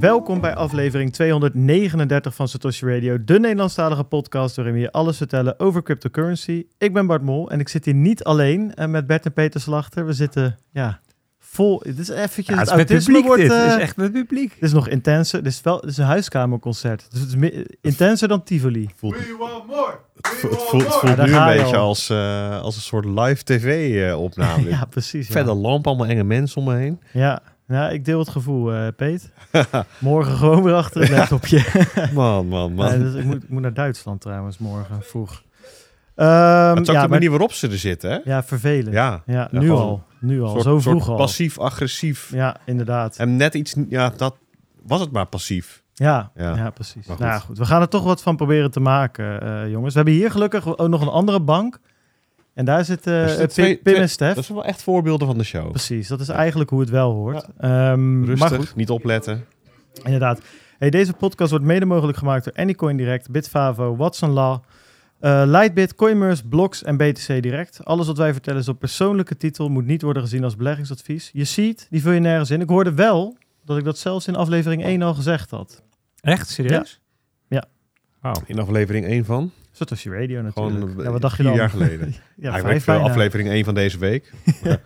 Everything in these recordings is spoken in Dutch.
Welkom bij aflevering 239 van Satoshi Radio, de Nederlandstalige podcast waarin we je alles vertellen over cryptocurrency. Ik ben Bart Mol en ik zit hier niet alleen uh, met Bert en Peter Slachter. We zitten, ja, vol. Dit is eventjes Ja, het het is met autisme publiek wordt. dit. Het eh, is echt met publiek. dit is nog intenser. Dit is wel, dit is een huiskamerconcert. Dus het is intenser dan Tivoli. Voelt, We want more. het We voelt, het want voelt, het more. voelt Ja, daar nu een je beetje al. als, eh, als een soort live tv-opname. Ja, precies. Ja. Verder lamp, allemaal enge mensen om me heen. Ja. ja, ik deel het gevoel, eh Peet. Morgen gewoon weer achter het laptopje. man, man, man. Nee, dus ik, moet, ik moet naar Duitsland trouwens morgen vroeg. Ehm, het is ook ja, de maar- manier waarop ze er zitten, hè? ja, vervelend. Ja, Ja. nu gewoon al. Nu al. Soort- Zo vroeg al. Passief-agressief. Ja, inderdaad. En net iets, ja, dat was het maar passief. Ja, ja. Ja. precies. Nou goed. ja. We gaan er toch wat van proberen te maken, eh, jongens. We hebben hier gelukkig ook nog een andere bank. En daar Er eh, zitten Pim, twee- Pim twee- en Stef. Dat zijn wel echt voorbeelden van de show. Precies, dat is eigenlijk hoe het wel hoort. Ehm, Rustig, maar goed, niet opletten. inderdaad. Hey, deze podcast wordt mede mogelijk gemaakt door Anycoin Direct, Bitfavo, Watson Law, eh, Lightbit, Coinmerce, Blocks en BTC Direct. Alles wat wij vertellen is op persoonlijke titel, moet niet worden gezien als beleggingsadvies. Je ziet, die vul je nergens in. Ik hoorde wel dat ik dat zelfs in aflevering 1 al gezegd had. Echt? Serieus? Ja. In aflevering 1 van. Satoshi Radio natuurlijk. Gewoon eh, ja, wat dacht je vier dan? jaar geleden. ja, Eigenlijk vijf bijna. aflevering 1 van deze week.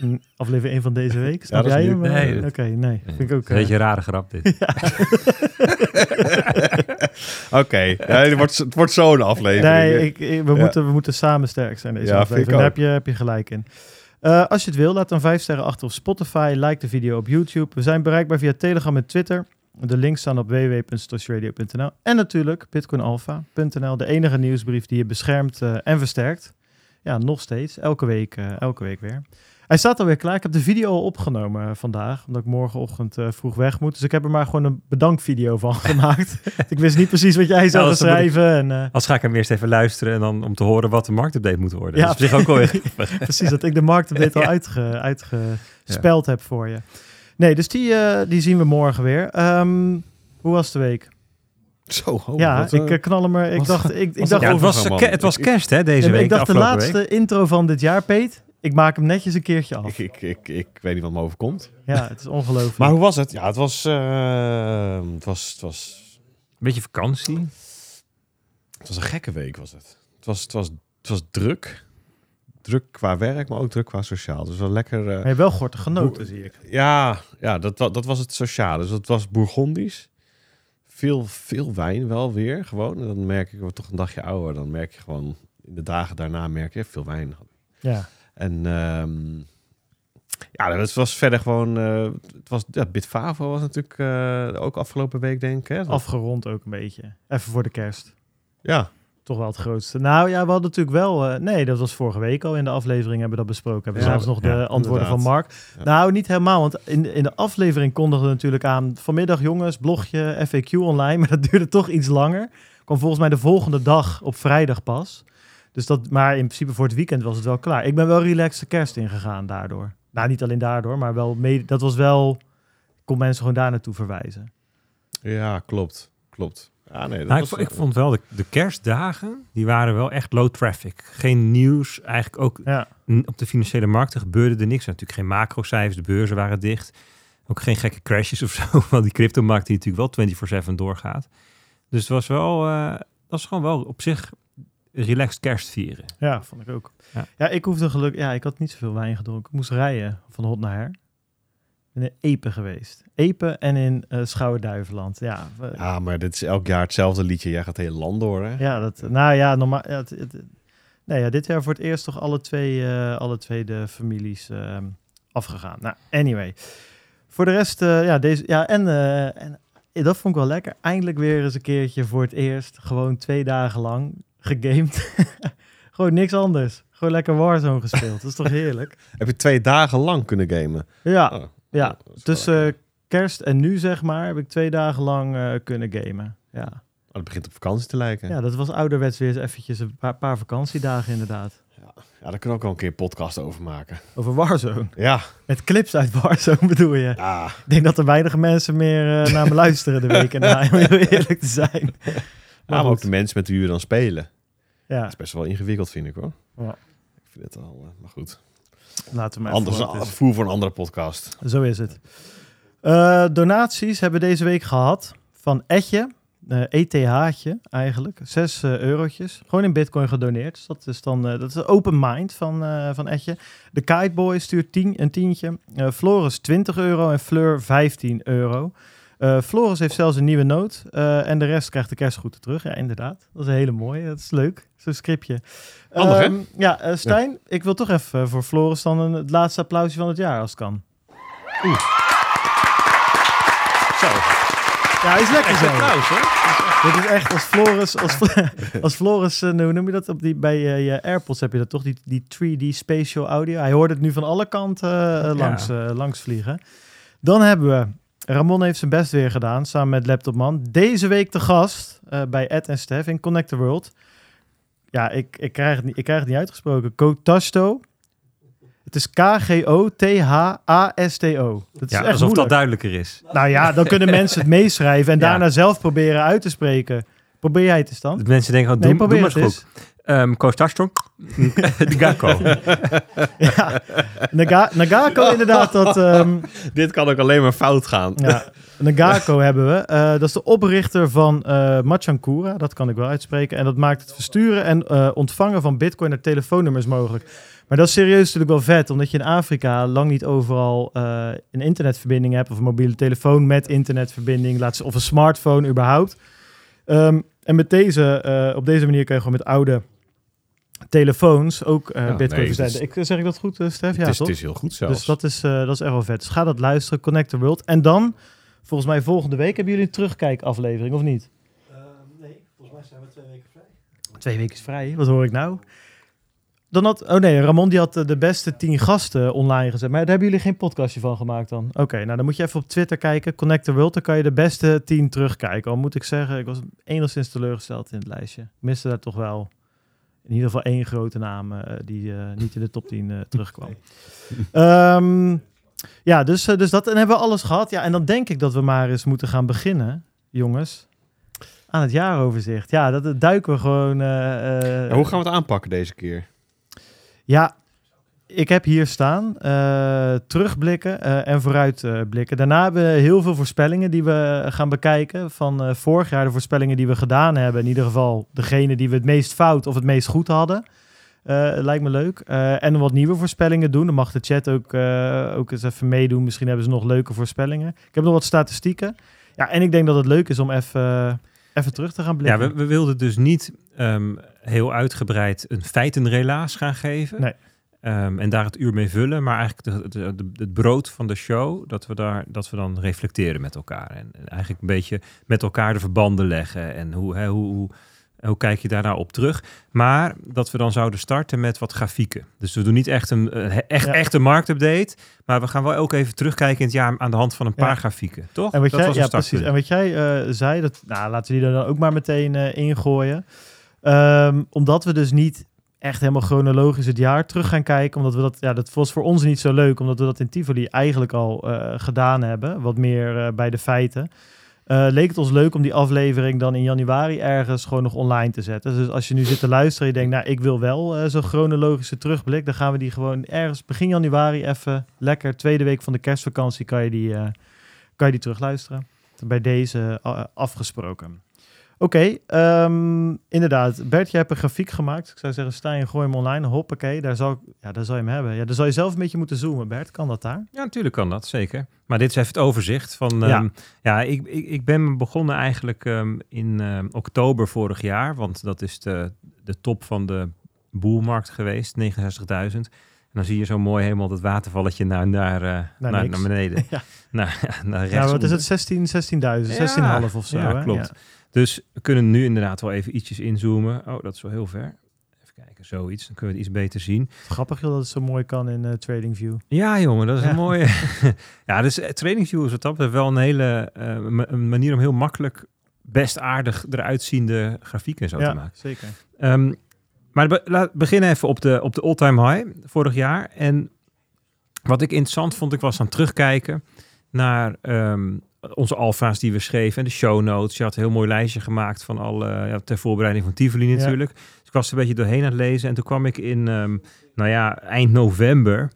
Mm, Aflevering 1 van deze week. Snap dat is jij hem? eh? Nee, dat- Oké, nee. Vind ik ook... Een beetje eh, een rare grap dit. Oké, ja, het, wordt, het wordt zo'n aflevering. nee, ik, ik- we, Ja. moeten, we moeten samen sterk zijn deze Ja, aflevering. Daar heb je, heb je gelijk in. Eh, als je het wil, laat dan vijf sterren achter op Spotify. Like de video op YouTube. We zijn bereikbaar via Telegram en Twitter. De links staan op www.stosradio.nl En natuurlijk bitcoinalpha.nl. De enige nieuwsbrief die je beschermt eh, en versterkt. Ja, nog steeds. Elke week, eh, elke week weer. Hij staat alweer klaar. Ik heb de video al opgenomen eh, vandaag, omdat ik morgenochtend eh, vroeg weg moet. Dus ik heb er maar gewoon een bedankvideo van gemaakt. ik wist niet precies wat jij zou Ja, schrijven. En, eh, Als ga ik hem eerst even luisteren en dan om te horen wat de marktupdate moet worden. Ja, dat is op zich ook wel weer grappig. Precies, dat ik de marktupdate al Ja. uitge, uitgespeld heb voor je. Nee, dus die, eh, die zien we morgen weer. Ehm, hoe was de week? Zo, oh, ja, wat, ik knal hem er. Ik was- dacht, ik, ik was dacht, Ja, het, was, het was Ik- kerst hè, deze ik week. dacht de laatste week. intro van dit jaar, Peet. Ik maak hem netjes een keertje af. ik, ik, ik, ik weet niet wat me overkomt. Ja, het is ongelooflijk. Maar hoe was het? Ja, het was, eh, het was, het was, Beetje vakantie. het was een gekke week was het. Het was, het was, het was druk. Druk qua werk, maar ook druk qua sociaal. Dus wel lekker. eh, Maar wel gortig genoten, zie ik. Ja, ja dat, dat was het sociale. Dus het was Bourgondisch. Veel, veel wijn wel weer, gewoon. En dan merk ik, ik word toch een dagje ouder. Dan merk je gewoon, in de dagen daarna merk je veel wijn. Ja, En ehm, ja, het was verder gewoon, eh, het was, ja, Bitfavo was natuurlijk eh, ook afgelopen week, denk ik. Hè? afgerond ook een beetje. Even voor de kerst. Ja, Toch wel het grootste. Nou ja, we hadden natuurlijk wel... eh, nee, dat was vorige week al in de aflevering hebben we dat besproken. Hebben we Ja, zelfs nog ja, de antwoorden van. Mark. Nou, niet helemaal. Want in, in de aflevering kondigden we natuurlijk aan... Vanmiddag jongens, blogje, FAQ online. Maar dat duurde toch iets langer. Kwam volgens mij de volgende dag op vrijdag pas. Dus dat, maar in principe voor het weekend was het wel klaar. Ik ben wel relaxed de kerst ingegaan daardoor. Nou, niet alleen daardoor, maar wel mede, dat was wel... Ik kon mensen gewoon daar naartoe verwijzen. ja klopt. Klopt. Ja, nee, dat Nou, ik, was, ik vond wel de, de kerstdagen, die waren wel echt low traffic. Geen nieuws, eigenlijk ook Ja, op de financiële markten gebeurde er niks. Natuurlijk geen macrocijfers, de beurzen waren dicht. Ook geen gekke crashes of zo, want die cryptomarkt die natuurlijk wel 24-7 doorgaat. Dus het was wel, eh, dat was gewoon wel op zich relaxed kerst vieren. ja, vond ik ook. Ja. Ja. ik hoefde geluk... Ja, ik had niet zoveel wijn gedronken. Ik moest rijden van hot naar her. Ik ben in Epe geweest. Epe en in eh Schouwen-Duiveland. Ja, Ja, maar dit is elk jaar hetzelfde liedje. Jij gaat het hele land door, hè? Ja, dat, nou ja, normaal. Ja, het, ja, dit jaar voor het eerst toch alle twee, eh, alle twee de families ehm, afgegaan. Nou, anyway. Voor de rest, eh, ja, deze, ja, en, eh, en dat vond ik wel lekker. Eindelijk weer eens een keertje voor het eerst, gewoon twee dagen lang gegamed. gewoon niks anders. Gewoon lekker Warzone gespeeld. Dat is toch heerlijk? Heb je twee dagen lang kunnen gamen? Ja, Oh, ja. dat wel tussen eh, kerst en nu zeg maar heb ik twee dagen lang eh, kunnen gamen. Ja. Oh, het begint op vakantie te lijken. ja, dat was ouderwets weer eens eventjes een paar, paar vakantiedagen inderdaad. Ja. Ja, daar kunnen we ook wel een keer een podcast over maken. Over Warzone. Ja. Met clips uit Warzone bedoel je? Ja. Ik denk dat er weinig mensen meer eh, naar me luisteren de week erna, om heel eerlijk te zijn. Maar ook de mensen met wie we dan spelen. Dat Ja, is best wel ingewikkeld, vind ik hoor. Ja. Ik vind het al, eh, maar goed. laten we maar Anders is. voer voor een andere podcast. Zo is het. Eh, donaties hebben we deze week gehad van Etje. eh ETH'tje eigenlijk. Zes eh, eurotjes. Gewoon in bitcoin gedoneerd. Dus dat is dan dat is de open mind van, van Etje. De Kiteboy stuurt 10, een tientje. Floris 20 euro en Fleur 15 euro. Eh, Floris heeft zelfs een nieuwe noot. eh, en de rest krijgt de kerstgroeten terug. Ja, inderdaad. Dat is een hele mooie. Dat is leuk. Zo'n scriptje. Handig, hè? Ehm, Ja, eh, Stijn, ik wil toch even voor Floris dan een, het laatste applausje van het jaar als het kan. Zo. Ja, hij is lekker zo. Applaus, hoor. Dit is echt als Floris, als, als Floris, eh, hoe noem je dat? Op die, bij je AirPods heb je dat toch, die, die 3D spatial audio. Hij hoort het nu van alle kanten langs, langs vliegen. Dan hebben we, Ramon heeft zijn best weer gedaan, samen met Laptopman. Deze week te gast eh, bij Ed en Stef in Connect the World. Ja, ik, ik, krijg het niet, ik krijg het niet uitgesproken. Kotasto. Het is K-G-O-T-H-A-S-T-O. Dat is Ja, echt alsof moeilijk. dat duidelijker is. Nou ja, dan kunnen mensen het meeschrijven en Ja. daarna zelf proberen uit te spreken. Probeer jij het eens dan? Dat mensen denken, oh, Nee, doe, maar eens. goed. Um, de Gakko. Ja, Naga Nagako inderdaad. Dat, ehm, Dit kan ook alleen maar fout gaan. ja, Nagako hebben we. Eh, dat is de oprichter van eh Machankura. Dat kan ik wel uitspreken. En dat maakt het versturen en eh, ontvangen van bitcoin naar telefoonnummers mogelijk. Maar dat is serieus natuurlijk wel vet. Omdat je in Afrika lang niet overal eh, een internetverbinding hebt. Of een mobiele telefoon met internetverbinding. Laat ze- Of een smartphone überhaupt. Ehm, en met deze, eh, op deze manier kun je gewoon met oude telefoons ook eh, Ja, bitcoin nee, verzenden. Ik, zeg ik dat goed, eh, Stef? Ja, het, is, toch? het is heel goed zelfs. Dus dat is, eh, dat is echt wel vet. Dus ga dat luisteren, Connect the World. En dan, volgens mij volgende week, hebben jullie een terugkijkaflevering, of niet? nee, volgens mij zijn we twee weken vrij. Twee weken is vrij, wat hoor ik nou? Dan had, oh nee, Ramon die had de beste tien gasten online gezet. Maar daar hebben jullie geen podcastje van gemaakt dan? Oké, nou dan moet je even op Twitter kijken. Connect the World, dan kan je de beste tien terugkijken. Al moet ik zeggen, ik was enigszins teleurgesteld in het lijstje. Ik miste daar toch wel in ieder geval één grote naam eh, die eh, niet in de top 10 eh, terugkwam. Ehm, ja, dus, dus dat en hebben we alles gehad. Ja, en dan denk ik dat we maar eens moeten gaan beginnen, jongens, aan het jaaroverzicht. Ja, dat, dat duiken we gewoon. Ja, hoe gaan we het aanpakken deze keer? ja, ik heb hier staan eh, terugblikken eh, en vooruitblikken. Daarna hebben we heel veel voorspellingen die we gaan bekijken van eh, vorig jaar. De voorspellingen die we gedaan hebben. In ieder geval degene die we het meest fout of het meest goed hadden. Lijkt me leuk. En wat nieuwe voorspellingen doen. Dan mag de chat ook, ook eens even meedoen. Misschien hebben ze nog leuke voorspellingen. Ik heb nog wat statistieken. Ja, en ik denk dat het leuk is om even, even terug te gaan Ja, blikken. we, we wilden dus niet ehm, heel uitgebreid een feitenrelaas gaan geven. Nee. Ehm, en daar het uur mee vullen. Maar eigenlijk de, de, de- het brood van de show, dat we, daar, dat we dan reflecteren met elkaar. En, en eigenlijk een beetje met elkaar de verbanden leggen. En hoe, hè, hoe, hoe, hoe kijk je daar nou op terug? Maar dat we dan zouden starten met wat grafieken. Dus we doen niet echt een, eh, echt, Ja. echt een marktupdate. Maar we gaan wel ook even terugkijken in het jaar aan de hand van een Ja. paar grafieken. Toch? En wat dat jij, was ja, precies. En wat jij eh, zei, dat, nou, laten we die er dan ook maar meteen eh, ingooien. Ehm, omdat we dus niet echt helemaal chronologisch het jaar terug gaan kijken. Omdat we dat, ja, dat was voor ons niet zo leuk. Omdat we dat in Tivoli eigenlijk al eh, gedaan hebben. Wat meer eh, bij de feiten. Eh, leek het ons leuk om die aflevering dan in januari ergens gewoon nog online te zetten. Dus als je nu zit te luisteren en je denkt, nou, ik wil wel zo'n chronologische terugblik. Dan gaan we die gewoon ergens begin januari even lekker. Tweede week van de kerstvakantie kan je die, kan je die terugluisteren. Bij deze afgesproken. Oké, ehm, inderdaad. Bert, jij hebt een grafiek gemaakt. Ik zou zeggen, Stijn, gooi hem online. Hoppakee, daar zal, ik, ja, daar zal je hem hebben. Ja, dan zal je zelf een beetje moeten zoomen, Bert. Kan dat daar? Ja, natuurlijk kan dat, zeker. Maar dit is even het overzicht van... Ja. Ja, ja ik, ik, ik ben begonnen eigenlijk ehm, in ehm, oktober vorig jaar, want dat is de, de top van de boelmarkt geweest, 69.000. En dan zie je zo mooi helemaal dat watervalletje naar, naar, eh, naar, naar, beneden. Ja. naar, naar rechts. Ja, wat is het? 16, 16.000, 16,5 of zo. ja, hè? klopt. Dus we kunnen nu inderdaad wel even ietsjes inzoomen. Oh, dat is wel heel ver. Even kijken, zoiets. Dan kunnen we het iets beter zien. Grappig joh, dat het zo mooi kan in eh, TradingView. Ja, jongen, dat is Ja. een mooie. ja, dus eh, TradingView is wat dat wel een hele eh, een manier om heel makkelijk best aardig eruit ziende grafieken en zo te Ja, maken. zeker. Ehm, maar be- laat beginnen even op de, op de all-time high vorig jaar. En wat ik interessant vond, ik was aan het terugkijken naar ehm, onze alfa's die we schreven en de show notes. Je had een heel mooi lijstje gemaakt van alle, ja, ter voorbereiding van Tivoli Ja. natuurlijk. Dus ik was er een beetje doorheen aan het lezen. En toen kwam ik in, ehm, nou ja, eind november,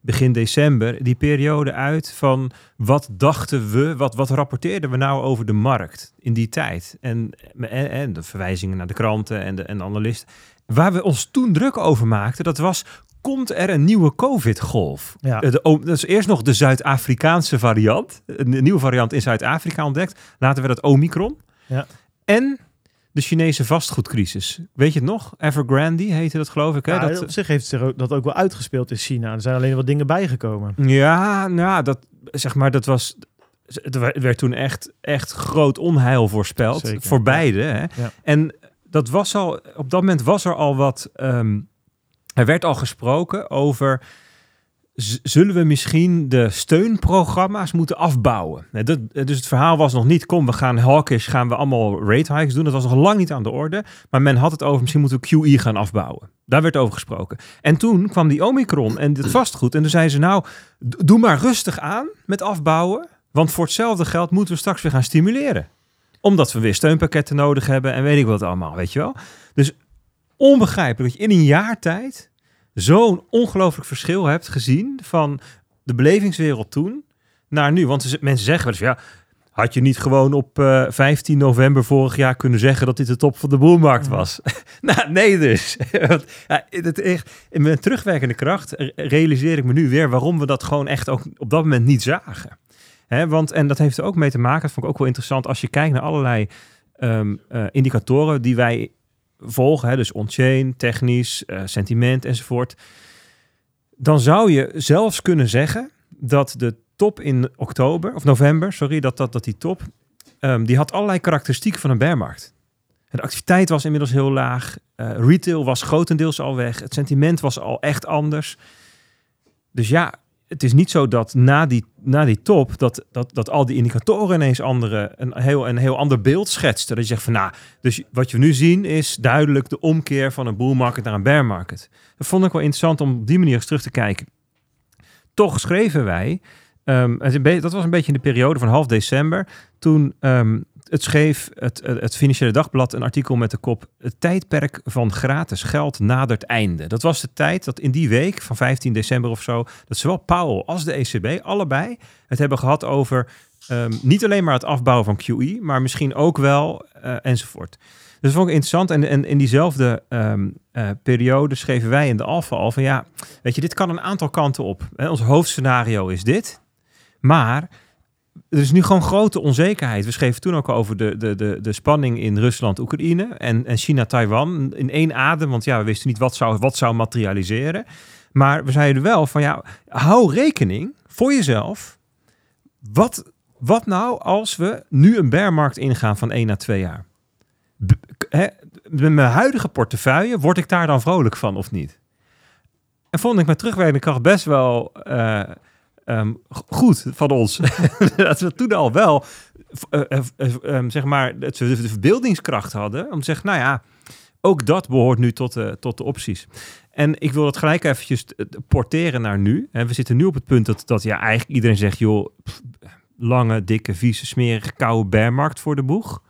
begin december, die periode uit van wat dachten we, wat, wat rapporteerden we nou over de markt in die tijd? En, en, en de verwijzingen naar de kranten en de, en de analisten. Waar we ons toen druk over maakten, dat was, komt er een nieuwe COVID-golf? Ja. Eh, de, dat is eerst nog de Zuid-Afrikaanse variant. Een nieuwe variant in Zuid-Afrika ontdekt. Later werd het Omicron. Ja. En de Chinese vastgoedcrisis. Weet je het nog? Evergrande heette dat geloof ik. Hè? Ja, dat, op zich heeft zich ook, dat ook wel uitgespeeld in China. Er zijn alleen wat dingen bijgekomen. Ja, nou, dat, zeg maar, dat was... Er werd- toen echt, echt groot onheil voorspeld. Zeker, voor beide. Hè? Ja. En dat was al... Op dat moment was er al wat... ehm, er werd al gesproken over... Zullen we misschien de steunprogramma's moeten afbouwen? Dat- Dus het verhaal was nog niet, kom, we gaan hawkish, gaan we allemaal rate hikes doen. Dat was nog lang niet aan de orde. Maar men had het over, misschien moeten we QE gaan afbouwen. Daar werd over gesproken. En toen kwam die Omicron en het vastgoed. En toen zeiden ze, nou, doe maar rustig aan met afbouwen. Want voor hetzelfde geld moeten we straks weer gaan stimuleren. Omdat we weer steunpakketten nodig hebben en weet ik wat allemaal, weet je wel. Dus onbegrijpelijk dat je in een jaar tijd zo'n ongelooflijk verschil hebt gezien van de belevingswereld toen naar nu. Want mensen zeggen wel eens, ja, had je niet gewoon op eh, 15 november vorig jaar kunnen zeggen dat dit de top van de boelmarkt was? nou, nee dus. Want, ja, het, echt, in mijn terugwerkende kracht re- realiseer ik me nu weer waarom we dat gewoon echt ook op dat moment niet zagen. Hè, want, en dat heeft er ook mee te maken, dat vond ik ook wel interessant, als je kijkt naar allerlei ehm, eh, indicatoren die wij volgen, hè, dus on-chain, technisch, eh, sentiment enzovoort, dan zou je zelfs kunnen zeggen dat de top in oktober, of november, sorry, dat, dat, dat die top, ehm, die had allerlei karakteristieken van een bearmarkt. De activiteit was inmiddels heel laag, eh, retail was grotendeels al weg, het sentiment was al echt anders. Dus ja, het is niet zo dat na die, na die top, dat, dat, dat al die indicatoren ineens andere, een, heel, een heel ander beeld schetsten. Dat je zegt van nou, dus wat we nu zien is duidelijk de omkeer van een bull market naar een bear market. Dat vond ik wel interessant om op die manier eens terug te kijken. Toch schreven wij, ehm, dat was een beetje in de periode van half december, toen ehm, het schreef het, het, Financiële Dagblad een artikel met de kop Het tijdperk van gratis geld nadert einde. Dat was de tijd dat in die week van 15 december of zo, dat zowel Powell als de ECB allebei het hebben gehad over ehm, niet alleen maar het afbouwen van QE, maar misschien ook wel eh, enzovoort. Dus dat vond ik interessant. En, en in diezelfde ehm, eh, periode schreven wij in de Alpha al van ja, weet je, dit kan een aantal kanten op. Ons hoofdscenario is dit. Maar er is nu gewoon grote onzekerheid. We schreven toen ook over de, de, de, de spanning in Rusland, Oekraïne en, en China-Taiwan in één adem. Want ja, we wisten niet wat zou, wat zou materialiseren. Maar we zeiden wel van ja, hou rekening voor jezelf. Wat, wat nou als we nu een bearmarkt ingaan van 1 naar 2 jaar? Met mijn huidige portefeuille, word ik daar dan vrolijk van of niet? En vond ik met terugwerkende kracht best wel eh, ehm, goed van ons. dat we toen al wel, eh, eh, eh, ehm, zeg maar, dat we de verbeeldingskracht hadden om te zeggen, nou ja, ook dat behoort nu tot de, tot de opties. En ik wil dat gelijk eventjes porteren naar nu. En we zitten nu op het punt dat, dat ja, eigenlijk iedereen zegt, joh, lange, dikke, vieze, smerige, koude bearmarkt voor de boeg.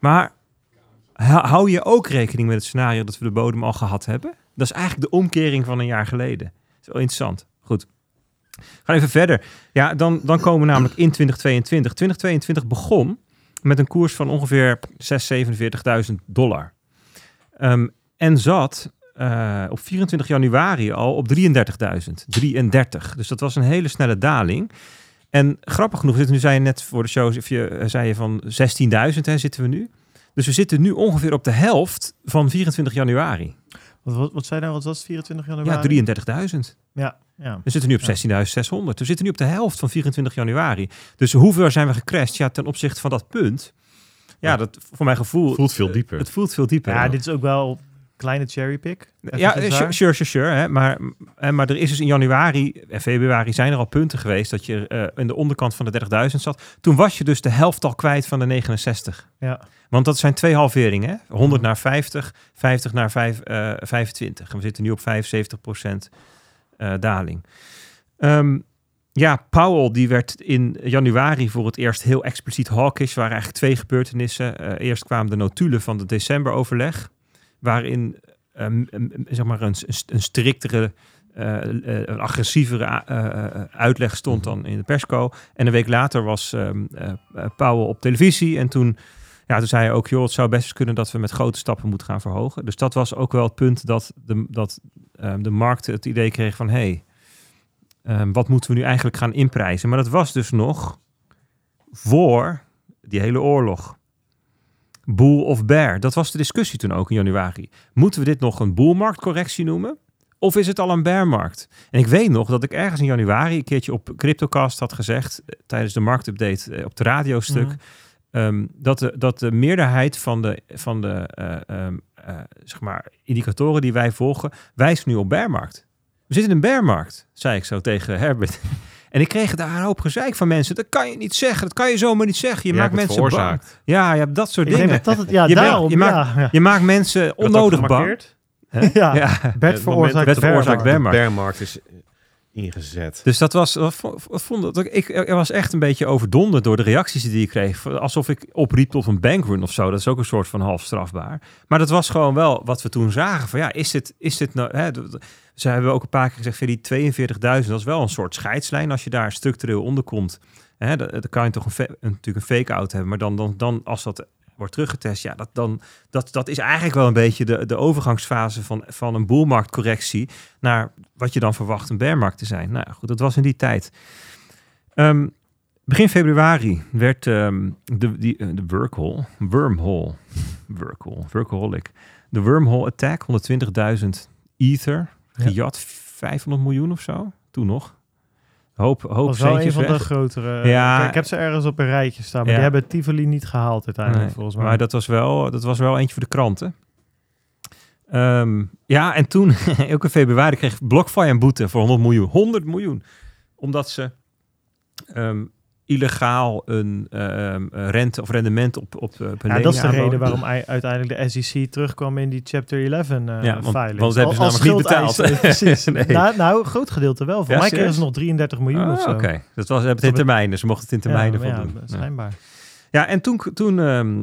Maar hou je ook rekening met het scenario dat we de bodem al gehad hebben? Dat is eigenlijk de omkering van een jaar geleden. Dat is wel interessant. Gaan even verder. Ja, dan, dan komen we namelijk in 2022. 2022 begon met een koers van ongeveer 6.047.000 dollar. Ehm, en zat eh, op 24 januari al op 33.000. 33. Dus dat was een hele snelle daling. En grappig genoeg, nu zei je net voor de show, of je, eh, zei je van 16.000 hè, zitten we nu. Dus we zitten nu ongeveer op de helft van 24 januari. Wat, wat, wat zei nou, wat was het, 24 januari? Ja, 33.000. Ja, ja. We zitten nu op Ja. 16.600. We zitten nu op de helft van 24 januari. Dus hoeveel zijn we gecrashed? Ja, ten opzichte van dat punt. Ja, Ja. dat voor mijn gevoel... Voelt veel dieper. Het voelt veel dieper. Ja, dit is ook wel kleine cherrypick. Ja, Eventjes sure, daar. sure, sure, sure, hè. Maar, hè, maar er is dus in januari en februari zijn er al punten geweest dat je eh, in de onderkant van de 30.000 zat. Toen was je dus de helft al kwijt van de 69. Ja. Want dat zijn twee halveringen. Hè? 100 naar 50, 50 naar 5, eh, 25. En we zitten nu op 75 procent eh, daling. Ehm, ja, Powell die werd in januari voor het eerst heel expliciet hawkish. Er waren eigenlijk twee gebeurtenissen. Eh, eerst kwamen de notulen van de decemberoverleg, waarin zeg maar een, striktere, eh, eh, een agressievere eh, eh, uitleg stond dan in de persco. En een week later was ehm, eh, eh, Powell op televisie en toen ja, toen zei hij ook, joh, het zou best kunnen dat we met grote stappen moeten gaan verhogen. Dus dat was ook wel het punt dat de, dat, ehm, de markt het idee kreeg van, hé, hey, ehm, wat moeten we nu eigenlijk gaan inprijzen? Maar dat was dus nog voor die hele oorlog. Bull of bear, dat was de discussie toen ook in januari. Moeten we dit nog een boelmarktcorrectie noemen? Of is het al een bearmarkt? En ik weet nog dat ik ergens in januari een keertje op CryptoCast had gezegd, eh, tijdens de marktupdate eh, op het radiostuk, Mhm. Ehm, dat, de, dat de meerderheid van de, van de eh, ehm, eh, zeg maar indicatoren die wij volgen, wijst nu op bearmarkt. We zitten in een bearmarkt, zei ik zo tegen Herbert. en ik kreeg daar een hoop gezeik van mensen. Dat kan je niet zeggen, dat kan je zomaar niet zeggen. Je Jij maakt mensen bang. Ja, je hebt dat soort Ik dingen. dat dat het, ja, Je bent- daarom. je maakt- ja, ja. Je maakt mensen onnodig bang. Hè? Ja. Ja. Bert veroorzaakt bearmarkt. bearmarkt is ingezet. Dus dat was, vo- vond dat ik, ik was echt een beetje overdonderd door de reacties die ik kreeg. Alsof ik opriep tot een bankrun of zo. Dat is ook een soort van half strafbaar. Maar dat was gewoon wel wat we toen zagen. Van ja, is dit, is dit nou... Hè, ze hebben ook een paar keer gezegd, van die 42.000, dat is wel een soort scheidslijn. Als je daar structureel onder komt, hè, dan, dan kan je toch een, natuurlijk een fake-out hebben. Maar dan, dan, dan als dat wordt teruggetest, ja, dat, dan, dat, dat is eigenlijk wel een beetje de, de overgangsfase van, van een boelmarktcorrectie naar wat je dan verwacht een bearmarkt te zijn. Nou ja, goed, dat was in die tijd. Ehm, begin februari werd ehm, de, die, eh, de workhole, wormhole, workhole, workaholic, de wormhole attack, 120.000 ether, Ja. gejat, 500 miljoen of zo, toen nog. Hoop, hoop was wel een van de grotere. Ja. Ja, ik heb ze ergens op een rijtje staan, maar Ja. die hebben Tivoli niet gehaald uiteindelijk, Nee, volgens mij. Maar dat was, wel, dat was wel eentje voor de kranten. Ehm, ja, en toen, in februari, kreeg BlockFi een boete voor 100 miljoen. 100 miljoen. Omdat ze ehm, illegaal een ehm, eh, rente of rendement op, op, eh, een ja, dat is de reden waarom ei- uiteindelijk de SEC terugkwam in die Chapter 11 eh Ja, want- filing. want ze hebben ze namelijk niet betaald. Precies. Nee. nou, nou, groot gedeelte wel. Voor Ja, mij kregen ze nog 33 miljoen of Ah, zo. Oké, dat was, het in termijnen. Ze mochten het in termijnen ja, voldoen. ja, schijnbaar. Ja, en toen, toen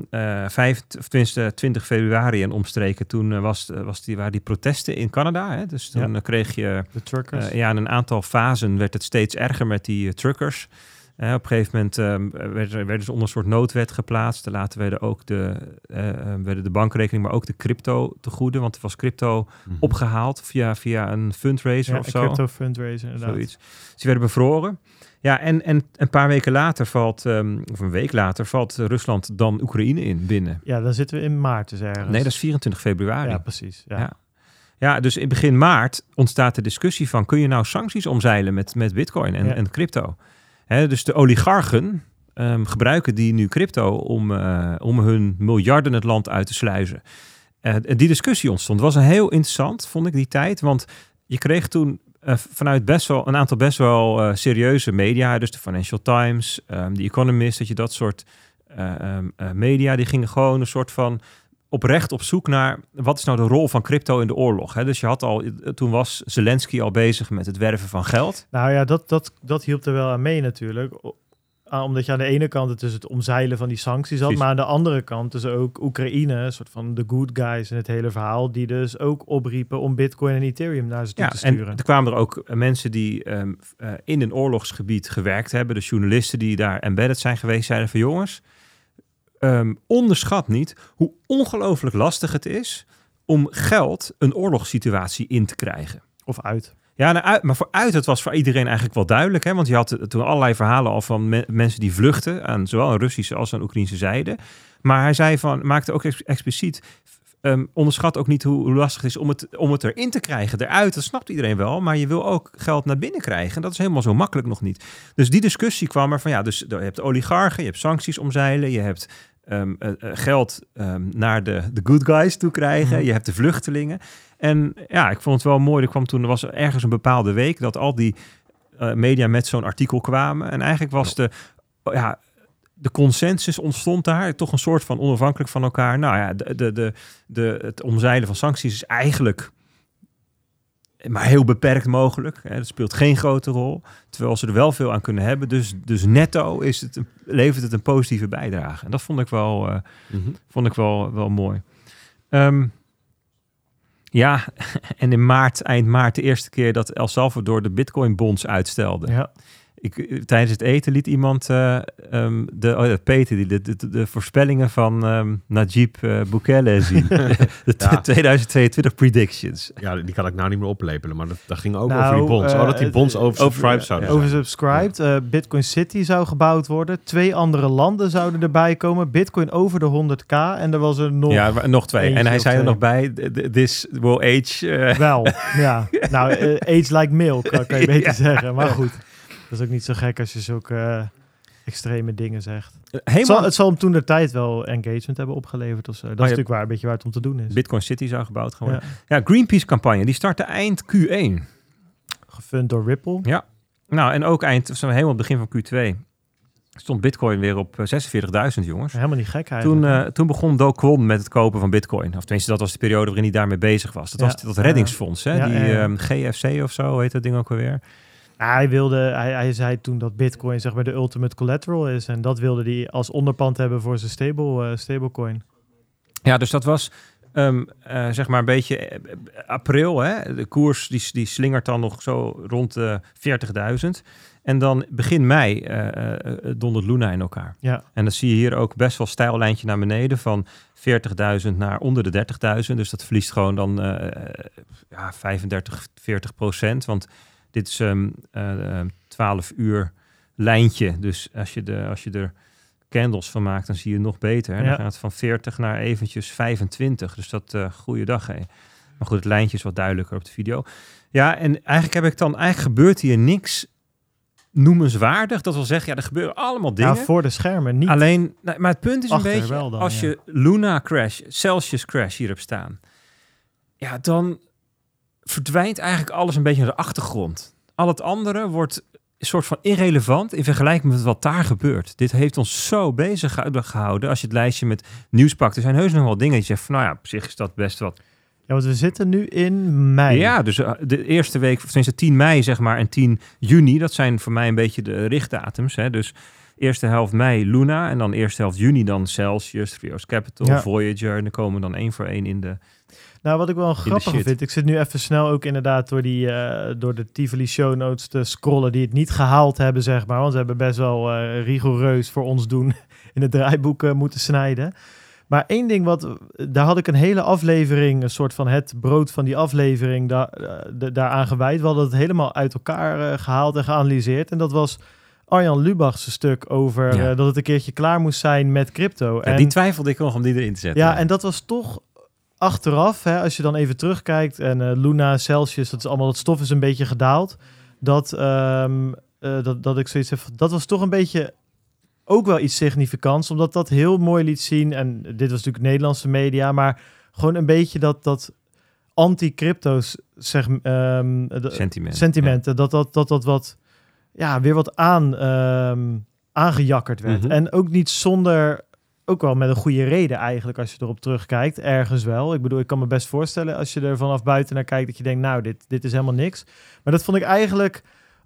eh, vijf, of tenminste 20 februari en omstreken, toen eh, was, was die, waren die protesten in Canada. Hè? Dus toen Ja. eh, kreeg je De truckers. eh, ja, in een aantal fasen werd het steeds erger met die eh, truckers. Op een gegeven moment ehm, werden, ze onder een soort noodwet geplaatst. Later werden ook de, eh, eh, werden de bankrekening, maar ook de crypto te goede. Want er was crypto Mhm. opgehaald via, via een fundraiser ja, of een zo. crypto fundraiser inderdaad. Zoiets. Dus die werden bevroren. Ja, en, en een paar weken later valt, ehm, of een week later, valt Rusland dan Oekraïne in binnen. Ja, dan zitten we in maart dus ergens. Nee, dat is 24 februari. Ja, Ja, precies. Ja. Ja. dus in begin maart ontstaat de discussie van... kun je nou sancties omzeilen met, met bitcoin en, Ja. en crypto? Dus de oligarchen ehm, gebruiken die nu crypto... Om, eh, om hun miljarden het land uit te sluizen. Eh, die discussie ontstond. was een heel interessant, vond ik, die tijd. Want je kreeg toen eh, vanuit best wel een aantal best wel serieuze media... dus de Financial Times, ehm The Economist... dat je dat soort eh, ehm, eh, media... die gingen gewoon een soort van oprecht op zoek naar wat is nou de rol van crypto in de oorlog. Hè? Dus je had al, toen was Zelensky al bezig met het werven van geld. Nou ja, dat, dat, dat hielp er wel aan mee natuurlijk. Omdat je aan de ene kant het dus het omzeilen van die sancties had, Precies. maar aan de andere kant dus ook Oekraïne, een soort van de good guys in het hele verhaal, die dus ook opriepen om Bitcoin en Ethereum naar ze toe Ja, te en sturen. er kwamen er ook eh, mensen die ehm, eh, in een oorlogsgebied gewerkt hebben. De journalisten die daar embedded zijn geweest, zeiden van jongens, ehm, onderschat niet hoe ongelooflijk lastig het is om geld een oorlogssituatie in te krijgen. Of uit. Ja, nou, uit, maar vooruit, het was voor iedereen eigenlijk wel duidelijk. Hè? Want je had toen allerlei verhalen al van me- mensen die vluchten, aan zowel aan Russische als aan Oekraïnse zijde. Maar hij zei van, maakte ook ex- expliciet, ehm, onderschat ook niet hoe, hoe lastig het is om het, om het erin te krijgen. Eruit, dat snapt iedereen wel. Maar je wil ook geld naar binnen krijgen. En dat is helemaal zo makkelijk nog niet. Dus die discussie kwam er van, ja, dus je hebt oligarchen, je hebt sancties omzeilen, je hebt ehm, eh, eh, geld ehm, naar de, de good guys toe krijgen. Mhm. Je hebt de vluchtelingen. En ja, ik vond het wel mooi. Er kwam toen, er was ergens een bepaalde week dat al die eh, media met zo'n artikel kwamen. En eigenlijk was de, ja, de consensus ontstond daar. Toch een soort van onafhankelijk van elkaar. Nou ja, de, de, de, de, het omzeilen van sancties is eigenlijk maar heel beperkt mogelijk. Hè. Dat speelt geen grote rol. Terwijl ze er wel veel aan kunnen hebben. Dus, dus netto is het, een- levert het een positieve bijdrage. En dat vond ik wel, Mhm. vond ik wel, wel mooi. Ehm, ja, en in maart, eind maart, de eerste keer dat El Salvador de Bitcoin bonds uitstelde. Ja. Ik, eh, tijdens het eten liet iemand, eh, ehm, de, oh ja, Peter, die de, de, de, voorspellingen van ehm, Najib eh, Bukele zien. de Ja. 2022 predictions. Ja, die kan ik nou niet meer oplepelen, maar dat, dat ging ook Nou, over die bonds. eh, oh, dat die bonds oversubscribed over- zouden ja. zijn. Oversubscribed. eh, Bitcoin City zou gebouwd worden. Twee andere landen zouden erbij komen. Bitcoin over de 100k. En er was er nog Ja, nog twee. en hij zei er nog bij, th- th- this will age. eh, wel. ja. Nou, eh, age like milk, kan kan je beter Ja. zeggen. Maar goed, dat is ook niet zo gek als je zulke eh, extreme dingen zegt. Het zal, helemaal het zal hem toen de tijd wel engagement hebben opgeleverd of zo. Dat is ja. natuurlijk waar, een beetje waar het om te doen is. Bitcoin City zou gebouwd gaan Ja. worden. Ja, Greenpeace-campagne, die startte eind Q1. Gefund door Ripple. Ja. Nou, en ook eind, zijn we helemaal begin van Q2, stond Bitcoin weer op eh, 46.000, jongens. Helemaal niet gek Toen, eh, toen begon Do Kwon met het kopen van Bitcoin. Of tenminste, dat was de periode waarin hij daarmee bezig was. Dat Ja. was dat reddingsfonds, hè? Ja, die ehm, GFC of zo heet dat ding ook alweer. Hij, wilde, hij, hij zei toen dat Bitcoin zeg maar de ultimate collateral is. En dat wilde hij als onderpand hebben voor zijn stable, eh, stablecoin. Ja, dus dat was ehm, eh, zeg maar een beetje eh, april. Hè? De koers die, die slingert dan nog zo rond de 40.000. En dan begin mei eh, dondert Luna in elkaar. Ja. En dan zie je hier ook best wel stijl lijntje naar beneden van 40.000 naar onder de 30.000. Dus dat verliest gewoon dan ja, 35, 40 procent. Want dit is ehm eh, eh, 12 uur lijntje. Dus als je, de, als je er candles van maakt, dan zie je het nog beter. Ja. dan gaat het van 40 naar eventjes 25. Dus dat eh goede dag. Hè. Maar goed, het lijntje is wat duidelijker op de video. Ja, en eigenlijk heb ik dan, eigenlijk gebeurt hier niks noemenswaardig. Dat wil zeggen, ja, er gebeuren allemaal dingen. Ja, voor de schermen niet. Alleen, nou, maar het punt is een beetje, dan, als ja. je Luna Crash, Celsius Crash hier hebt staan, ja, dan verdwijnt eigenlijk alles een beetje naar de achtergrond. Al het andere wordt een soort van irrelevant in vergelijking met wat daar gebeurt. Dit heeft ons zo bezig gehouden-. Als je het lijstje met nieuws pakt, er zijn heus nog wel dingen die je zegt van, nou ja, op zich is dat best wat Ja, want we zitten nu in mei. ja, dus eh, de eerste week, of tenminste 10 mei zeg maar en 10 juni, dat zijn voor mij een beetje de richtdatums. Hè? Dus eerste helft mei Luna en dan eerste helft juni dan Celsius, Trios Capital, Ja. Voyager. En dan komen we dan één voor één in de... Nou, wat ik wel grappig vind, ik zit nu even snel ook inderdaad door, die, eh, door de Tivoli show notes te scrollen die het niet gehaald hebben, zeg maar. Want ze hebben best wel eh, rigoureus voor ons doen in het draaiboek eh, moeten snijden. Maar één ding wat, daar had ik een hele aflevering, een soort van het brood van die aflevering, daar, daaraan gewijd. We hadden het helemaal uit elkaar eh, gehaald en geanalyseerd. En dat was Arjan Lubach's stuk over Ja. dat het een keertje klaar moest zijn met crypto. Ja, en, die twijfelde ik nog om die erin te zetten. ja, en dat was toch achteraf, hè, als je dan even terugkijkt en eh, Luna, Celsius, dat is allemaal, dat stof is een beetje gedaald. Dat, ehm, eh, dat, dat ik zoiets heb, dat was toch een beetje ook wel iets significants, omdat dat heel mooi liet zien. En dit was natuurlijk Nederlandse media, maar gewoon een beetje dat, dat anti-crypto's zeg, de- Sentiment. sentimenten, dat, dat, dat dat wat, ja, weer wat aan, ehm, aangejakkerd werd. Mhm. En ook niet zonder, ook wel met een goede reden eigenlijk, als je erop terugkijkt, ergens wel. Ik bedoel, ik kan me best voorstellen als je er vanaf buiten naar kijkt, dat je denkt, nou, dit, dit is helemaal niks. Maar dat vond ik eigenlijk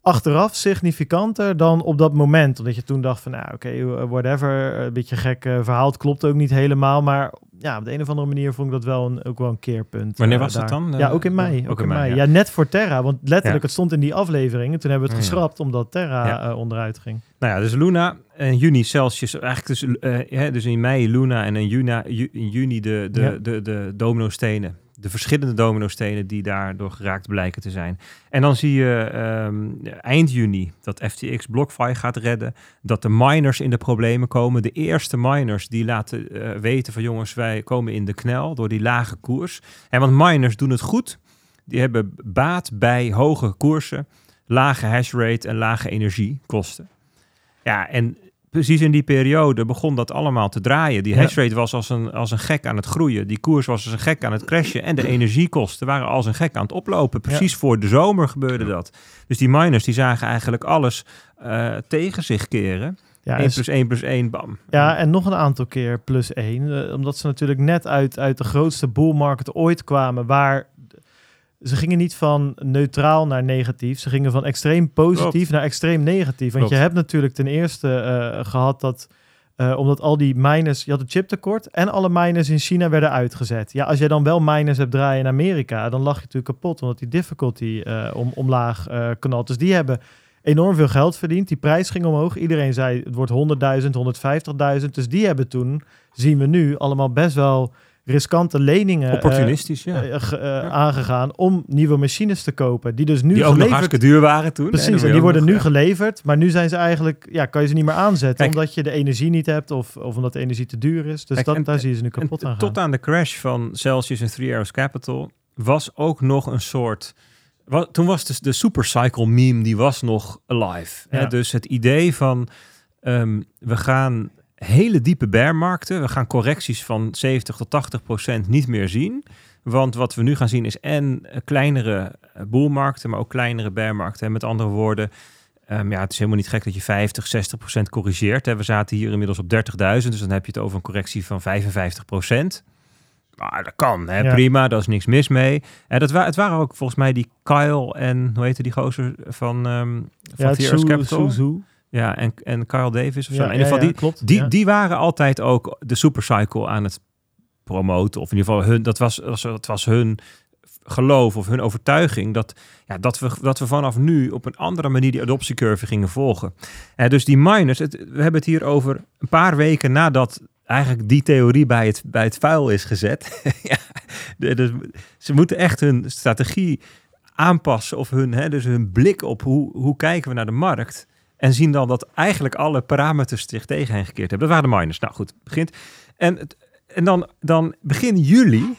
achteraf significanter dan op dat moment. Omdat je toen dacht van, nou, oké, whatever, een beetje gek eh, verhaal, het klopt ook niet helemaal, maar ja, op de een of andere manier vond ik dat wel een, ook wel een keerpunt. Wanneer eh, was dat daar. dan? Ja, Eh, ook in mei. ook Ook, in mei, ja. Ja. net voor Terra. Want letterlijk, Ja. het stond in die aflevering. En toen hebben we het Ja. geschrapt omdat Terra onderuit ging. Nou ja, dus Luna en juni Celsius. Eigenlijk dus, hè, dus in mei Luna en in juni, ju- in juni de, de, Ja. de, de dominostenen. De verschillende dominostenen die daardoor geraakt blijken te zijn. En dan zie je ehm, eind juni dat FTX BlockFi gaat redden. Dat de miners in de problemen komen. De eerste miners die laten eh, weten van jongens, wij komen in de knel door die lage koers. En want miners doen het goed. Die hebben baat bij hoge koersen, lage hashrate en lage energiekosten. Ja, en precies in die periode begon dat allemaal te draaien. Die Ja. hashrate was als een, als een gek aan het groeien. Die koers was als een gek aan het crashen. En de energiekosten waren als een gek aan het oplopen. Precies voor de zomer gebeurde dat. Dus die miners die zagen eigenlijk alles eh, tegen zich keren. Ja, 1 en, plus 1 plus 1, bam. ja, en nog een aantal keer plus één. eh, omdat ze natuurlijk net uit, uit de grootste bull market ooit kwamen. Waar ze gingen niet van neutraal naar negatief. Ze gingen van extreem positief Klopt. naar extreem negatief. Want Klopt. je hebt natuurlijk ten eerste eh, gehad dat... eh, omdat al die miners, je had een chiptekort en alle miners in China werden uitgezet. Ja, als jij dan wel miners hebt draaien in Amerika, dan lag je natuurlijk kapot, omdat die difficulty eh, om, omlaag eh knalt. Dus die hebben enorm veel geld verdiend. Die prijs ging omhoog. Iedereen zei het wordt 100.000, 150.000. Dus die hebben toen, zien we nu, allemaal best wel riskante leningen eh, Opportunistisch, ja. eh, eh, aangegaan om nieuwe machines te kopen. Die dus nu die ook nog geleverd hartstikke duur waren toen. Precies, en die worden nog, nu ja. geleverd, maar nu zijn ze eigenlijk, ja, kan je ze niet meer aanzetten, Kijk. omdat je de energie niet hebt of, of omdat de energie te duur is. Dus Kijk, dat, en- daar zie je ze nu kapot aan gaan. tot aan de crash van Celsius en Three Arrows Capital was ook nog een soort... wa- Toen was dus de supercycle meme, die was nog alive. Hè? Ja. Dus het idee van, ehm, we gaan hele diepe bearmarkten, we gaan correcties van 70 tot 80 procent niet meer zien. Want wat we nu gaan zien is en eh, kleinere eh, boelmarkten, maar ook kleinere bearmarkten. En met andere woorden, ehm, ja, het is helemaal niet gek dat je 50, 60 procent corrigeert. Hè. We zaten hier inmiddels op 30.000, dus dan heb je het over een correctie van 55 procent. Maar dat kan, hè? Ja. prima, daar is niks mis mee. En dat wa het waren ook volgens mij die Kyle en, hoe heette die gozer van, ehm van ja, Capital? Suzu. Ja, en, en Kyle Davis of zo. Ja, in ieder geval, die, klopt. die, die waren altijd ook de supercycle aan het promoten. Of in ieder geval, hun, dat, was, dat was hun geloof of hun overtuiging dat, ja, dat, we, dat we vanaf nu op een andere manier die adoptiecurve gingen volgen. Eh, dus die miners, het, we hebben het hier over een paar weken nadat eigenlijk die theorie bij het, bij het vuil is gezet. ja, de, de- ze moeten echt hun strategie aanpassen of hun, hè, dus hun blik op hoe, hoe kijken we naar de markt. En zien dan dat eigenlijk alle parameters zich tegen hen gekeerd hebben. Dat waren de miners. Nou goed, begint. En, en dan, dan begin juli,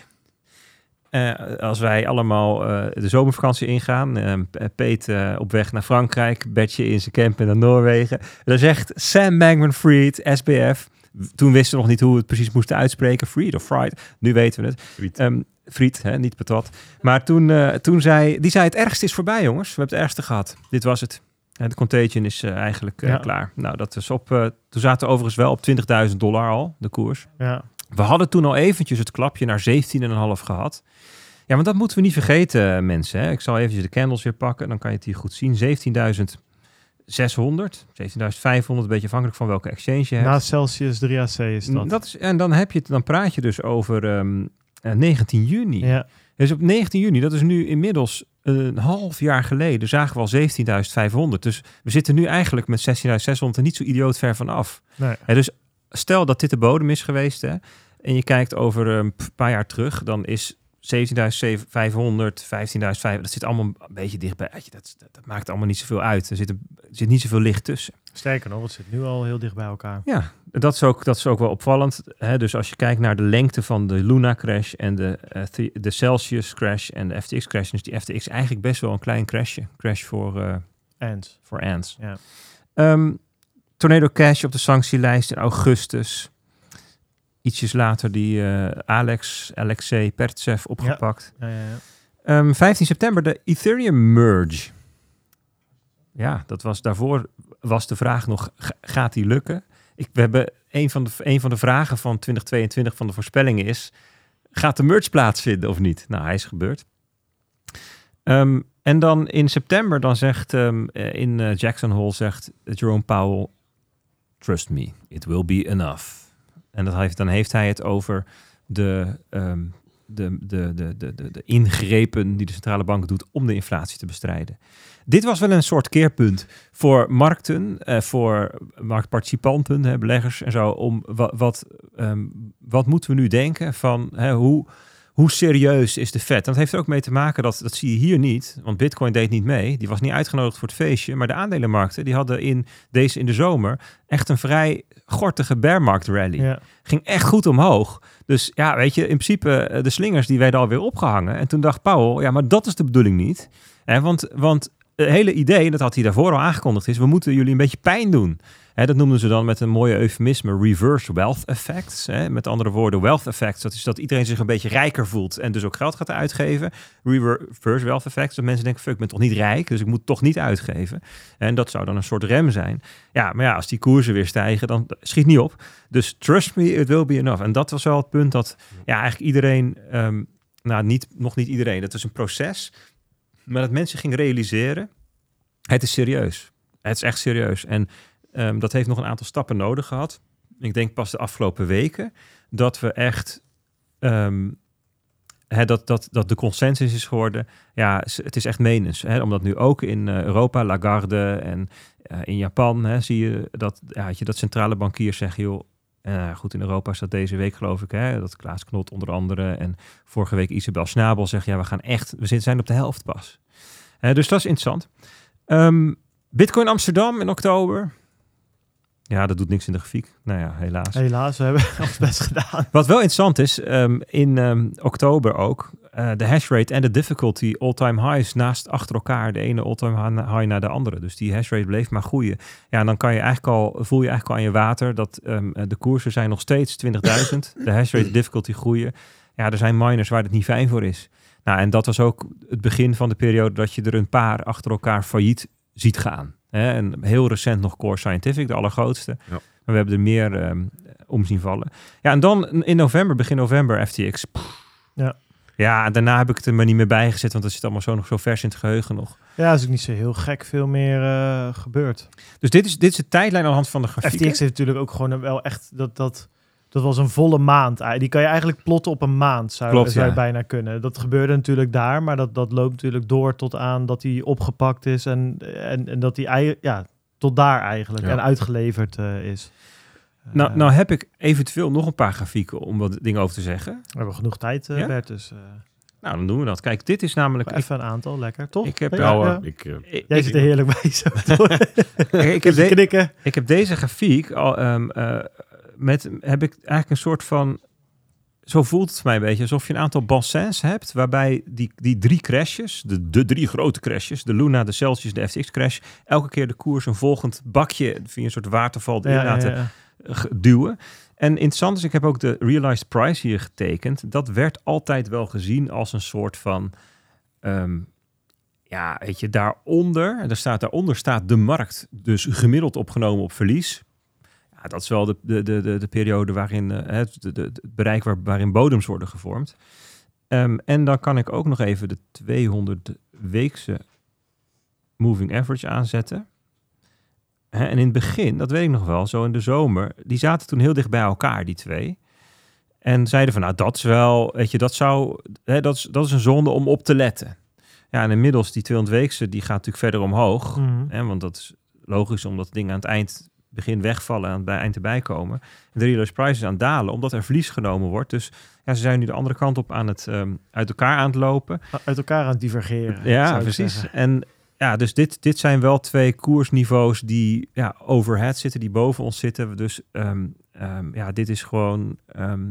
eh, als wij allemaal eh, de zomervakantie ingaan. P- Peet op weg naar Frankrijk, Betje in zijn camper naar Noorwegen. Dan zegt Sam Bankman-Fried, SBF. Toen wisten we nog niet hoe we het precies moesten uitspreken. Fried of Fried. Nu weten we het. Fried. Ehm, Fried, hè, niet patat. Maar toen, toen zei, die zei het ergste is voorbij jongens. We hebben het ergste gehad. Dit was het. De contagion is eh, eigenlijk eh, Ja. klaar. Nou, dat is op. eh, toen zaten we overigens wel op 20.000 dollar al, de koers. Ja. We hadden toen al eventjes het klapje naar 17,5 gehad. Ja, maar dat moeten we niet vergeten, mensen. Hè. Ik zal eventjes de candles weer pakken. Dan kan je het hier goed zien. 17.600, 17.500, een beetje afhankelijk van welke exchange je hebt. Na Celsius 3AC is dat. dat is, en dan, heb je het, dan praat je dus over ehm, eh, 19 juni. ja. Dus op 19 juni, dat is nu inmiddels een half jaar geleden, zagen we al 17.500. Dus we zitten nu eigenlijk met 16.600 er niet zo idioot ver van af. Nee. Dus stel dat dit de bodem is geweest hè, en je kijkt over een paar jaar terug, dan is 17.500, 15.500, dat zit allemaal een beetje dichtbij. Dat, dat, dat maakt allemaal niet zoveel uit. Er zit, een, er zit niet zoveel licht tussen. Sterker nog, het zit nu al heel dicht bij elkaar. Ja, dat is ook, dat is ook wel opvallend. Hè? Dus als je kijkt naar de lengte van de Luna crash en de, eh, de Celsius crash en de FTX crash, is die FTX eigenlijk best wel een klein crashje. Crash voor, eh En voor ants. Ja. Ehm, Tornado Cash op de sanctielijst in augustus. Ietsjes later die eh, Alex, Alexei Pertsev opgepakt. ja, ja, ja. Ehm, 15 september de Ethereum merge. Ja, dat was daarvoor was de vraag nog, ga- gaat die lukken? Ik, we hebben een van, de, een van de vragen van 2022 van de voorspellingen is, gaat de merge plaatsvinden of niet? Nou, hij is gebeurd. Ehm, en dan in september, dan zegt ehm, eh, in eh, Jackson Hole zegt Jerome Powell, trust me, it will be enough. En dat heeft, dan heeft hij het over de, ehm, de, de, de, de, de, de ingrepen die de centrale bank doet om de inflatie te bestrijden. Dit was wel een soort keerpunt voor markten, eh, voor marktparticipanten, hè, beleggers en zo. Om wat, wat, ehm, wat moeten we nu denken van hè, hoe, hoe serieus is de Fed? En dat heeft er ook mee te maken, dat, dat zie je hier niet, want Bitcoin deed niet mee. Die was niet uitgenodigd voor het feestje. Maar de aandelenmarkten die hadden in deze in de zomer echt een vrij gortige bearmarkt rally ja. ging echt goed omhoog. Dus ja, weet je, in principe eh, de slingers die werden alweer opgehangen. En toen dacht Powell, ja, maar dat is de bedoeling niet. Hè, want, want het hele idee, en dat had hij daarvoor al aangekondigd, is we moeten jullie een beetje pijn doen. Hè, dat noemden ze dan met een mooie eufemisme reverse wealth effects. Met andere woorden, wealth effects, dat is dat iedereen zich een beetje rijker voelt en dus ook geld gaat uitgeven. Reverse wealth effects, dat mensen denken, fuck, ik ben toch niet rijk, dus ik moet toch niet uitgeven. En dat zou dan een soort rem zijn. Ja, maar ja, als die koersen weer stijgen, dan schiet niet op. Dus trust me, it will be enough. En dat was wel het punt dat ja, eigenlijk iedereen, ehm, nou niet, nog niet iedereen, dat is een proces, maar dat mensen gingen realiseren, het is serieus. Het is echt serieus. En Ehm, dat heeft nog een aantal stappen nodig gehad. Ik denk pas de afgelopen weken dat we echt hè, dat, dat, dat de consensus is geworden. Ja, het is echt menens. Hè, omdat nu ook in uh, Europa, Lagarde en uh, in Japan hè, zie je dat, ja, dat centrale bankiers zeggen, joh, uh, goed, in Europa dat deze week geloof ik, hè, dat Klaas Knot onder andere en vorige week Isabel Snabel zegt, ja, we gaan echt, we zijn op de helft pas. dus dat is interessant. Um, Bitcoin Amsterdam in oktober. Ja, dat doet niks in de grafiek. Nou ja, helaas. Helaas, we hebben ons best gedaan. Wat wel interessant is, um, in um, oktober ook, uh, de hash rate en de difficulty all-time highs naast achter elkaar. De ene all-time high naar de andere. Dus die hash rate bleef maar groeien. Ja, en dan kan je eigenlijk al, voel je eigenlijk al aan je water dat um, de koersen zijn nog steeds 20.000. de hash rate difficulty groeien. Ja, er zijn miners waar het niet fijn voor is. Nou, en dat was ook het begin van de periode dat je er een paar achter elkaar failliet ziet gaan. Hè, en heel recent nog Core Scientific, de allergrootste. Ja. Maar we hebben er meer um, om zien vallen. Ja, en dan in november, begin november, FTX. Ja. Ja, daarna heb ik het er maar niet meer bij gezet, want dat zit allemaal zo nog zo vers in het geheugen nog. Ja, is ook niet zo heel gek veel meer uh, gebeurd. Dus dit is, dit is de tijdlijn aan de hand van de grafiek. FTX heeft natuurlijk ook gewoon wel echt dat, dat dat was een volle maand. Die kan je eigenlijk plotten op een maand, zou, Klopt, zou ja. je bijna kunnen. Dat gebeurde natuurlijk daar, maar dat, dat loopt natuurlijk door tot aan dat hij opgepakt is en, en, en dat hij ja, tot daar eigenlijk Ja. en uitgeleverd eh, is. Nou, Eh, nou heb ik eventueel nog een paar grafieken om wat dingen over te zeggen. we hebben genoeg tijd, Ja? Bert, dus eh, Nou, dan doen we dat. Kijk, dit is namelijk... Even een aantal, lekker, toch? ik heb Ja, ik, Jij ik- zit er heerlijk bij zo. ik heb de- knikken. Ik heb deze grafiek al ehm, eh, met heb ik eigenlijk een soort van zo voelt het mij een beetje alsof je een aantal bassins hebt waarbij die, die drie crashes, de, de drie grote crashes, de Luna, de Celsius, de FTX crash, elke keer de koers een volgend bakje via een soort waterval erin laten duwen. En interessant is, ik heb ook de realized price hier getekend. Dat werd altijd wel gezien als een soort van, ehm, ja, weet je, daaronder, daar staat daaronder staat de markt, dus gemiddeld opgenomen op verlies. Ja, dat is wel de, de, de, de, de periode waarin eh, het, het bereik waar, waarin bodems worden gevormd. Ehm, en dan kan ik ook nog even de 200 weekse moving average aanzetten. Hè, en in het begin, dat weet ik nog wel, zo in de zomer, die zaten toen heel dicht bij elkaar, die twee. En zeiden van, nou, dat is wel, weet je, dat zou, hè, dat, is, dat is een zonde om op te letten. Ja, en inmiddels die 200 weekse, die gaat natuurlijk verder omhoog. Mhm. Hè, want dat is logisch, omdat dingen aan het eind begin wegvallen en aan het eind erbij komen. En de realized is aan het dalen, omdat er verlies genomen wordt. Dus ja, ze zijn nu de andere kant op aan het ehm, uit elkaar aan het lopen. Uit elkaar aan het divergeren. Ja, precies. zeggen. En ja, dus dit, dit zijn wel twee koersniveaus die ja, overhead zitten, die boven ons zitten. Dus ehm, ehm, ja, dit is gewoon ehm,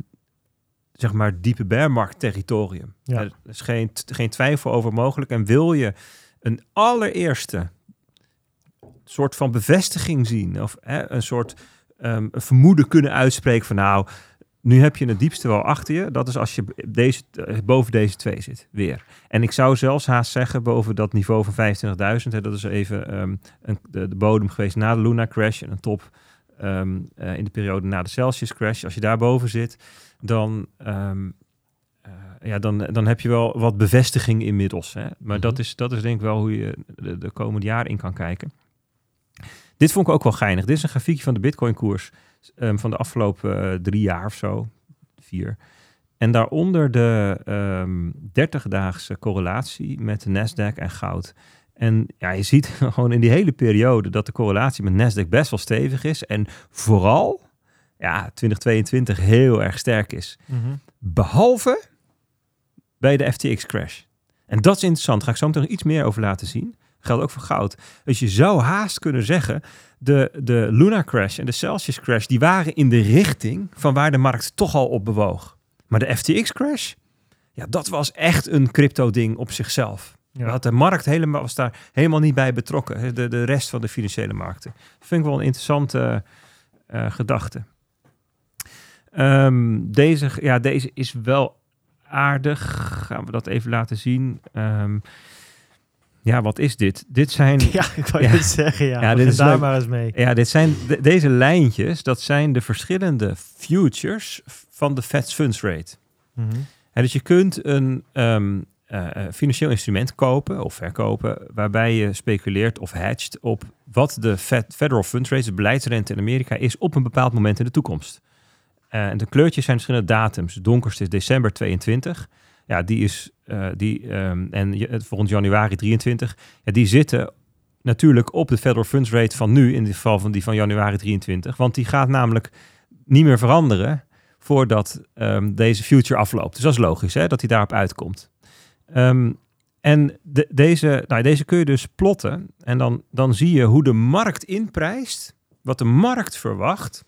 zeg maar diepe bearmarkt territorium. Ja. Er is geen, geen twijfel over mogelijk. En wil je een allereerste soort van bevestiging zien, of hè, een soort een vermoeden kunnen uitspreken van nou, nu heb je het diepste wel achter je. Dat is als je deze, eh, boven deze twee zit, weer. En ik zou zelfs haast zeggen boven dat niveau van 25.000. hè, Dat is even ehm, een, de, de bodem geweest na de Luna crash en een top ehm, eh, in de periode na de Celsius crash. Als je daarboven zit, dan, ehm, eh, ja, dan, dan heb je wel wat bevestiging inmiddels. Hè? Maar dat, Mhm. is, dat is denk ik wel hoe je de, de komende jaren in kan kijken. Dit vond ik ook wel geinig. Dit is een grafiekje van de Bitcoin koers ehm, van de afgelopen eh, drie jaar of zo. Vier. En daaronder de ehm 30-daagse correlatie met de Nasdaq en goud. En ja, je ziet gewoon in die hele periode dat de correlatie met Nasdaq best wel stevig is. En vooral, ja, 2022 heel erg sterk is. Mhm. Behalve bij de FTX crash. En dat is interessant. Daar ga ik zo meteen nog iets meer over laten zien. Geldt ook voor goud. Dus je zou haast kunnen zeggen, de, de Luna crash en de Celsius crash, die waren in de richting van waar de markt toch al op bewoog. Maar de FTX crash, ja, dat was echt een crypto ding op zichzelf. Ja. Had de markt helemaal, was daar helemaal niet bij betrokken. De, de rest van de financiële markten. Dat vind ik wel een interessante eh, gedachte. Ehm, deze, ja, deze is wel aardig. Gaan we dat even laten zien. Ehm, ja, wat is dit? Dit zijn, Ja, ik wou Ja. zeggen, ja. Ja, dit Begin is daar leuk. maar eens mee. ja, dit zijn de- deze lijntjes. Dat zijn de verschillende futures van de Fed funds rate. Mhm. En dus je kunt een ehm, eh, eh, financieel instrument kopen of verkopen, waarbij je speculeert of hedgt op wat de Fed, federal funds rate, de beleidsrente in Amerika, is op een bepaald moment in de toekomst. Eh, en de kleurtjes zijn verschillende datums. Donkerste is december 22. Ja, die is eh, die ehm, en je- volgend januari 23. Ja, die zitten natuurlijk op de federal funds rate van nu, in dit geval van die van januari 23, want die gaat namelijk niet meer veranderen voordat ehm, deze future afloopt. Dus dat is logisch hè, dat hij daarop uitkomt. Ehm, en de, deze, nou, deze kun je dus plotten en dan, dan zie je hoe de markt inprijst, wat de markt verwacht,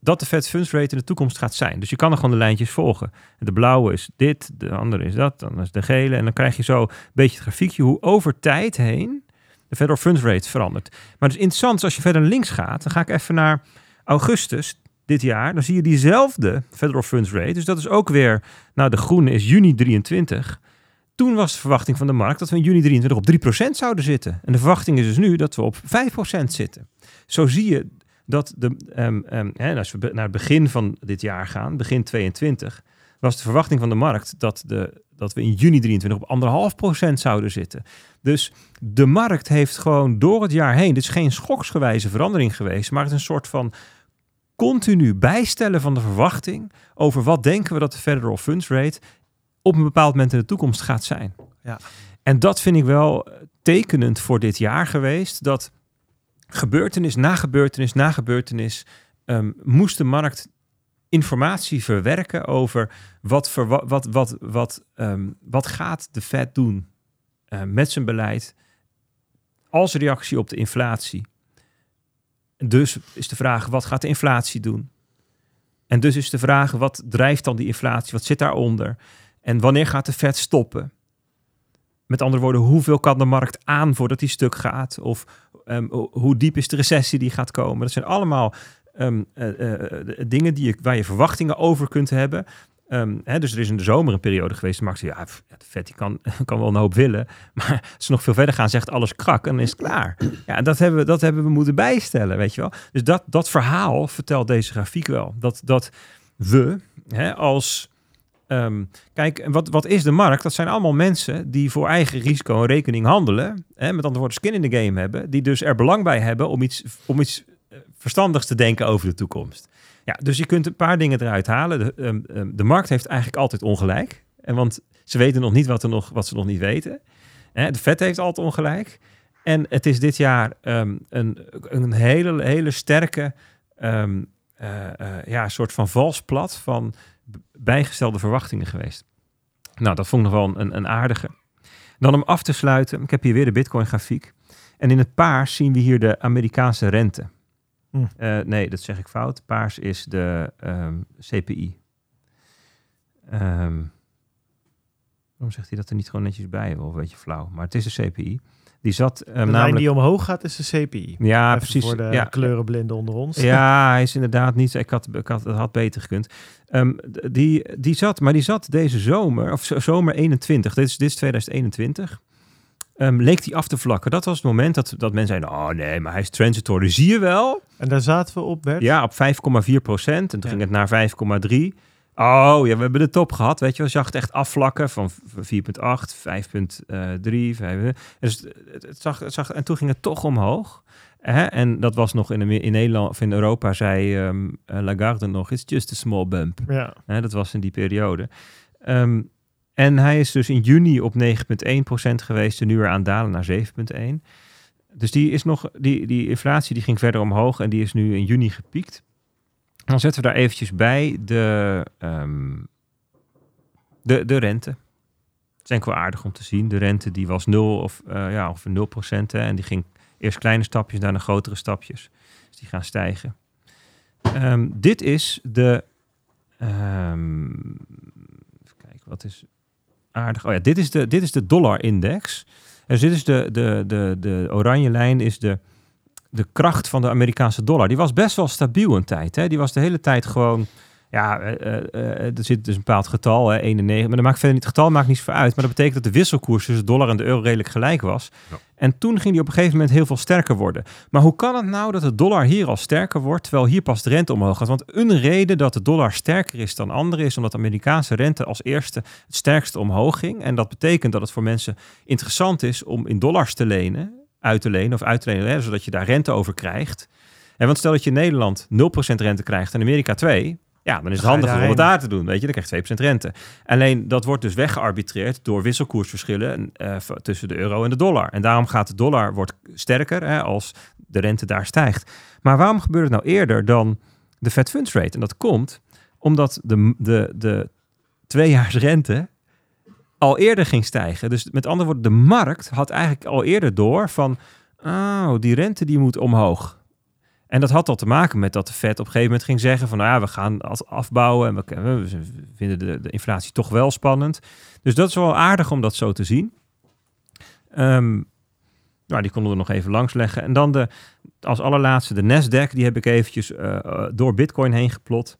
dat de Fed funds rate in de toekomst gaat zijn. Dus je kan er gewoon de lijntjes volgen. De blauwe is dit, de andere is dat, dan is de gele. En dan krijg je zo een beetje het grafiekje hoe over tijd heen de federal funds rate verandert. Maar het is interessant, is als je verder links gaat, dan ga ik even naar augustus dit jaar. Dan zie je diezelfde federal funds rate. Dus dat is ook weer, nou de groene is juni 23. Toen was de verwachting van de markt dat we in juni 23 op 3% zouden zitten. En de verwachting is dus nu dat we op 5% zitten. Zo zie je dat de, ehm, ehm, hè, als we naar het begin van dit jaar gaan, begin 22, was de verwachting van de markt dat, de, dat we in juni 23 op anderhalf procent zouden zitten. Dus de markt heeft gewoon door het jaar heen, dit is geen schoksgewijze verandering geweest, maar het is een soort van continu bijstellen van de verwachting over wat denken we dat de federal funds rate op een bepaald moment in de toekomst gaat zijn. Ja. En dat vind ik wel eh, tekenend voor dit jaar geweest, dat gebeurtenis na gebeurtenis na gebeurtenis ehm, moest de markt informatie verwerken over wat, wat, wat, wat, ehm, wat gaat de Fed doen eh, met zijn beleid als reactie op de inflatie. Dus is de vraag, wat gaat de inflatie doen? En dus is de vraag, wat drijft dan die inflatie? Wat zit daaronder? En wanneer gaat de Fed stoppen? Met andere woorden, hoeveel kan de markt aan voordat die stuk gaat? Of ehm, ho- hoe diep is de recessie die gaat komen? Dat zijn allemaal ehm, eh, eh, dingen die je, waar je verwachtingen over kunt hebben. Ehm, hè, dus er is in de zomer een periode geweest. Zei, ja, de vet die kan, kan wel een hoop willen. Maar als ze nog veel verder gaan, zegt alles krak en dan is het klaar. Ja, dat hebben, we, dat hebben we moeten bijstellen, weet je wel. Dus dat, dat verhaal vertelt deze grafiek wel. Dat, dat we hè, als... ehm, kijk, wat, wat is de markt? Dat zijn allemaal mensen die voor eigen risico en rekening handelen. Hè, met andere woorden, skin in the game hebben. Die dus er belang bij hebben om iets, om iets eh, verstandigs te denken over de toekomst. Ja, dus je kunt een paar dingen eruit halen. De, ehm, ehm, de markt heeft eigenlijk altijd ongelijk. En want ze weten nog niet wat, er nog, wat ze nog niet weten. Hè, de vet heeft altijd ongelijk. En het is dit jaar een, een hele, hele sterke eh, eh, ja, soort van vals plat van bijgestelde verwachtingen geweest. Nou, dat vond ik nog wel een, een aardige. Dan om af te sluiten, ik heb hier weer de Bitcoin grafiek. En in het paars zien we hier de Amerikaanse rente. Hm. Eh, nee, dat zeg ik fout. Paars is de ehm, CPI. Ehm, waarom zegt hij dat er niet gewoon netjes bij? Wel een beetje flauw. Maar het is de CPI. Die zat ehm, De lijn namelijk... die omhoog gaat is de CPI. Ja, Even precies. Voor de ja, kleurenblinden onder ons. ja, hij is inderdaad niet. Ik had, ik had, het had beter gekund. Ehm, die, die zat, maar die zat deze zomer, of zo- zomer 21, dit is, dit is 2021. ehm, leek die af te vlakken. Dat was het moment dat, dat men zei: Oh nee, maar hij is transitory. Zie je wel? En daar zaten we op, Bert. Ja, op 5,4 procent. En toen Ja. ging het naar 5,3. Oh ja, we hebben de top gehad. Weet je, wel. je zag het echt afvlakken van v- 4,8, 5,3. 5, dus het, het zag, het zag, en toen ging het toch omhoog. Hè? En dat was nog in, de- in Nederland of in Europa, zei ehm, eh, Lagarde nog: It's just a small bump. Ja. Hè, dat was in die periode. Ehm, en hij is dus in juni op 9,1% geweest en nu weer aan dalen naar 7,1%. Dus die, is nog, die, die inflatie die ging verder omhoog en die is nu in juni gepiekt. Dan zetten we daar eventjes bij de, ehm, de, de rente. Dat is enkel aardig om te zien. De rente die was 0 of, eh ja, of 0 procent. En die ging eerst kleine stapjes, daarna grotere stapjes. Dus die gaan stijgen. Ehm, dit is de Ehm even kijken, wat is... aardig. Oh ja, dit is de, dit is de dollar-index. Dus dit is de, de, de, de oranje lijn is de, de kracht van de Amerikaanse dollar. Die was best wel stabiel een tijd. Hè? Die was de hele tijd gewoon... Ja, eh, er zit dus een bepaald getal, hè, 1 en 9. Maar dat maakt verder niet, het getal maakt niet zoveel uit. Maar dat betekent dat de wisselkoers tussen dollar en de euro redelijk gelijk was. Ja. En toen ging die op een gegeven moment heel veel sterker worden. Maar hoe kan het nou dat de dollar hier al sterker wordt, terwijl hier pas de rente omhoog gaat? Want een reden dat de dollar sterker is dan andere is omdat de Amerikaanse rente als eerste het sterkste omhoog ging. En dat betekent dat het voor mensen interessant is om in dollars te lenen, uit te lenen of uit te lenen, hè, zodat je daar rente over krijgt. En want stel dat je in Nederland 0% rente krijgt en Amerika 2, ja, dan is het handiger om het daar te doen. Weet je, dan krijg je 2% rente. Alleen dat wordt dus weggearbitreerd door wisselkoersverschillen eh, tussen de euro en de dollar. En daarom gaat de dollar wordt sterker hè, als de rente daar stijgt. Maar waarom gebeurt het nou eerder dan de Fed Funds Rate? En dat komt omdat de, de, de tweejaarsrente al eerder ging stijgen. Dus met andere woorden, de markt had eigenlijk al eerder door van... Oh, die rente die moet omhoog. En dat had al te maken met dat de Fed op een gegeven moment ging zeggen van... nou ja, we gaan afbouwen en we, we vinden de, de inflatie toch wel spannend. Dus dat is wel aardig om dat zo te zien. Ehm, nou, die konden we nog even langs leggen. En dan de, als allerlaatste de Nasdaq. Die heb ik eventjes eh, eh, door Bitcoin heen geplot.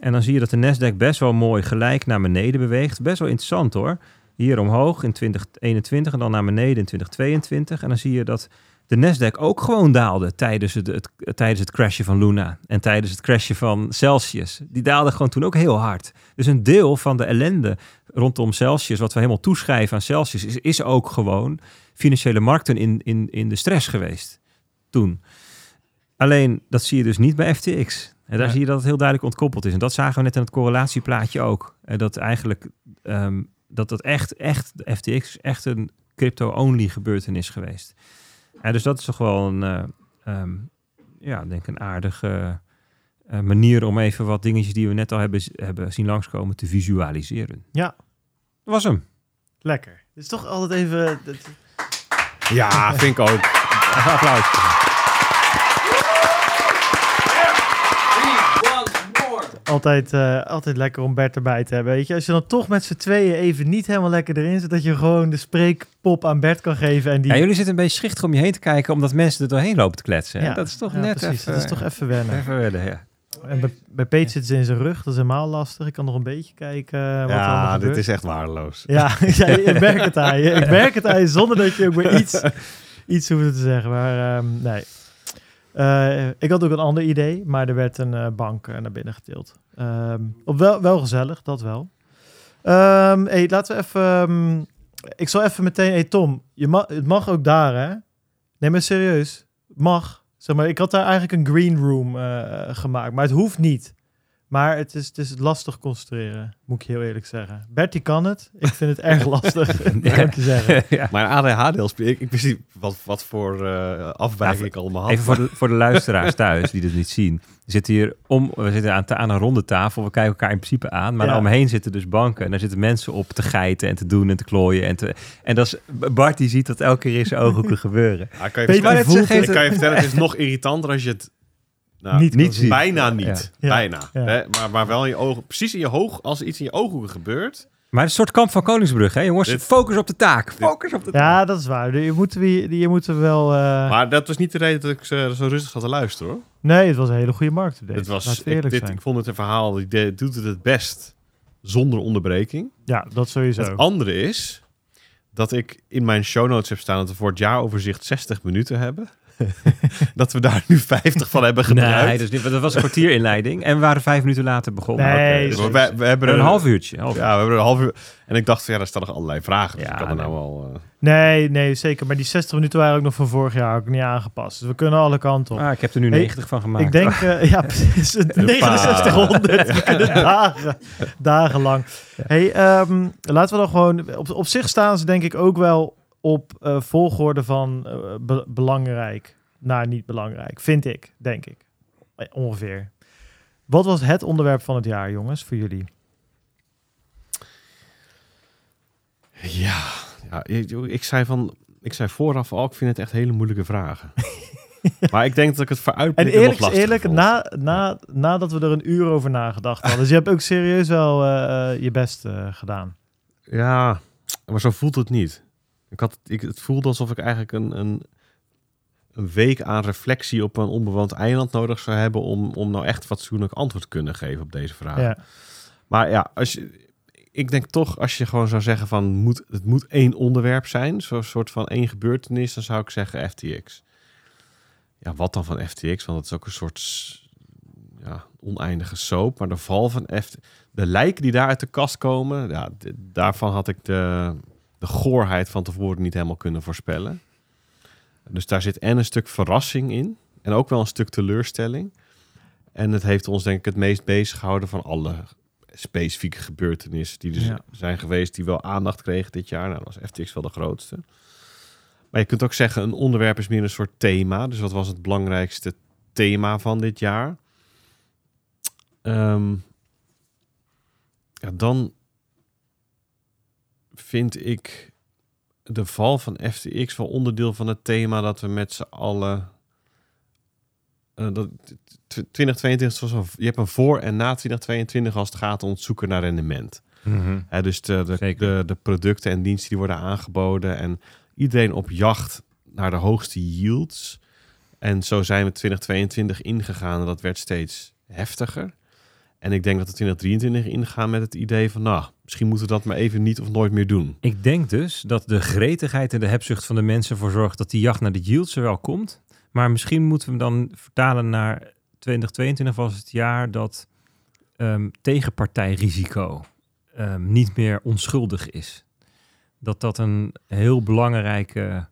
En dan zie je dat de Nasdaq best wel mooi gelijk naar beneden beweegt. Best wel interessant hoor. Hier omhoog in 2021 en dan naar beneden in 2022. En dan zie je dat de Nasdaq ook gewoon daalde tijdens het, het, tijdens het crashen van Luna. En tijdens het crashen van Celsius. Die daalde gewoon toen ook heel hard. Dus een deel van de ellende rondom Celsius, wat we helemaal toeschrijven aan Celsius, is, is ook gewoon financiële markten in, in, in de stress geweest toen. Alleen dat zie je dus niet bij FTX. En daar Ja. zie je dat het heel duidelijk ontkoppeld is. En dat zagen we net in het correlatieplaatje ook. En dat eigenlijk ehm, dat dat echt, echt, de FTX echt een crypto-only gebeurtenis geweest. En dus dat is toch wel een, eh, ehm, ja, denk ik een aardige eh, manier om even wat dingetjes die we net al hebben, hebben zien langskomen te visualiseren. Ja. Dat was hem. Lekker. Het is toch altijd even... Ja, vind ik ook. Applaus. Altijd, eh, altijd lekker om Bert erbij te hebben. Weet je, als je dan toch met z'n tweeën even niet helemaal lekker erin zit, dat je gewoon de spreekpop aan Bert kan geven. En die... Ja, jullie zitten een beetje schichtig om je heen te kijken, omdat mensen er doorheen lopen te kletsen. Ja, dat is toch ja, net precies. even, Dat is toch even wennen. even wennen, ja. En bij, bij Peet zitten ze in zijn rug. Dat is helemaal lastig. Ik kan nog een beetje kijken eh, wat er Ja, dit is echt waardeloos. Ja, ja, ik merk het aan je. Ik merk het aan je zonder dat je ook maar iets, iets hoeft te zeggen. Maar ehm, nee. Eh, ik had ook een ander idee, maar er werd een eh, bank eh, naar binnen getild. Ehm, op wel, wel gezellig, dat wel. Ehm hey, laten we even... ehm, ik zal even meteen... Hey Tom, je mag, het mag ook daar, hè? Nee, maar serieus. Mag. Zeg maar, ik had daar eigenlijk een green room gemaakt, maar het hoeft niet. Maar het is, het is lastig concentreren, moet ik heel eerlijk zeggen. Bertie kan het. Ik vind het erg lastig, ik je zeggen. ja. Mijn ADHD, ik, ik wist niet wat, wat voor eh afwijking ik allemaal had. Even voor de, voor de luisteraars thuis die dit niet zien. We zitten hier om, we zitten aan, een ronde tafel. We kijken elkaar in principe aan. Maar Ja. omheen zitten dus banken. En daar zitten mensen op te geiten en te doen en te klooien. En, te, en dat is, Bart die ziet dat elke keer in zijn ooghoeken gebeuren. Ja, kan je Weet het ik kan je vertellen, het is nog irritanter als je het nou, Niet niet, kan zien. bijna niet. Ja. Bijna. Ja. Hè? Maar, maar wel in je ogen, precies in je hoog, als er iets in je ooghoeken gebeurt. Maar het is een soort kamp van Koningsbrug, hè jongens? Dit- Focus op de taak. Focus op de taak. Ja, dat is waar. Je moet, je, je moet er wel... eh, Maar dat was niet de reden dat ik zo, zo rustig zat te luisteren hoor. Nee, het was een hele goede markt. Het was, ik, eerlijk dit, zijn. ik vond het een verhaal, die doet het het best zonder onderbreking. Ja, dat sowieso. Het andere is dat ik in mijn show notes heb staan dat we voor het jaaroverzicht 60 minuten hebben. dat we daar nu 50 van hebben gebruikt. Nee, dus niet, dat was een kwartierinleiding. En we waren vijf minuten later begonnen. Nee, Dus we, we- we hebben een half uurtje. half Ja, we hebben een half uur. En ik dacht, ja, daar staan nog allerlei vragen. Dus Ja, ik kan er nee. nou wel. eh, Nee, nee, zeker. Maar die 60 minuten waren ook nog van vorig jaar ook niet aangepast. Dus we kunnen alle kanten op. Ah, ik heb er nu Hey, 90 van gemaakt. Ik denk, eh, ja, precies. 6900. We kunnen dagen, dagenlang. Hey, ehm, laten we dan gewoon... Op, op zich staan ze denk ik ook wel op eh, volgorde van eh, be- belangrijk naar niet belangrijk. Vind ik, denk ik. Eh, Ongeveer. Wat was het onderwerp van het jaar, jongens, voor jullie? Ja, ja ik, ik zei van. Ik zei vooraf al, ik vind het echt hele moeilijke vragen. maar ik denk dat ik het En vooruitblikken eerlijk nog eerlijk, vond. na, na, nadat we er een uur over nagedacht hadden. Dus je hebt ook serieus wel je best gedaan. Ja, maar zo voelt het niet. Ik had, ik, het voelde alsof ik eigenlijk een, een, een week aan reflectie op een onbewoond eiland nodig zou hebben om, om nou echt fatsoenlijk antwoord te kunnen geven op deze vraag. Ja. Maar ja, als je, ik denk toch, als je gewoon zou zeggen van moet, het moet één onderwerp zijn, zo'n soort van één gebeurtenis, dan zou ik zeggen FTX. Ja, wat dan van FTX? Want het is ook een soort ja, oneindige soap. Maar de val van FTX, de lijken die daar uit de kast komen, ja, daarvan had ik de, de goorheid van tevoren niet helemaal kunnen voorspellen. Dus daar zit en een stuk verrassing in en ook wel een stuk teleurstelling. En het heeft ons denk ik het meest bezig gehouden van alle specifieke gebeurtenissen die er Ja. zijn geweest die wel aandacht kregen dit jaar. Nou, dat was FTX wel de grootste. Maar je kunt ook zeggen, een onderwerp is meer een soort thema. Dus wat was het belangrijkste thema van dit jaar? Ehm, ja, dan vind ik de val van FTX wel onderdeel van het thema dat we met z'n allen. eh, dat, tw- 2022 was een, je hebt een voor en na 2022 als het gaat om het zoeken naar rendement. Hè, dus de, de, de producten en diensten die worden aangeboden. En iedereen op jacht naar de hoogste yields. En zo zijn we 2022 ingegaan en dat werd steeds heftiger. En ik denk dat we 2023 ingaan met het idee van... nou, misschien moeten we dat maar even niet of nooit meer doen. Ik denk dus dat de gretigheid en de hebzucht van de mensen ervoor zorgt dat die jacht naar de yields er wel komt. Maar misschien moeten we hem dan vertalen naar 2022 was het jaar dat ehm, tegenpartijrisico ehm, niet meer onschuldig is. Dat dat een heel belangrijke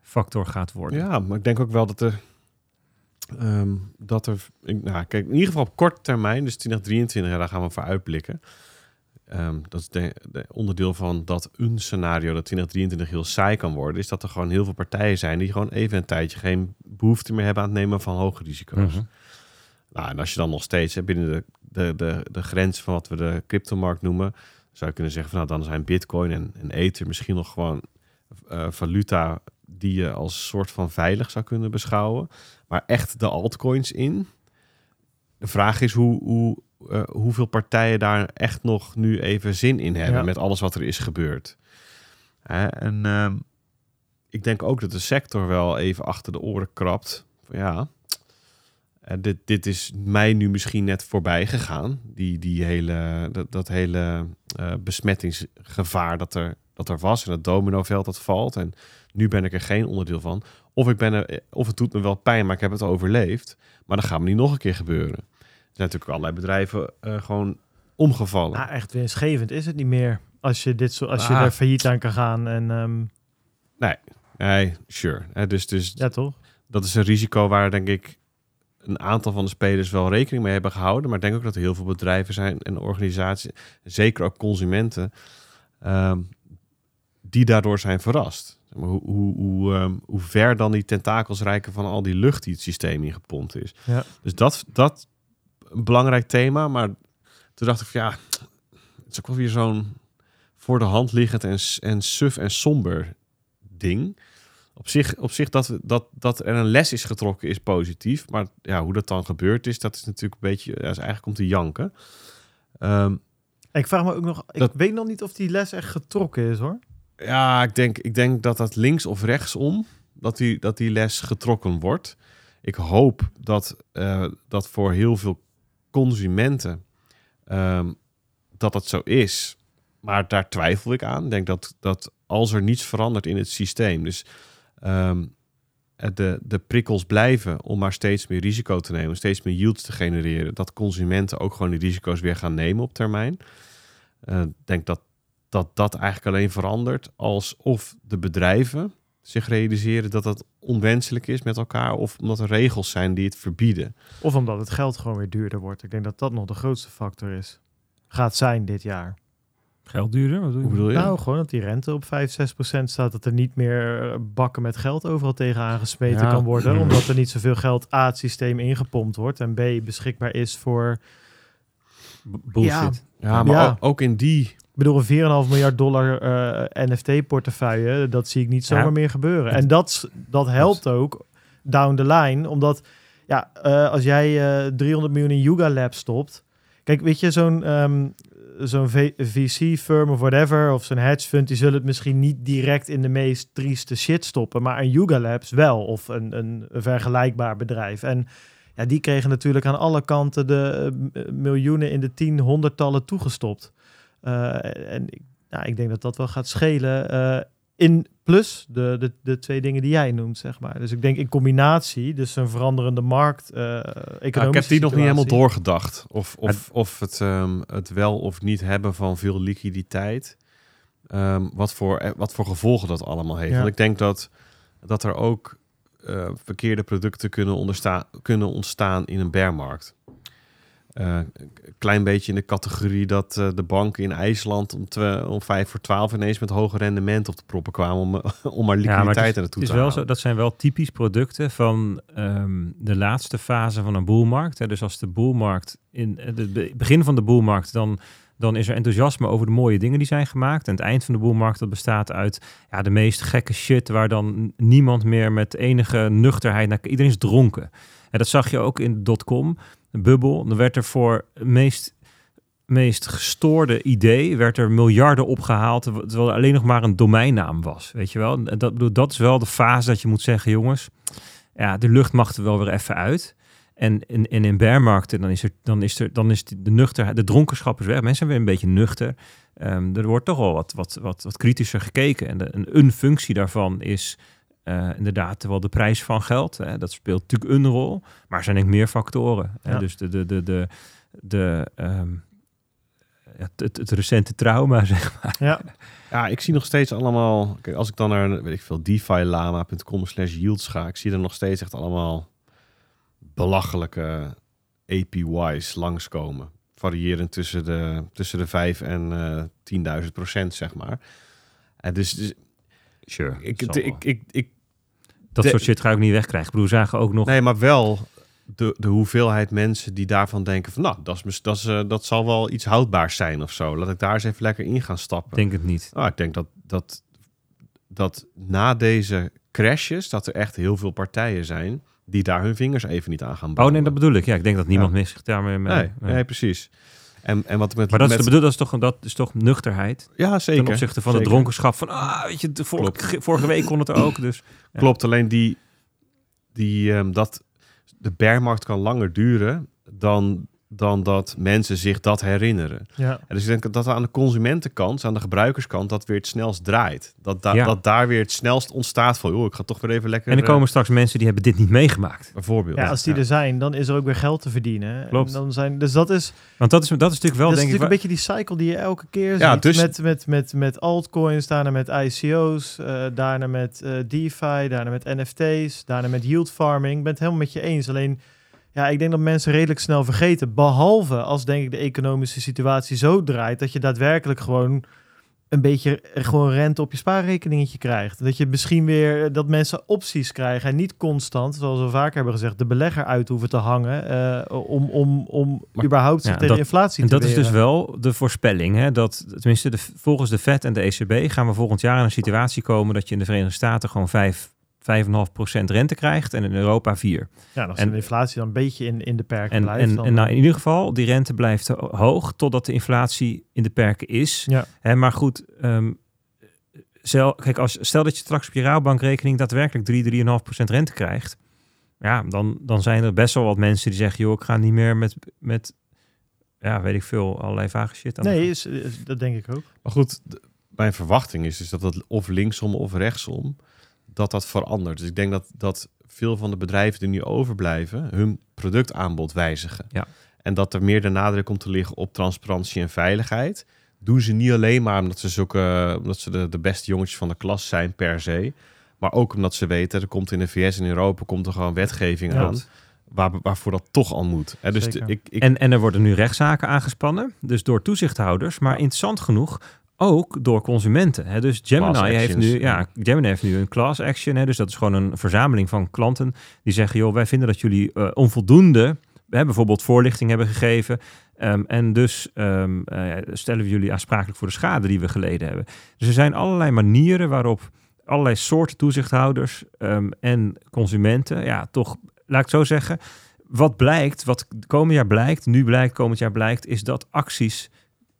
factor gaat worden. Ja, maar ik denk ook wel dat er... ehm, dat er nou, kijk, in ieder geval op korte termijn, dus 2023, ja, daar gaan we voor uitblikken. Ehm, dat is de, de onderdeel van dat een scenario dat 2023 heel saai kan worden, is dat er gewoon heel veel partijen zijn die gewoon even een tijdje geen behoefte meer hebben aan het nemen van hoge risico's. Mhm. Nou, en als je dan nog steeds hè, binnen de, de, de, de grens van wat we de cryptomarkt noemen, zou je kunnen zeggen van nou, dan zijn Bitcoin en, en Ether misschien nog gewoon eh, valuta die je als soort van veilig zou kunnen beschouwen. Maar echt de altcoins in. De vraag is hoe, hoe, eh, hoeveel partijen daar echt nog nu even zin in hebben Ja. met alles wat er is gebeurd. Hè, en ehm, ik denk ook dat de sector wel even achter de oren krabt. Ja, eh, dit, dit is mij nu misschien net voorbij gegaan. Die, die hele, dat, dat hele eh, besmettingsgevaar dat er, dat er was. En het dominoveld dat valt. En nu ben ik er geen onderdeel van. Of, ik ben er, eh, of het doet me wel pijn, maar ik heb het overleefd. Maar dan gaat me niet nog een keer gebeuren. Er zijn natuurlijk allerlei bedrijven eh, gewoon omgevallen. Nou, echt winstgevend is het niet meer. Als je, dit zo, als je Ah. er failliet aan kan gaan. En, ehm, Nee, sure. Eh, dus dus ja, toch? dat is een risico waar denk ik een aantal van de spelers wel rekening mee hebben gehouden. Maar ik denk ook dat er heel veel bedrijven zijn en organisaties, zeker ook consumenten, ehm, die daardoor zijn verrast. Hoe, hoe, hoe, ehm, hoe ver dan die tentakels reiken van al die lucht die het systeem ingepompt is. Ja. Dus dat, dat een belangrijk thema. Maar toen dacht ik van ja, het is ook wel weer zo'n voor de hand liggend en, en suf en somber ding. Op zich, op zich dat, dat, dat er een les is getrokken is positief. Maar ja, hoe dat dan gebeurd is, dat is natuurlijk een beetje... Ja, is eigenlijk om te janken. Ehm, Ik vraag me ook nog, ik weet nog niet of die les echt getrokken is hoor. Ja, ik denk, ik denk dat dat links of rechtsom... Dat die, dat die les getrokken wordt. Ik hoop dat, eh, dat voor heel veel consumenten... ehm, dat dat zo is. Maar daar twijfel ik aan. Ik denk dat, dat als er niets verandert in het systeem... dus ehm, de, de prikkels blijven om maar steeds meer risico te nemen... steeds meer yields te genereren... dat consumenten ook gewoon die risico's weer gaan nemen op termijn. Eh, Ik denk dat dat dat eigenlijk alleen verandert alsof de bedrijven zich realiseren dat dat onwenselijk is met elkaar... of omdat er regels zijn die het verbieden. Of omdat het geld gewoon weer duurder wordt. Ik denk dat dat nog de grootste factor is. Gaat zijn dit jaar. Geld duurder? Wat bedoel Hoe je? bedoel je? Nou, gewoon dat die rente op 5, 6 procent staat. Dat er niet meer eh, bakken met geld overal tegenaan gesmeten Ja. kan worden. Omdat er niet zoveel geld A, het systeem ingepompt wordt. En B, beschikbaar is voor... B- Bullshit. ja, maar Ja. Ook in die... Bedoel, een 4,5 miljard dollar eh, NFT-portefeuille. Dat zie ik niet zomaar Ja. meer gebeuren. En dat, dat helpt ook down the line. Omdat, ja, eh, als jij eh 300 miljoen in Yuga Lab stopt... Kijk, weet je, zo'n... ehm, zo'n VC-firm of whatever, of zo'n hedge fund, die zullen het misschien niet direct in de meest trieste shit stoppen, maar een Yuga Labs wel, of een, een, een vergelijkbaar bedrijf. En ja, die kregen natuurlijk aan alle kanten de eh, miljoenen in de tien, honderdtallen toegestopt. Eh, en ik, nou, ik denk dat dat wel gaat schelen. eh, in plus de, de, de twee dingen die jij noemt, zeg maar. Dus ik denk in combinatie, dus een veranderende markt, eh ik heb die nog niet helemaal doorgedacht. Of, of, of het, ehm, het wel of niet hebben van veel liquiditeit. ehm, wat, voor, wat voor gevolgen dat allemaal heeft. Ja. Want ik denk dat, dat er ook verkeerde producten kunnen, kunnen ontstaan in een bearmarkt. Eh, een klein beetje in de categorie dat eh, de banken in IJsland om, twe- om vijf voor twaalf ineens met hoge rendement op de proppen kwamen om, eh, om maar Ja, maar liquiditeit het er is, naartoe te is wel halen. zo, dat zijn wel typisch producten van ehm, de laatste fase van een boelmarkt. Hè. Dus als de boelmarkt in eh, het be- begin van de boelmarkt, dan, dan is er enthousiasme over de mooie dingen die zijn gemaakt. En het eind van de boelmarkt dat bestaat uit ja, de meest gekke shit waar dan niemand meer met enige nuchterheid naar iedereen is dronken. En dat zag je ook in dotcom, bubbel. Dan werd er voor het meest meest gestoorde idee werd er miljarden opgehaald, terwijl er alleen nog maar een domeinnaam was. Weet je wel? Dat, dat is wel de fase dat je moet zeggen, jongens, ja, de lucht mag er wel weer even uit. En in, in, in bearmarkten, dan is er, dan is er, dan is de nuchter, de dronkenschap is weg. Mensen zijn weer een beetje nuchter. Ehm, er wordt toch wel wat, wat, wat, wat kritischer gekeken. En de, een functie daarvan is eh, inderdaad wel de prijs van geld. Hè. Dat speelt natuurlijk een rol, maar er zijn denk ik meer factoren. Hè. Ja. Dus de, de, de, de, de, ehm, het, het, het recente trauma, zeg maar. Ja, Ja, ik zie nog steeds allemaal... Kijk, als ik dan naar, weet ik veel, defilama.com slash yields ga... ik zie er nog steeds echt allemaal belachelijke APY's langskomen. Variërend tussen de, tussen de 5 en eh 10.000 procent, zeg maar. En dus, dus Sure. ik, ik, ik, ik, dat de- soort shit ga ik ook niet wegkrijgen. Ik bedoel, we zagen ook nog... nee, maar wel de, de hoeveelheid mensen die daarvan denken van... nou, dat, is, dat, is, eh, dat zal wel iets houdbaars zijn of zo. Laat ik daar eens even lekker in gaan stappen. Ik denk het niet. Nou, ik denk dat, dat, dat na deze crashes, dat er echt heel veel partijen zijn die daar hun vingers even niet aan gaan Oh branden. nee, dat bedoel ik. Ja, ik denk dat niemand Ja. meer zich daarmee... mee- nee, nee. nee, precies. En, en wat met, Maar dat is, met, de bedoel, dat, is toch, dat is toch nuchterheid ja, zeker. ten opzichte van zeker. de dronkenschap. Van, ah, weet je, de vorige, vorige week kon het er ook. Dus Ja. Klopt, alleen die, die ehm, dat de bearmarkt kan langer duren dan, dan dat mensen zich dat herinneren. ja. En dus ik denk dat aan de consumentenkant, aan de gebruikerskant, dat weer het snelst draait. Dat, da- Ja. dat daar weer het snelst ontstaat van, joh, ik ga toch weer even lekker... en er eh, komen straks mensen die hebben dit niet meegemaakt. bijvoorbeeld. ja, als die er zijn, dan is er ook weer geld te verdienen. Klopt. En dan zijn, dus dat is, Want dat is, dat is natuurlijk wel, dat is denk ik... natuurlijk een beetje die cycle die je elke keer Ja, ziet. dus- Met, met, met, met altcoins, daarna met ICO's, eh, daarna met eh, DeFi, daarna met NFT's, daarna met yield farming. Ik ben het helemaal met je eens. Alleen, ja, ik denk dat mensen redelijk snel vergeten. Behalve als, denk ik, de economische situatie zo draait dat je daadwerkelijk gewoon een beetje gewoon rente op je spaarrekeningetje krijgt. Dat je misschien weer eh, dat mensen opties krijgen en niet constant, zoals we vaker hebben gezegd, de belegger uit hoeven te hangen eh, om, om, om Maar- überhaupt zich Ja, tegen dat- inflatie En te dat is dus wel de voorspelling. Hè? Dat, tenminste, de, volgens de Fed en de ECB gaan we volgend jaar in een situatie komen dat je in de Verenigde Staten gewoon 5, 5,5% rente krijgt en in Europa 4. Ja, als En- de inflatie dan een beetje in, in de perken En, blijft. en, dan, en nou, in ieder geval, die rente blijft ho- hoog totdat de inflatie in de perken is. Ja. Hè, maar goed, ehm, stel, kijk, als, stel dat je straks op je rouwbankrekening daadwerkelijk 3, 3,5% rente krijgt. Ja, dan, dan zijn er best wel wat mensen die zeggen, joh, ik ga niet meer met, met ja, weet ik veel, allerlei vage shit aan. nee, is, is- dat denk ik ook. Maar goed, mijn verwachting is dus dat het of linksom of rechtsom, dat dat verandert. Dus ik denk dat, dat veel van de bedrijven die nu overblijven, hun productaanbod wijzigen. Ja. En dat er meer de nadruk komt te liggen op transparantie en veiligheid. Doen ze niet alleen maar omdat ze, zulke, omdat ze de, de beste jongetjes van de klas zijn per se. Maar ook omdat ze weten, er komt in de VS en Europa komt er gewoon wetgeving Ja. aan. Waar, waarvoor dat toch al moet. Hè, dus de- ik, ik, En, en er worden nu rechtszaken aangespannen, dus door toezichthouders, maar interessant genoeg ook door consumenten. Hè. Dus Gemini heeft nu, ja. Gemini heeft nu een class action. Hè. Dus dat is gewoon een verzameling van klanten die zeggen, joh, wij vinden dat jullie eh, onvoldoende, hè, bijvoorbeeld voorlichting hebben gegeven. Ehm, en dus ehm, eh, stellen we jullie aansprakelijk voor de schade die we geleden hebben. Dus er zijn allerlei manieren waarop allerlei soorten toezichthouders ehm, en consumenten, ja, toch, laat ik zo zeggen, wat blijkt, wat komend jaar blijkt, nu blijkt, komend jaar blijkt, is dat acties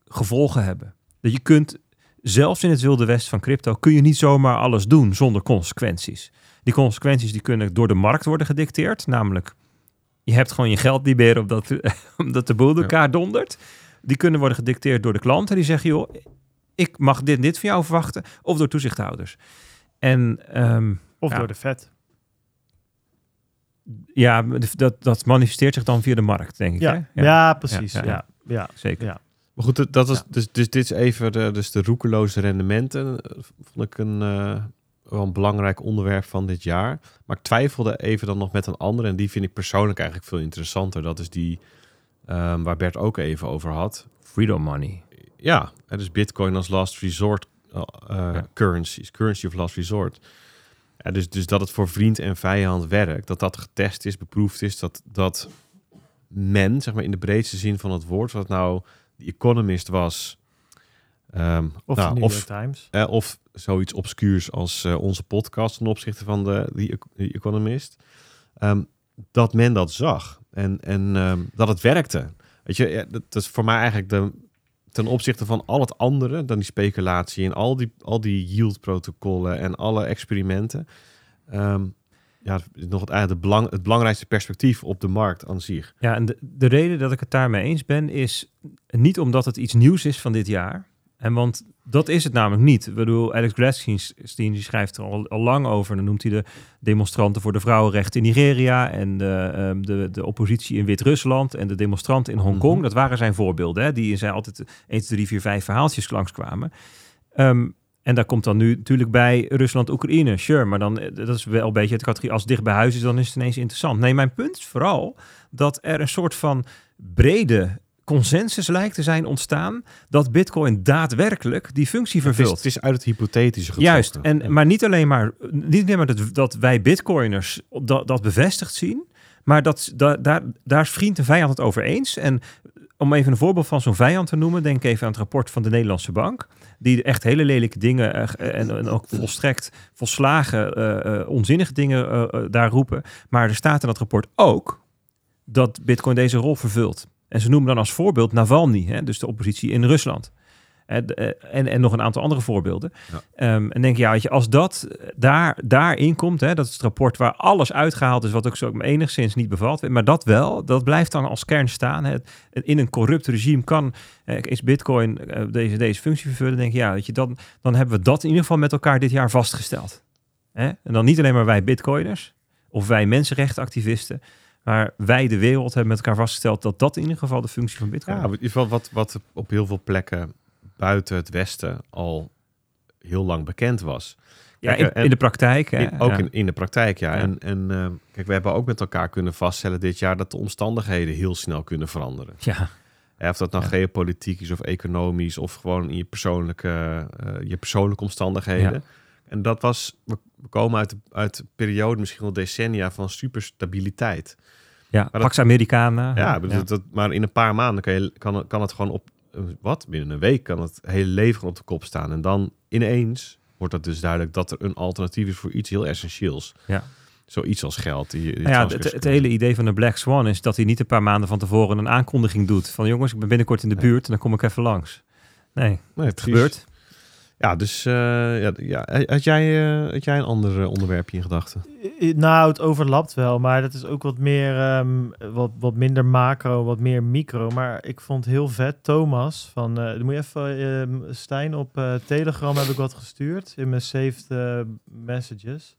gevolgen hebben. Dat je kunt, zelfs in het wilde west van crypto, kun je niet zomaar alles doen zonder consequenties. Die consequenties die kunnen door de markt worden gedicteerd, namelijk je hebt gewoon je geld niet meer omdat, omdat de boel elkaar dondert. Die kunnen worden gedicteerd door de klanten. Die zeggen, joh, ik mag dit en dit van jou verwachten. Of door toezichthouders. En ehm, Of Ja. door de vet. ja, dat, dat manifesteert zich dan via de markt, denk ik. Ja, hè? ja. precies. Ja, Ja, ja. ja. zeker. Maar goed, dat- dat is, Ja. dus, dus dit is even de, dus de roekeloze rendementen. eh, Vond ik een, eh, wel een belangrijk onderwerp van dit jaar. Maar ik twijfelde even dan nog met een andere. En die vind ik persoonlijk eigenlijk veel interessanter. Dat is die ehm, waar Bert ook even over had. Freedom money. Ja, het is Bitcoin als last resort uh, Ja. currencies, currency of last resort. Ja, dus, dus dat het voor vriend en vijand werkt, dat dat getest is, beproefd is, dat, dat men, zeg maar in de breedste zin van het woord, wat nou Economist was, ehm, Of nou, de New of, York Times. eh, of zoiets obscuurs als eh, onze podcast ten opzichte van de die, die Economist, ehm, dat men dat zag en, en ehm, dat het werkte. Weet je, ja, dat, dat is voor mij eigenlijk de, ten opzichte van al het andere, dan die speculatie en al die, al die yield-protocollen en alle experimenten. Ja, nog het, eigenlijk belang, het belangrijkste perspectief op de markt aan zich. Ja, en de, de reden dat ik het daarmee eens ben, is niet omdat het iets nieuws is van dit jaar. En want dat is het namelijk niet. Ik bedoel, Alex die schrijft er al, al lang over. Dan noemt hij de demonstranten voor de vrouwenrechten in Nigeria en de, ehm, de, de oppositie in Wit-Rusland en de demonstranten in Hongkong. Mhm. Dat waren zijn voorbeelden, hè, die in zijn altijd 1, 2, 3, 4, 5 verhaaltjes langskwamen. Ehm en daar komt dan nu natuurlijk bij Rusland-Oekraïne. Sure, maar dan eh, dat is wel een beetje de categorie. Als het dicht bij huis is, dan is het ineens interessant. Nee, mijn punt is vooral dat er een soort van brede consensus lijkt te zijn ontstaan dat Bitcoin daadwerkelijk die functie Het is, vervult. het is uit het hypothetische getrokken. Juist, en, maar niet alleen maar, niet alleen maar dat, dat wij Bitcoiners dat, dat bevestigd zien, maar dat, da, daar, daar is vriend en vijand het over eens. En om even een voorbeeld van zo'n vijand te noemen, denk even aan het rapport van de Nederlandse Bank, die echt hele lelijke dingen eh, en, en ook volstrekt volslagen eh, eh, onzinnige dingen daar roepen. Maar er staat in dat rapport ook dat Bitcoin deze rol vervult. En ze noemen dan als voorbeeld Navalny, hè, dus de oppositie in Rusland. Eh, En, en nog een aantal andere voorbeelden. Ja. Ehm, en denk je, ja, weet je, als dat daar, daarin komt, hè, dat is het rapport waar alles uitgehaald is, wat ook zo enigszins niet bevalt, maar dat wel, dat blijft dan als kern staan. Hè. In een corrupt regime kan, eh, is Bitcoin eh, deze, deze functie vervullen, denk je, ja, weet je, dan, dan hebben we dat in ieder geval met elkaar dit jaar vastgesteld. Hè? En dan niet alleen maar wij Bitcoiners of wij mensenrechtenactivisten, maar wij de wereld hebben met elkaar vastgesteld dat dat in ieder geval de functie van Bitcoin Ja, is. in ieder geval wat, wat op heel veel plekken buiten het Westen al heel lang bekend was. Ja, Kijk, in, en- in de praktijk. Hè? In- ook ja. in, in de praktijk, ja. Ja. En, en eh, kijk, we hebben ook met elkaar kunnen vaststellen dit jaar dat de omstandigheden heel snel kunnen veranderen. ja, Of dat nou geopolitiek is of economisch of gewoon in je persoonlijke, eh, je persoonlijke omstandigheden. En dat was, we, komen uit, uit een periode, misschien wel decennia, van superstabiliteit. ja. Pax Americana. Ja, Dat, maar in een paar maanden kan, je, kan, het- kan het gewoon op, eh, wat, binnen een week kan het hele leven op de kop staan. En dan ineens wordt het dus duidelijk dat er een alternatief is voor iets heel essentieels. Ja. Zoiets als geld. Die, die Nou ja, het, hele idee van de Black Swan is dat hij niet een paar maanden van tevoren een aankondiging doet. Van jongens, ik ben binnenkort in de buurt en dan kom ik even langs. Nee, Nee, het precies. gebeurt. Ja, dus eh, ja, ja, had, jij, eh, had jij een ander eh, onderwerpje in gedachten? Nou, het overlapt wel, maar dat is ook wat meer, ehm, wat, wat minder macro, wat meer micro. Maar ik vond heel vet, Thomas, van, dan moet je even, ehm, Stijn, op Telegram heb ik wat gestuurd in mijn saved messages.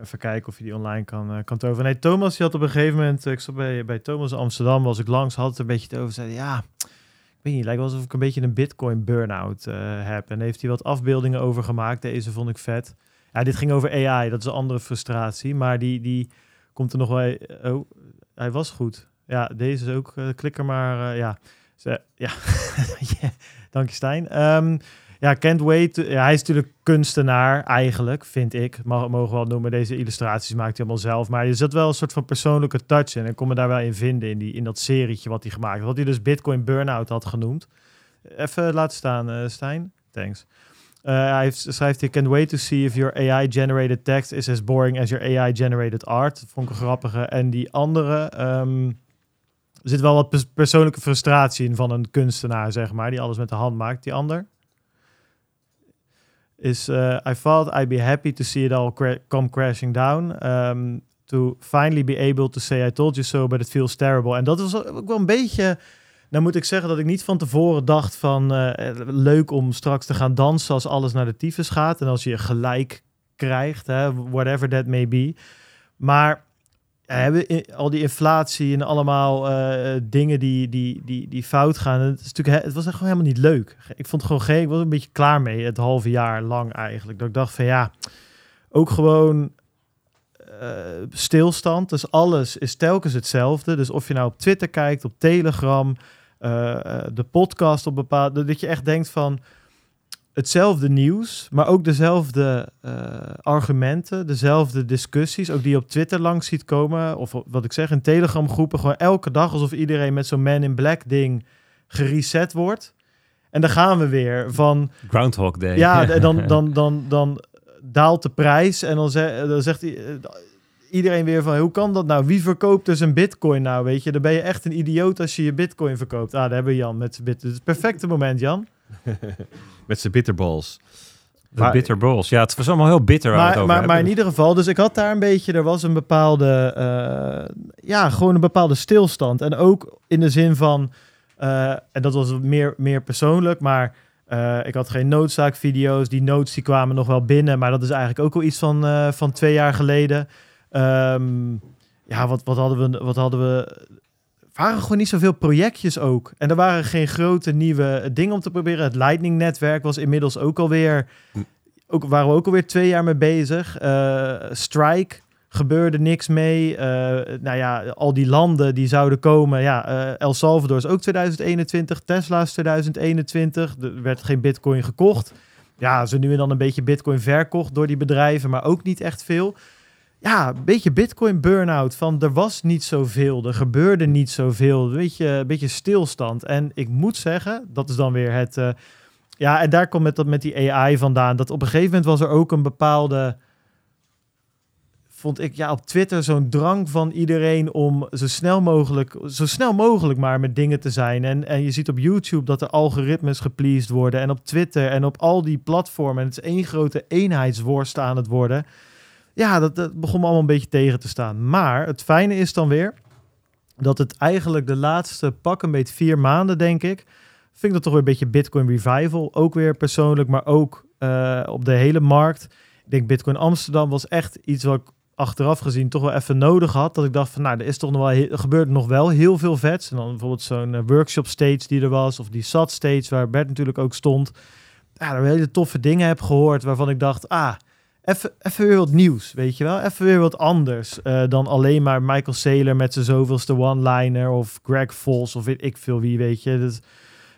Even kijken of je die online kan, kan toveren. Nee, Thomas, die had op een gegeven moment, ik zat bij, bij Thomas Amsterdam, was ik langs, had het een beetje het over, zei ja, weet niet, lijkt wel alsof ik een beetje een bitcoin burn-out eh, heb. En heeft hij wat afbeeldingen over gemaakt, deze vond ik vet. Ja, dit ging over AI, dat is een andere frustratie. Maar die, die komt er nog wel... Oh, hij was goed. Ja, deze is ook... eh, klik er maar... eh, ja. Ja. Dank je, Stijn. Ehm, ja, can't wait. to- ja, hij is natuurlijk kunstenaar, eigenlijk, vind ik. Mag, mogen we wel noemen. Deze illustraties maakt hij allemaal zelf. Maar er zit wel een soort van persoonlijke touch in. En ik kon me daar wel in vinden, in, die, in dat serietje wat hij gemaakt had. Wat hij dus Bitcoin Burnout had genoemd. Even laten staan, eh, Stijn. Thanks. Uh, hij schrijft hier, can't wait to see if your AI-generated text is as boring as your AI-generated art. Dat vond ik een grappige. En die andere, ehm, er zit wel wat pers- persoonlijke frustratie in van een kunstenaar, zeg maar, die alles met de hand maakt. Die ander is, eh, I thought I'd be happy to see it all come crashing down. Um, to finally be able to say I told you so, but it feels terrible. En dat was ook wel een beetje... Nou moet ik zeggen dat ik niet van tevoren dacht van... eh, leuk om straks te gaan dansen als alles naar de tyfus gaat. En als je gelijk krijgt, hè, whatever that may be. Maar hebben al die inflatie en allemaal eh, dingen die, die, die, die fout gaan. Het, is natuurlijk, he- het was echt gewoon helemaal niet leuk. Ik vond het gewoon geen. Ik was een beetje klaar mee, het halve jaar lang eigenlijk. Dat ik dacht van ja, ook gewoon eh, stilstand. Dus alles is telkens hetzelfde. Dus of je nou op Twitter kijkt, op Telegram, eh, de podcast op bepaalde. Dat je echt denkt van hetzelfde nieuws, maar ook dezelfde eh, argumenten, dezelfde discussies, ook die je op Twitter langs ziet komen, of wat ik zeg, in Telegram groepen, gewoon elke dag alsof iedereen met zo'n Man in Black ding gereset wordt. En dan gaan we weer van, Groundhog Day. ja, d- dan, dan, dan, dan daalt de prijs en dan, ze- dan zegt eh, iedereen weer van, hoe kan dat nou? Wie verkoopt dus een bitcoin nou, weet je? Dan ben je echt een idioot als je je bitcoin verkoopt. Ah, daar hebben we Jan met zijn bit. Het is het perfecte moment, Jan. Met zijn bitterballs. De Maar- bitter balls. Ja, het was allemaal heel bitter Maar, over maar, maar in ieder geval, dus ik had daar een beetje, er was een bepaalde, eh, ja, gewoon een bepaalde stilstand. En ook in de zin van, eh, en dat was meer, meer persoonlijk, maar eh, ik had geen noodzaakvideo's. Die notes die kwamen nog wel binnen, maar dat is eigenlijk ook al iets van, eh, van twee jaar geleden. Ehm, ja, wat, wat hadden we, wat hadden we waren gewoon niet zoveel projectjes ook. En er waren geen grote nieuwe dingen om te proberen. Het Lightning-netwerk was inmiddels ook alweer... Ook, waren we ook alweer twee jaar mee bezig. Eh, Strike gebeurde niks mee. Eh, nou ja, al die landen die zouden komen. Ja, eh, El Salvador is ook 2021. Tesla is 2021. Er werd geen bitcoin gekocht. Ja, ze nu en dan een beetje bitcoin verkocht door die bedrijven, maar ook niet echt veel ja, een beetje Bitcoin burn-out. Van er was niet zoveel, er gebeurde niet zoveel. Een beetje, een beetje stilstand. En ik moet zeggen, dat is dan weer het. eh, ja, en daar komt met, dat, met die AI vandaan. Dat op een gegeven moment was er ook een bepaalde. Vond ik ja, op Twitter zo'n drang van iedereen om zo snel mogelijk, zo snel mogelijk maar met dingen te zijn. En, en je ziet op YouTube dat er algoritmes gepleased worden. En op Twitter en op al die platformen. En het is één grote eenheidsworst aan het worden ja, dat, begon me allemaal een beetje tegen te staan. Maar het fijne is dan weer dat het eigenlijk de laatste pak een beetje vier maanden, denk ik, vind ik dat toch weer een beetje Bitcoin revival. Ook weer persoonlijk, maar ook eh, op de hele markt. Ik denk Bitcoin Amsterdam was echt iets wat ik achteraf gezien toch wel even nodig had. Dat ik dacht van, nou, er is toch nog wel, er gebeurt nog wel heel veel vets. En dan bijvoorbeeld zo'n eh, workshop stage die er was, of die SAT stage waar Bert natuurlijk ook stond. Ja, daar hele toffe dingen heb gehoord waarvan ik dacht, ah, even, even weer wat nieuws, weet je wel? Even weer wat anders eh, dan alleen maar Michael Saylor met zijn zoveelste one-liner of Greg Vols of weet ik veel wie, weet je. Dat,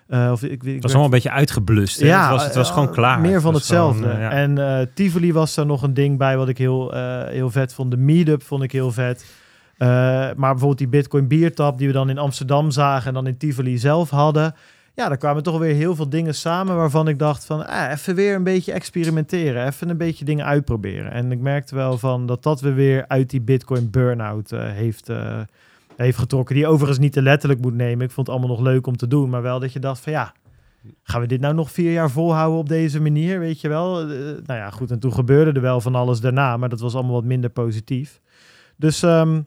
eh, of ik, ik, Het was allemaal een beetje uitgeblust. hè? het was, het was eh, gewoon klaar. Meer van hetzelfde. gewoon, ja. En Tivoli was daar nog een ding bij wat ik heel, heel vet vond. De meetup vond ik heel vet. Maar bijvoorbeeld die Bitcoin biertap die we dan in Amsterdam zagen en dan in Tivoli zelf hadden. Ja, daar kwamen toch weer heel veel dingen samen waarvan ik dacht van, ah, even weer een beetje experimenteren. Even een beetje dingen uitproberen. En ik merkte wel van dat dat we weer uit die Bitcoin burn-out eh, heeft, eh, heeft getrokken. Die overigens niet te letterlijk moet nemen. Ik vond het allemaal nog leuk om te doen. Maar wel dat je dacht van ja, gaan we dit nou nog vier jaar volhouden op deze manier? Weet je wel? Eh, nou ja, goed. En toen gebeurde er wel van alles daarna. Maar dat was allemaal wat minder positief. Dus ehm,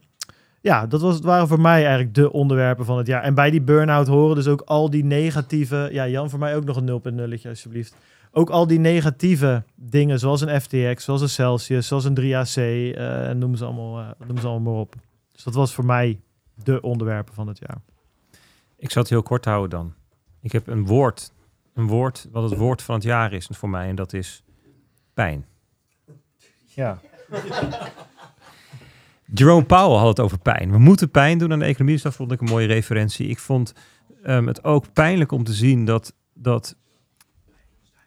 ja, dat was, het waren voor mij eigenlijk de onderwerpen van het jaar. En bij die burn-out horen dus ook al die negatieve... Ja, Jan, voor mij ook nog een 0.0 alsjeblieft. Ook al die negatieve dingen, zoals een FTX, zoals een Celsius, zoals een 3AC, eh, noem, ze allemaal, eh, noem ze allemaal maar op. Dus dat was voor mij de onderwerpen van het jaar. Ik zal het heel kort houden dan. Ik heb een woord. Een woord wat het woord van het jaar is voor mij. En dat is pijn. Ja. Jerome Powell had het over pijn. We moeten pijn doen aan de economie. Dus dat vond ik een mooie referentie. Ik vond ehm, het ook pijnlijk om te zien dat, dat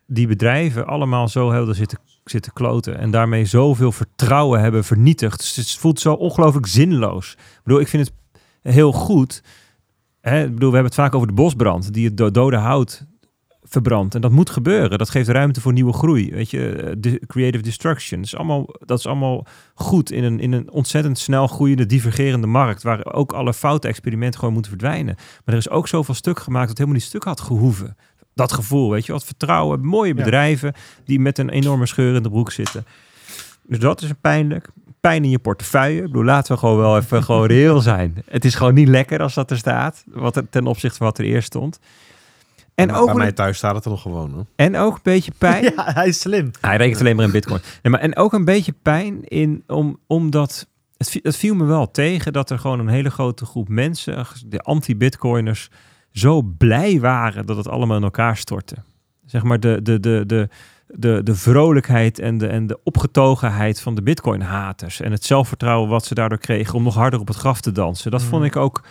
die bedrijven allemaal zo helder zitten, zitten kloten. En daarmee zoveel vertrouwen hebben vernietigd. Dus het voelt zo ongelooflijk zinloos. Ik bedoel, ik vind het heel goed. Hè? Ik bedoel, we hebben het vaak over de bosbrand. Die het do- dode hout verbrandt. En dat moet gebeuren. Dat geeft ruimte voor nieuwe groei. Weet je, eh, de creative destruction. Dat is allemaal, dat is allemaal goed in een, in een ontzettend snel groeiende, divergerende markt. Waar ook alle foute experimenten gewoon moeten verdwijnen. Maar er is ook zoveel stuk gemaakt dat helemaal niet stuk had gehoeven. Dat gevoel, weet je, wat vertrouwen. Mooie Ja. bedrijven die met een enorme scheur in de broek zitten. Dus dat is pijnlijk. Pijn in je portefeuille. Ik bedoel, laten we gewoon wel even gewoon reëel zijn. Het is gewoon niet lekker als dat er staat. Wat er, ten opzichte van wat er eerst stond. En Maar ook, bij mij thuis staat het er nog gewoon. Hoor. en ook een beetje pijn. Ja, hij is slim. Hij rekent alleen maar in bitcoin. Nee, maar, en ook een beetje pijn in, om, omdat... Het, het viel me wel tegen dat er gewoon een hele grote groep mensen, de anti-bitcoiners, zo blij waren dat het allemaal in elkaar stortte. Zeg maar de, de, de, de, de, de vrolijkheid en de, en de opgetogenheid van de bitcoin-haters. En het zelfvertrouwen wat ze daardoor kregen om nog harder op het graf te dansen. Dat vond Mm. ik ook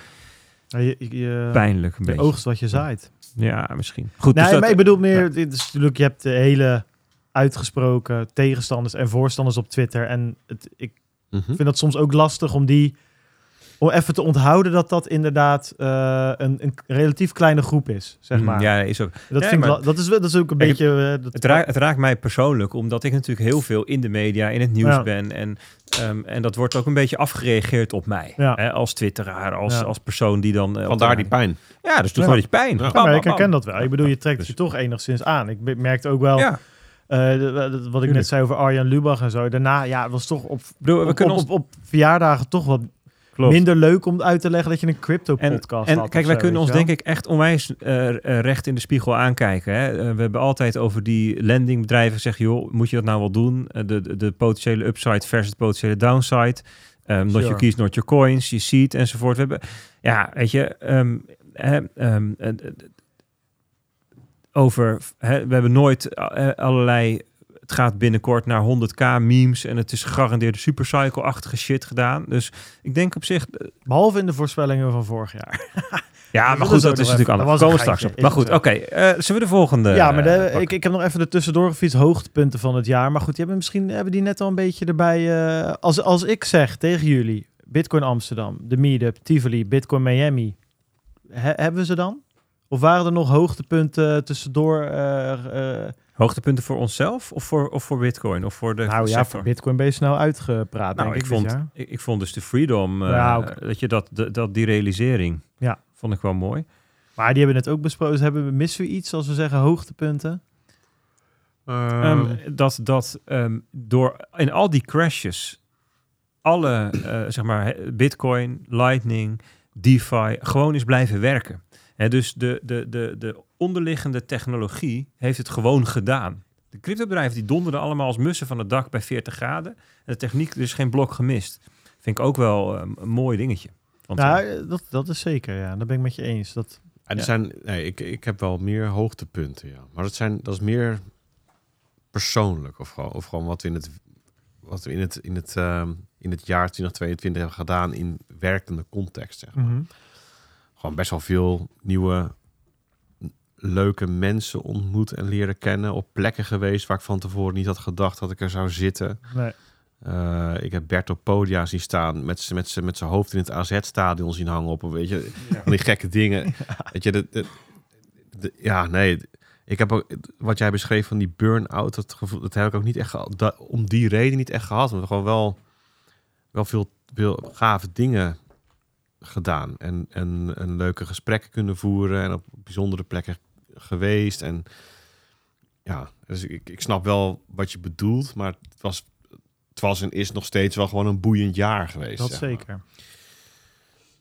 Ja, je, je, je- pijnlijk een je beetje. oogst wat je zaait. Ja, misschien. Goed, Nee, dus dat- maar ik bedoel meer, dit is natuurlijk, je hebt de hele uitgesproken tegenstanders en voorstanders op Twitter. En het, ik Mhm. vind dat soms ook lastig om die, om even te onthouden dat dat inderdaad eh, een, een relatief kleine groep is, zeg Mm, maar. Ja, is ook. dat, nee, vind maar- dat, is, wel- dat is ook een beetje... eh, dat, Het, raakt, het raakt mij persoonlijk, omdat ik natuurlijk heel veel in de media, in het nieuws Ja. ben. En, ehm, en dat wordt ook een beetje afgereageerd op mij. Ja. Hè, als twitteraar, als, Ja. als persoon die dan... eh, Vandaar die pijn. Ja, dus doet Ja. gewoon iets pijn. Ja. Maar ik herken dat wel. Ik bedoel, je trekt Dus- je toch enigszins aan. Ik merkte ook wel, eh, wat ik net zei over Arjan Lubach en zo. Daarna, ja, het was toch op, Ik bedoel, we op, kunnen op, ons... op, op verjaardagen toch wat Klopt. minder leuk om uit te leggen dat je een En, crypto-podcast en had. kijk, wij zo, kunnen ons je denk ik echt onwijs eh, eh, recht in de spiegel aankijken. Hè? Eh, we hebben altijd over die landingbedrijven gezegd, joh, moet je dat nou wel doen? De, de, potentiële upside versus de potentiële downside. Um, not Sure. your keys, not your coins, je ziet enzovoort. We hebben, ja, weet je, ehm, ehm, eh, eh, over, hè, we hebben nooit allerlei, het gaat binnenkort naar 100k memes en het is gegarandeerde supercycle-achtige shit gedaan. Dus ik denk op zich, wel. Behalve in de voorspellingen van vorig jaar. ja, maar goed, dat is natuurlijk anders. Daar komen we straks op. Maar goed, oké. eh, zullen we de volgende ja, maar de- eh, ik, ik heb nog even er tussendoor gefietst. Hoogtepunten van het jaar. Maar goed, die hebben misschien hebben die net al een beetje erbij. eh, als, als ik zeg tegen jullie, Bitcoin Amsterdam, de Meetup, Tivoli, Bitcoin Miami. he- hebben we ze dan? Of waren er nog hoogtepunten tussendoor? Hoogtepunten voor onszelf of voor, of voor Bitcoin? Of voor de nou ja, voor Bitcoin ben je snel uitgepraat, Nou, denk ik vond, ik, ik vond dus de freedom, eh, Ja, dat je dat, de- dat die realisering, Ja. vond ik wel mooi. Maar die hebben het ook besproken. Hebben we, missen we iets als we zeggen hoogtepunten? Ehm, dat dat ehm, door in al die crashes alle eh, zeg maar Bitcoin, Lightning, DeFi gewoon is blijven werken. Hè, dus de, de, de, de onderliggende technologie heeft het gewoon gedaan. De cryptobedrijven die donderden allemaal als mussen van het dak bij 40 graden. En de techniek, is geen blok gemist. Vind ik ook wel ehm, een mooi dingetje. Want, Ja, eh, dat, dat is zeker. Ja, daar ben ik met je eens. Dat, En er Ja. zijn, nee, ik, ik heb wel meer hoogtepunten, ja. Maar dat, zijn, dat is meer persoonlijk. Of gewoon, of gewoon wat we in het, wat we in het, in het, ehm, in het jaar 2022 hebben gedaan in werkende context. Zeg maar. Mhm. Gewoon best wel veel nieuwe leuke mensen ontmoet en leren kennen. Op plekken geweest waar ik van tevoren niet had gedacht dat ik er zou zitten. nee. Eh, ik heb Bert op podia zien staan met zijn met met zijn hoofd in het AZ-stadion zien hangen op, een weet je, van die gekke dingen. Weet je, de, de- de- ja, nee. Ik heb ook, wat jij beschreef van die burn-out, dat, gevoel, dat heb ik ook niet echt gehad. Da- om die reden niet echt gehad. Maar gewoon wel, wel veel, veel gave dingen gedaan. En, en, en leuke gesprekken kunnen voeren. En op bijzondere plekken geweest. En ja, dus ik, ik snap wel wat je bedoelt. Maar het was, het was en is nog steeds wel gewoon een boeiend jaar geweest. Dat maar. zeker.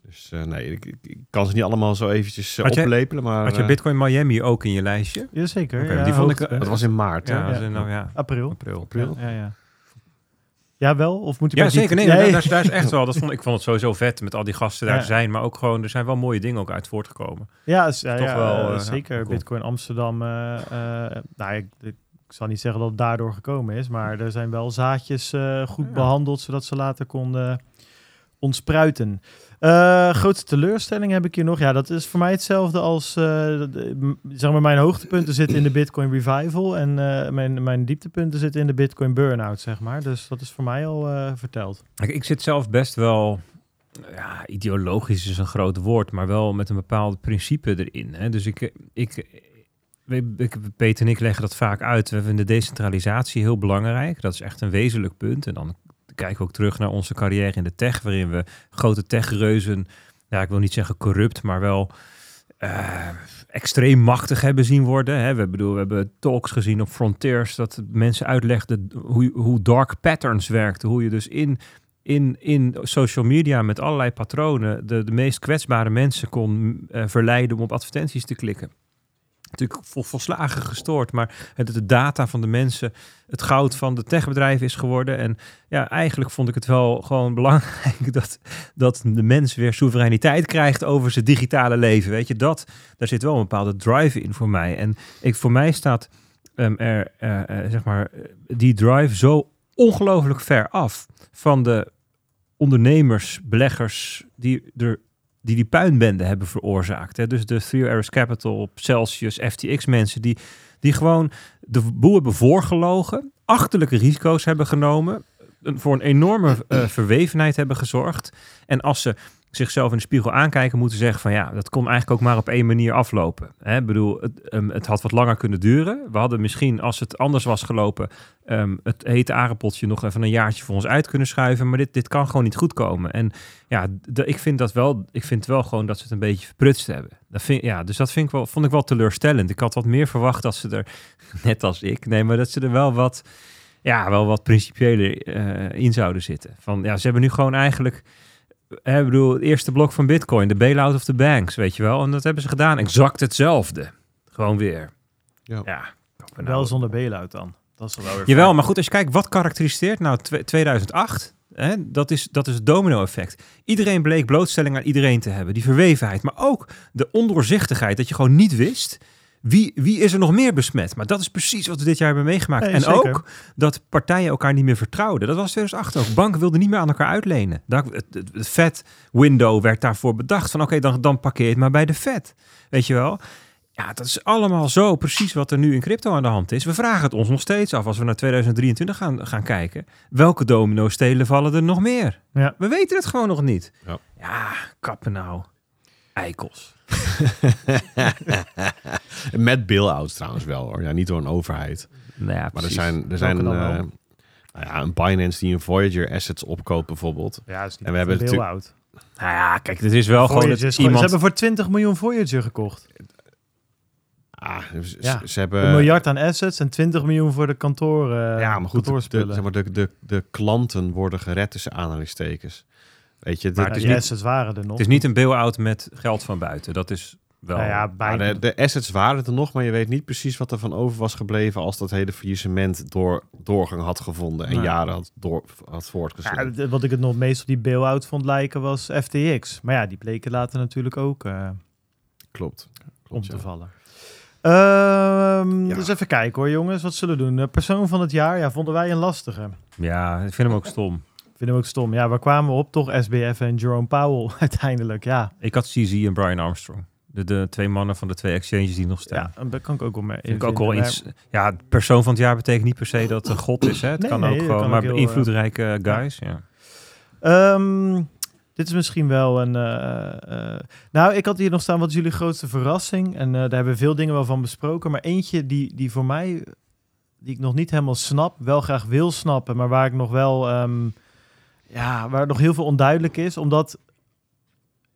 Dus eh, nee, ik, ik, kan ze niet allemaal zo eventjes uh, Had jij- oplepelen. Maar had je eh, Bitcoin Miami ook in je lijstje? Jazeker. Oké, ja, die vond ik- dat was in maart. Ja, nou ja, april. april. April. Ja, ja. Ja, wel? Of moet ik Ja, zeker. Nee, Nee. daar, is- daar is echt wel. Dat vond, ik vond het sowieso vet met al die gasten daar te zijn. Maar ook gewoon, er zijn wel mooie dingen ook uit voortgekomen. Ja, is, Toch wel, eh, eh, zeker. cool. Bitcoin Amsterdam. eh, nou, ik, ik, zal niet zeggen dat het daardoor gekomen is, maar er zijn wel zaadjes goed behandeld, zodat ze later konden ontspruiten. Eh, grootste teleurstelling heb ik hier nog. Ja, dat is voor mij hetzelfde als, eh, m- zeg maar, mijn hoogtepunten zitten in de Bitcoin Revival en eh, mijn, mijn dieptepunten zitten in de Bitcoin Burnout, zeg maar. Dus dat is voor mij al eh, verteld. Kijk, ik zit zelf best wel... Ja, ideologisch is een groot woord, maar wel met een bepaald principe erin. Hè. Dus ik, ik, ik- Peter en ik leggen dat vaak uit. We vinden decentralisatie heel belangrijk. Dat is echt een wezenlijk punt. En dan kijken ook terug naar onze carrière in de tech, waarin we grote techreuzen, ja, ik wil niet zeggen corrupt, maar wel eh, extreem machtig hebben zien worden. Hè. We, bedoel, we hebben talks gezien op Frontiers, dat mensen uitlegden hoe, hoe dark patterns werkten. Hoe je dus in, in, in social media met allerlei patronen de, de meest kwetsbare mensen kon eh, verleiden om op advertenties te klikken. Natuurlijk vol, volslagen gestoord, maar het, de data van de mensen het goud van de techbedrijven is geworden. En ja, eigenlijk vond ik het wel gewoon belangrijk dat, dat de mens weer soevereiniteit krijgt over zijn digitale leven. Weet je, dat, daar zit wel een bepaalde drive in voor mij. En ik, voor mij staat ehm, er, eh, eh, zeg maar, die drive zo ongelooflijk ver af van de ondernemers, beleggers die er die die puinbende hebben veroorzaakt. Hè. Dus de Three Arrows Capital, Celsius, FTX mensen die, die gewoon de boel hebben voorgelogen, achterlijke risico's hebben genomen, voor een enorme eh, verwevenheid hebben gezorgd. En als ze zichzelf in de spiegel aankijken, moeten zeggen van ja, dat kon eigenlijk ook maar op één manier aflopen. Hè, ik bedoel, het, ehm, het had wat langer kunnen duren. We hadden misschien, als het anders was gelopen, ehm, het hete aardappeltje nog even een jaartje voor ons uit kunnen schuiven. Maar dit, dit kan gewoon niet goed komen. En ja, ik vind dat wel, ik vind wel gewoon dat ze het een beetje verprutst hebben. Dat vind, ja, dus dat vind ik wel, vond ik wel teleurstellend. Ik had wat meer verwacht dat ze er, net als ik, nee, maar dat ze er wel wat, ja, wel wat principiëler eh, in zouden zitten. Van ja, ze hebben nu gewoon eigenlijk. Hè, Ik bedoel, het eerste blok van Bitcoin, de bailout of the banks, weet je wel. En dat hebben ze gedaan. Exact hetzelfde. Gewoon weer. Ja. Ja. Wel nou. zonder bailout dan. Dat is wel weer Jawel, fijn. maar goed, als je kijkt, wat karakteriseert nou twe- 2008? Hè, dat, is, dat is het domino-effect. Iedereen bleek blootstelling aan iedereen te hebben. Die verwevenheid, maar ook de ondoorzichtigheid. Dat je gewoon niet wist, wie, wie is er nog meer besmet? Maar dat is precies wat we dit jaar hebben meegemaakt. Nee, en zeker. ook dat partijen elkaar niet meer vertrouwden. Dat was 2008 ook. Banken wilden niet meer aan elkaar uitlenen. Daar, het, het, het Fed-window werd daarvoor bedacht. Van oké, dan, dan parkeer je het maar bij de Fed. Weet je wel? Ja, dat is allemaal zo precies wat er nu in crypto aan de hand is. We vragen het ons nog steeds af als we naar 2023 gaan, gaan kijken. Welke domino-stelen vallen er nog meer? Ja. We weten het gewoon nog niet. Ja. ja kappen nou. Eikels. Met bail-outs trouwens wel hoor. Ja, niet door een overheid. Nou ja, Maar er zijn, er zijn eh, nou ja, een Binance die een Voyager assets opkoopt bijvoorbeeld. Ja, het is niet En we hebben een bailout. Nou ja, kijk, het is wel gewoon Voyager dat is gewoon- iemand... Ze hebben voor 20 miljoen Voyager gekocht. Ah, ze, Ja. ze hebben... een miljard aan assets en 20 miljoen voor de kantoor, eh ja, maar goed, de, zeg maar, de, de, de klanten worden gered tussen aanhalingstekens. Weet je, de, Maar het is die niet- assets waren er nog. Het is niet een bail-out met geld van buiten. Dat is wel... Nou ja, maar bijna. de, de assets waren er nog, maar je weet niet precies wat er van over was gebleven als dat hele faillissement door, doorgang had gevonden en jaren had, door, had voortgezet. Ja, wat ik het nog meest op die bail-out vond lijken was FTX. Maar ja, die bleken later natuurlijk ook eh, Klopt. om Klopt, te vallen. Ja. Dus even kijken hoor jongens, wat zullen we doen? Persoon van het jaar, ja, vonden wij een lastige. Ja, ik vind hem ook stom. Ik vind hem ook stom. Ja, waar kwamen we op? Toch SBF en Jerome Powell uiteindelijk, ja. Ik had CZ en Brian Armstrong. De, de twee mannen van de twee exchanges die nog staan. Ja, daar kan ik ook wel mee Vind ik ook wel vinden. iets. Ja, persoon van het jaar betekent niet per se dat het god is. Hè? Het Nee, kan nee, ook gewoon, kan maar ook heel, invloedrijke guys. Ja. Ehm, dit is misschien wel een. eh, eh, nou, ik had hier nog staan. Wat is jullie grootste verrassing? En eh, daar hebben we veel dingen wel van besproken. Maar eentje die, die voor mij. die ik nog niet helemaal snap. wel graag wil snappen. maar waar ik nog wel. ehm, ja, waar nog heel veel onduidelijk is. Omdat.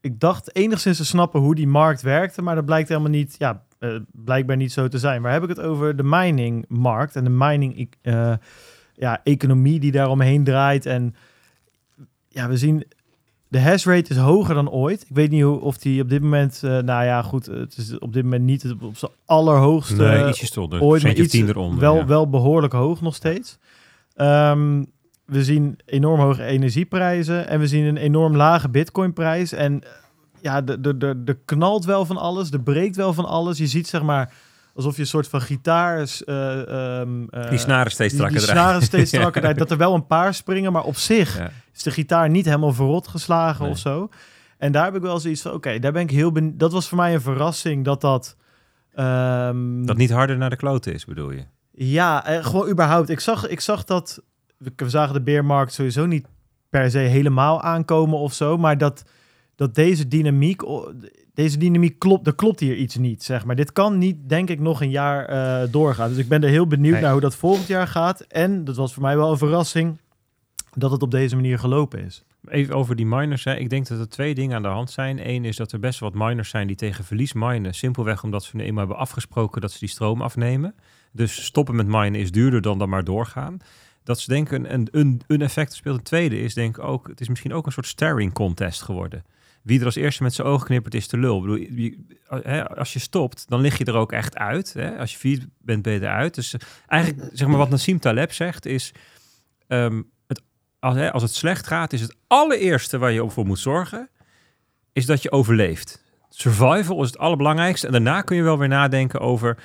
ik dacht enigszins te snappen hoe die markt werkte. maar dat blijkt helemaal niet. Ja, eh, blijkbaar niet zo te zijn. Waar heb ik het over? De miningmarkt en de mining. eh, ja, economie die daaromheen draait. En ja, we zien de hash rate is hoger dan ooit. Ik weet niet hoe, of die op dit moment, eh, nou ja, goed, het is op dit moment niet het op zijn allerhoogste Nee, ietsje stonder. ooit, maar Centje of iets tien eronder. wel, ja. wel behoorlijk hoog nog steeds. Ehm, we zien enorm hoge energieprijzen en we zien een enorm lage bitcoinprijs. En ja, er de, de, de knalt wel van alles, er breekt wel van alles. Je ziet zeg maar alsof je een soort van gitaar... is, eh, ehm, eh, die snaren steeds die, strakker die eruit. snaren steeds strakker eruit. Dat er wel een paar springen, maar op zich Ja. is de gitaar niet helemaal verrot geslagen Nee. of zo. En daar heb ik wel zoiets van, oké, daar ben ik heel benieuwd. Dat was voor mij een verrassing dat dat... ehm, Dat niet harder naar de kloten is, bedoel je? ja, eh, gewoon überhaupt. Ik zag, ik zag dat... We we zagen de beermarkt sowieso niet per se helemaal aankomen of zo. Maar dat dat deze dynamiek, deze dynamiek klopt, er klopt hier iets niet, zeg maar. Dit kan niet, denk ik, nog een jaar eh, doorgaan. Dus ik ben er heel benieuwd Nee. naar hoe dat volgend jaar gaat. En dat was voor mij wel een verrassing dat het op deze manier gelopen is. Even over die miners. Hè. Ik denk dat er twee dingen aan de hand zijn. Eén is dat er best wat miners zijn die tegen verlies minen. Simpelweg omdat ze nu eenmaal hebben afgesproken dat ze die stroom afnemen. Dus stoppen met minen is duurder dan dan maar doorgaan. Dat ze denken een, een, een effect speelt. Een tweede is denk ik ook, het is misschien ook een soort staring contest geworden. Wie er als eerste met zijn ogen knippert is de lul. Ik bedoel, als je stopt, dan lig je er ook echt uit. Hè? Als je vier bent, ben je eruit. Dus eh, eigenlijk, zeg maar wat Nassim Taleb zegt, is... ehm, het, als, hè, als het slecht gaat, is het allereerste waar je op voor moet zorgen... is dat je overleeft. Survival is het allerbelangrijkste. En daarna kun je wel weer nadenken over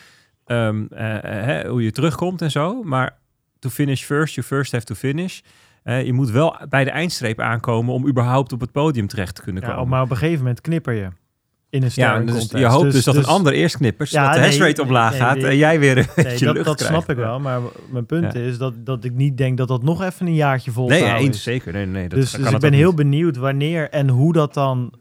ehm, eh, eh, hoe je terugkomt en zo. Maar to finish first, you first have to finish... Eh, je moet wel bij de eindstreep aankomen om überhaupt op het podium terecht te kunnen Ja, komen. maar op een gegeven moment knipper je in een Ja, dus contest. je hoopt dus, dat een ander eerst knippert, Ja, zodat de nee, hashrate omlaag nee, gaat nee. en jij weer een Nee, beetje dat, lucht dat krijgt. snap ik wel. Maar mijn punt Ja. is dat, dat ik niet denk dat dat nog even een jaartje vol te Nee, houden eens is. zeker. Nee, nee, dat dus kan dus ik ben heel benieuwd wanneer en hoe dat dan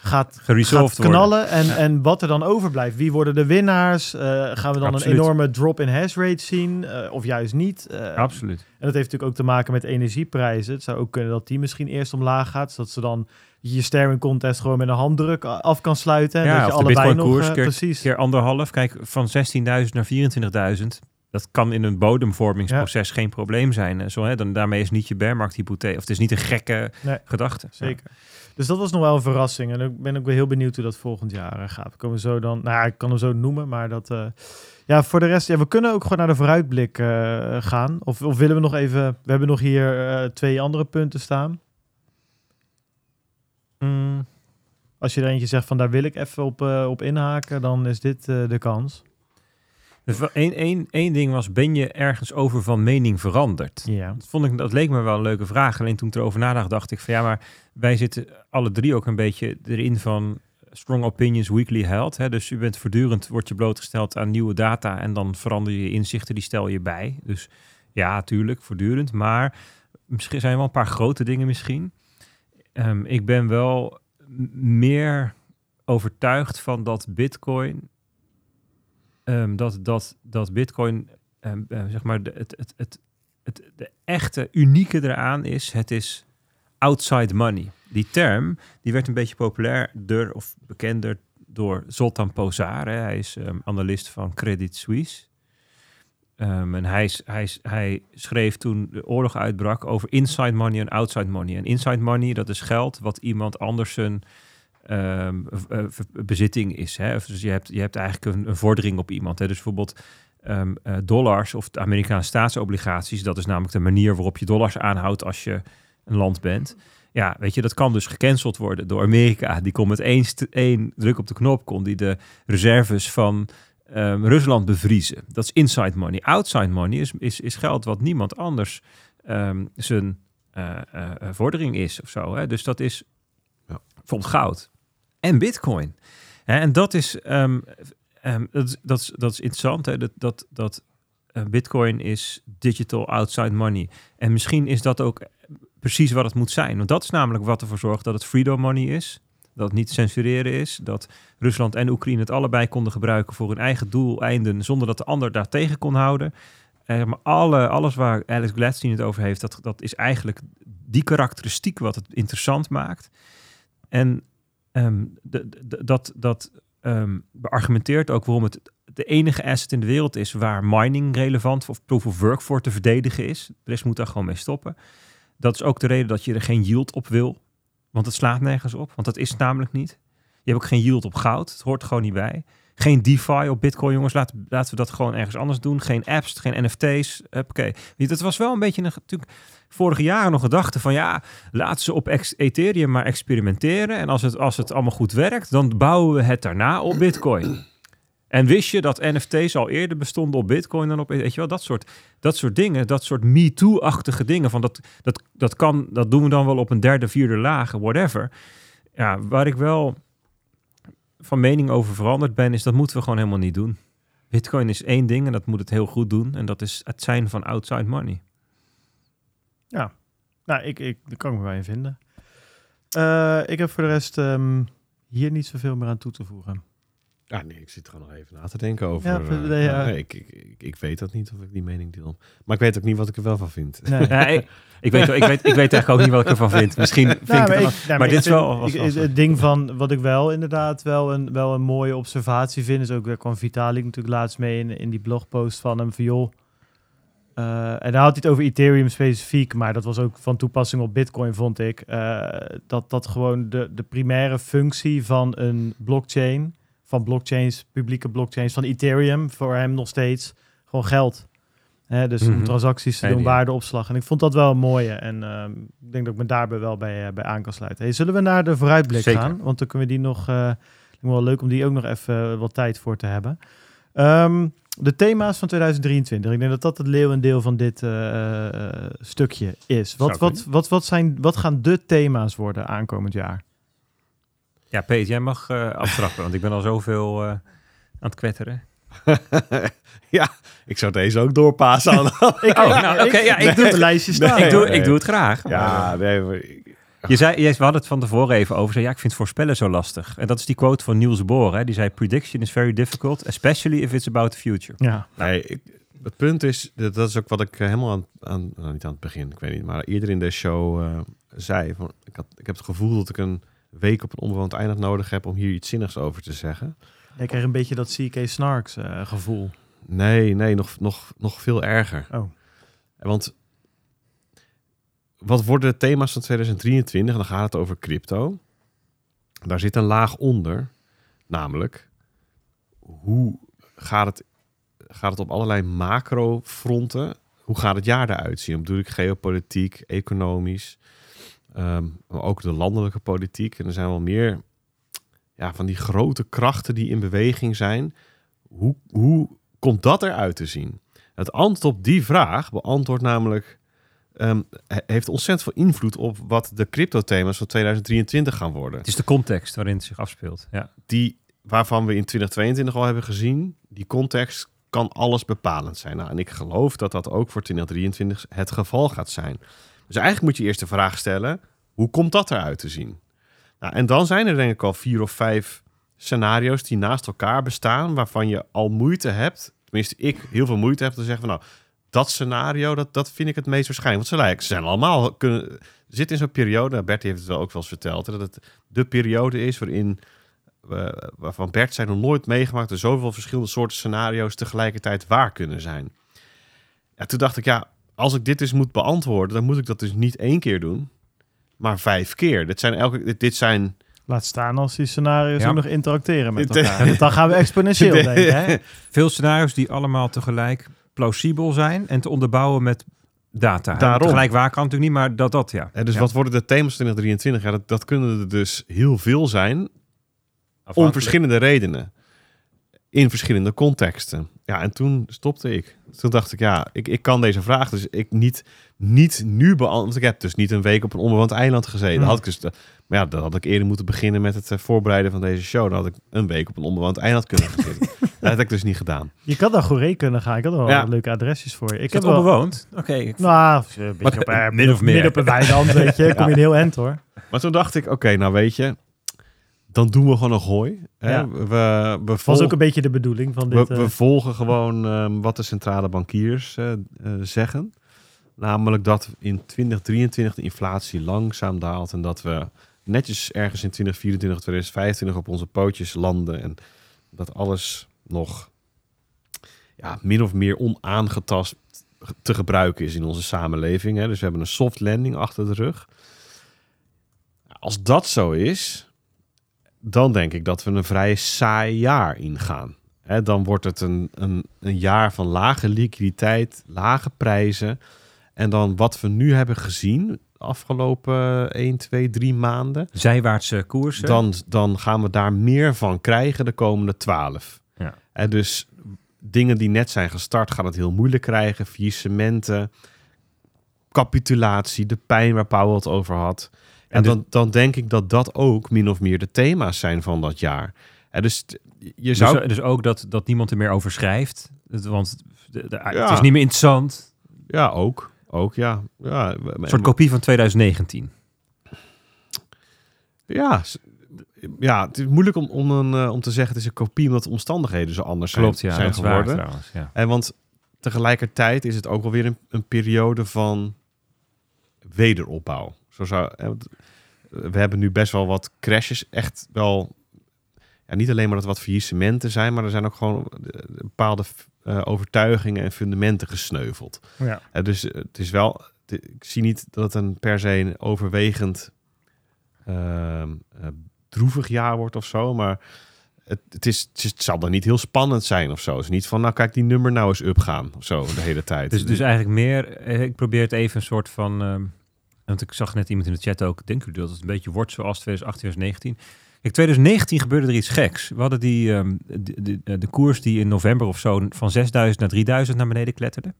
gaat, gaat knallen. En, Ja. en wat er dan overblijft. Wie worden de winnaars? Eh, gaan we dan Absoluut. een enorme drop in hash rate zien? Eh, of juist niet? Eh, Absoluut. En dat heeft natuurlijk ook te maken met energieprijzen. Het zou ook kunnen dat die misschien eerst omlaag gaat. Zodat ze dan je staring contest gewoon met een handdruk af kan sluiten. En Ja, dat je allebei nog... Eh, keer- precies. Keer anderhalf. Kijk, van 16.000 naar 24.000. Dat kan in een bodemvormingsproces geen probleem zijn. Zo, hè, dan, daarmee is niet je bearmarkt hypothese. Of het is niet een gekke Nee. gedachte. Zeker. Dus dat was nog wel een verrassing. En ik ben ook weer heel benieuwd hoe dat volgend jaar eh, gaat. Komen we zo dan. Nou, ja, ik kan hem zo noemen, maar dat. eh, ja, voor de rest, ja, we kunnen ook gewoon naar de vooruitblik eh, gaan. Of, of willen we nog even. We hebben nog hier twee andere punten staan. Mm, Als je er eentje zegt van daar wil ik even op, op inhaken, dan is dit de kans. Dus wel één, één, één ding was, ben je ergens over van mening veranderd? Ja. Dat, vond ik, dat leek me wel een leuke vraag. Alleen toen ik erover nadacht, dacht ik van ja, maar wij zitten alle drie ook een beetje erin van strong opinions weekly held. Hè? Dus je bent voortdurend, wordt je blootgesteld aan nieuwe data en dan verander je je inzichten, die stel je bij. Dus ja, tuurlijk, voortdurend. Maar misschien zijn er wel een paar grote dingen misschien. Ehm, ik ben wel meer overtuigd van dat Bitcoin, ehm, dat, dat, dat Bitcoin, ehm, eh, zeg maar, de, het, het, het, het, de echte unieke eraan is, het is outside money. Die term, die werd een beetje populairder of bekender door Zoltan Pozar. Hè. Hij is ehm, analist van Credit Suisse. Ehm, en hij, hij, hij schreef toen de oorlog uitbrak over inside money en outside money. En inside money, dat is geld wat iemand anders zijn ehm, eh, bezitting is. Hè? Dus je hebt, je hebt eigenlijk een, een vordering op iemand. Hè? Dus bijvoorbeeld ehm, eh, dollars of Amerikaanse staatsobligaties. Dat is namelijk de manier waarop je dollars aanhoudt als je een land bent. Ja, weet je, dat kan dus gecanceld worden door Amerika. Die kon met één, één druk op de knop, kon die de reserves van ehm, Rusland bevriezen. Dat is inside money. Outside money is, is, is geld wat niemand anders zijn eh, vordering is of zo. Hè? Dus dat is Ja. bijvoorbeeld goud en bitcoin. En dat is, ehm, ehm, dat, dat, is, dat is interessant. Hè? Dat, dat, dat eh, bitcoin is digital outside money. En misschien is dat ook precies wat het moet zijn. Want dat is namelijk wat ervoor zorgt dat het freedom money is. Dat het niet censureren is. Dat Rusland en Oekraïne het allebei konden gebruiken voor hun eigen doeleinden. Zonder dat de ander daar tegen kon houden. Eh, maar alle, alles waar Alex Gladstein het over heeft, dat, dat is eigenlijk die karakteristiek wat het interessant maakt. En de- dat, dat ehm, beargumenteert ook waarom het de enige asset in de wereld is waar mining relevant of proof of work voor te verdedigen is. De rest moet daar gewoon mee stoppen. Dat is ook de reden dat je er geen yield op wil. Want het slaat nergens op. Want dat is namelijk niet. Je hebt ook geen yield op goud. Het hoort gewoon niet bij. Geen DeFi op Bitcoin, jongens. Laten, laten we dat gewoon ergens anders doen. Geen apps, geen NFT's. Oké. Dat was wel een beetje een, natuurlijk vorige jaren nog gedachte van ja, laten ze op Ethereum maar experimenteren. En als het, als het allemaal goed werkt, dan bouwen we het daarna op Bitcoin. En wist je dat NFT's al eerder bestonden op Bitcoin dan op, weet je wel, dat soort, dat soort dingen, dat soort MeToo-achtige dingen. Van dat, dat, dat kan, dat doen we dan wel op een derde, vierde laag, whatever. Ja, waar ik wel van mening over veranderd ben, is dat moeten we gewoon helemaal niet doen. Bitcoin is één ding en dat moet het heel goed doen. En dat is het zijn van outside money. Nou, ik, ik, daar kan ik me bij in vinden. Eh, ik heb voor de rest ehm, hier niet zoveel meer aan toe te voegen. Ja, nee, ik zit gewoon nog even na te denken over... Ja, eh, ja. ik, ik, ik, ik weet dat niet of ik die mening deel. Maar ik weet ook niet wat ik er wel van vind. Nee. Ja, ik, ik, weet, ik, weet, ik weet eigenlijk ook niet wat ik ervan vind. Misschien vind Nou, maar ik- nou, maar dit is vind- wel- was- ik- was- het ding van wat ik wel inderdaad wel een, wel een mooie observatie vind, is ook, daar kwam Vitalik natuurlijk laatst mee in, in die blogpost van hem, van joh, eh, en daar had hij het over Ethereum specifiek, maar dat was ook van toepassing op Bitcoin, vond ik. eh, dat dat gewoon de, de primaire functie van een blockchain, van blockchains, publieke blockchains, van Ethereum, voor hem nog steeds gewoon geld. Hè, dus om Mhm. transacties te doen, waardeopslag. En ik vond dat wel een mooie. En ehm, ik denk dat ik me daarbij wel bij, eh, bij aan kan sluiten. Hey, zullen we naar de vooruitblik Zeker. gaan? Want dan kunnen we die nog... wel leuk om die ook nog even wat tijd voor te hebben. Ehm, de thema's van 2023. Ik denk dat dat het leeuwendeel van dit eh, eh, stukje is. Wat, wat, wat, wat, zijn, wat gaan de thema's worden aankomend jaar? Ja, Peet, jij mag eh aftrappen, want ik ben al zoveel eh, aan het kwetteren. ja, ik zou deze ook doorpassen. Ik, Oh, nou, oké, ja, ik doe een lijstje staan. ik, doe, nee. ik doe het graag. ja, nee, maar ik- Je zei, je, we hadden het van tevoren even over. Zei, ja, ik vind voorspellen zo lastig. En dat is die quote van Niels Bohr. Hè? Die zei, prediction is very difficult, especially if it's about the future. Ja, Nee, ik, het punt is, dat dat is ook wat ik eh, helemaal aan, aan nou, niet aan het begin, ik weet niet, maar eerder in de show eh, zei. Van, ik, had, ik heb het gevoel dat ik een week op een onbewoond eiland nodig heb om hier iets zinnigs over te zeggen. ik krijg een beetje dat CK Snarks eh, gevoel. Nee, nee, nog, nog, nog veel erger. Oh. Want wat worden de thema's van 2023? En dan gaat het over crypto. Daar zit een laag onder. Namelijk, hoe gaat het, gaat het op allerlei macrofronten? Hoe gaat het jaar eruit zien? Dan bedoel ik geopolitiek, economisch, ehm, maar ook de landelijke politiek. En er zijn wel meer ja, van die grote krachten die in beweging zijn. Hoe, hoe komt dat eruit te zien? Het antwoord op die vraag beantwoordt namelijk he- heeft ontzettend veel invloed op wat de crypto-thema's van 2023 gaan worden. Het is de context waarin het zich afspeelt. Ja. Die waarvan we in 2022 al hebben gezien, die context kan alles bepalend zijn. Nou, en ik geloof dat dat ook voor 2023 het geval gaat zijn. Dus eigenlijk moet je eerst de vraag stellen: hoe komt dat eruit te zien? Nou, en dan zijn er denk ik al vier of vijf scenario's die naast elkaar bestaan, waarvan je al moeite hebt, tenminste ik heel veel moeite heb te zeggen van nou, dat scenario, dat, dat vind ik het meest waarschijnlijk. Want ze lijken, ze zijn allemaal, kunnen, zitten in zo'n periode, Bertie heeft het wel ook wel eens verteld, hè, dat het de periode is waarin, eh, waarvan Bert zei nog nooit meegemaakt, er zoveel verschillende soorten scenario's tegelijkertijd waar kunnen zijn. Ja, toen dacht ik, ja, als ik dit dus moet beantwoorden, dan moet ik dat dus niet één keer doen, maar vijf keer. Dit zijn elke, dit, dit zijn Laat staan als die scenario's Ja. ook nog interacteren met elkaar. Dan gaan we exponentieel denken. Hè? Veel scenario's die allemaal tegelijk plausibel zijn en te onderbouwen met data. Daarom. Tegelijk waar kan natuurlijk niet, maar dat dat ja. En dus Ja. wat worden de thema's 2023? Ja, dat, dat kunnen er dus heel veel zijn, om verschillende redenen. In verschillende contexten. Ja, en toen stopte ik. Toen dacht ik, ja, ik, ik kan deze vraag dus ik niet, niet nu beantwoorden. Want ik heb dus niet een week op een onbewoond eiland gezeten. Hmm. Had ik dus, maar ja, dan had ik eerder moeten beginnen met het eh, voorbereiden van deze show. Dan had ik een week op een onbewoond eiland kunnen gaan zitten. dat heb ik dus niet gedaan. Je kan dan Goeree kunnen gaan. Ik had er wel Ja. leuke adresjes voor je. Ik Is heb onbewoond? Oké. Nou, een beetje op, eh, Min of meer. midden op een weiland, weet je. Kom je een heel end, hoor. Maar toen dacht ik, oké, nou weet je, dan doen we gewoon een gooi. Hè? Ja. We, we, was volgen- ook een beetje de bedoeling van dit. We, eh, we volgen gewoon ehm, wat de centrale bankiers eh, eh, zeggen. Namelijk dat in 2023 de inflatie langzaam daalt en dat we netjes ergens in 2024, 2025 op onze pootjes landen en dat alles nog ja, min of meer onaangetast te gebruiken is in onze samenleving. Hè. Dus we hebben een soft landing achter de rug. Als dat zo is, dan denk ik dat we een vrij saai jaar ingaan. Hè, dan wordt het een, een, een jaar van lage liquiditeit, lage prijzen. En dan wat we nu hebben gezien de afgelopen 1, 2, 3 maanden. Zijwaartse koersen. Dan, dan gaan we daar meer van krijgen de komende 12. Ja. En dus dingen die net zijn gestart gaan het heel moeilijk krijgen. Faillissementen, capitulatie, de pijn waar Powell het over had. En dus- dan, dan denk ik dat dat ook min of meer de thema's zijn van dat jaar. En dus je dus, zou... dus ook dat, dat niemand er meer over schrijft. Want de, de- het is niet meer interessant. Ja, ook. Ook, ja. ja. Een soort kopie van 2019. Ja, ja, het is moeilijk om, om, een, eh, om te zeggen het is een kopie omdat de omstandigheden zo anders zijn, ja, is waar geworden. trouwens. Ja. En want tegelijkertijd is het ook wel weer een, een periode van wederopbouw. Zo zou, eh, we hebben nu best wel wat crashes, echt wel. Ja, niet alleen maar dat wat faillissementen zijn, maar er zijn ook gewoon eh, bepaalde eh, overtuigingen en fundamenten gesneuveld. Ja. Dus het is wel. ik zie niet dat het een per se een overwegend ehm, eh, droevig jaar wordt of zo, maar het, het, is, het, zal dan niet heel spannend zijn of zo. Het is niet van, nou kijk die nummer nou eens upgaan of zo de hele tijd. Dus, dus eigenlijk meer, ik probeer het even een soort van, ehm, want ik zag net iemand in de chat ook, denken jullie dat het een beetje wordt zoals 2018, 2019? Kijk, 2019 gebeurde er iets geks. We hadden die, ehm, de, de, de koers die in november of zo van 6000 naar 3000 naar beneden kletterde.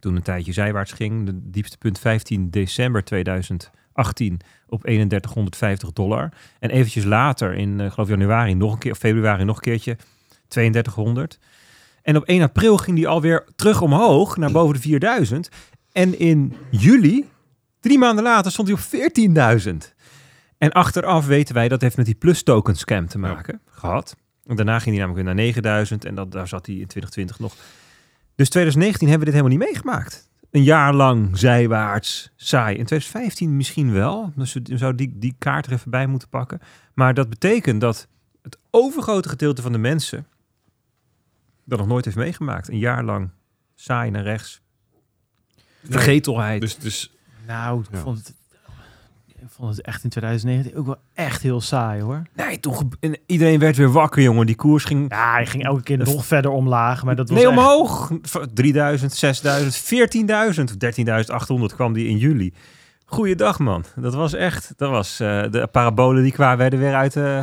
Toen een tijdje zijwaarts ging. De diepste punt 15 december 2018 op 3150 dollar. En eventjes later, in eh, geloof januari nog een keer, of februari nog een keertje, 3200. En op 1 april ging die alweer terug omhoog naar boven de 4000. En in juli, drie maanden later, stond hij op 14.000. En achteraf weten wij dat heeft met die plus token scam te maken gehad. En daarna ging hij namelijk weer naar 9000 en dat, daar zat hij in 2020 nog. Dus 2019 hebben we dit helemaal niet meegemaakt. Een jaar lang zijwaarts, saai. In 2015 misschien wel. Dus we zou die, die kaart er even bij moeten pakken. Maar dat betekent dat het overgrote gedeelte van de mensen dat nog nooit heeft meegemaakt. Een jaar lang saai naar rechts. Vergetelheid. dus, dus Nou, ik Ja. vond het... Ik vond het echt in 2019 ook wel echt heel saai hoor. nee, toen iedereen werd weer wakker, jongen. Die koers ging Ja, hij ging elke keer nog verder omlaag, maar dat was nee, echt- omhoog. V- 3000, 6000, 14.000, 13.800 kwam die in juli. Goeiedag, man. Dat was echt, dat was, eh, de parabolen die kwamen werden weer uit, eh,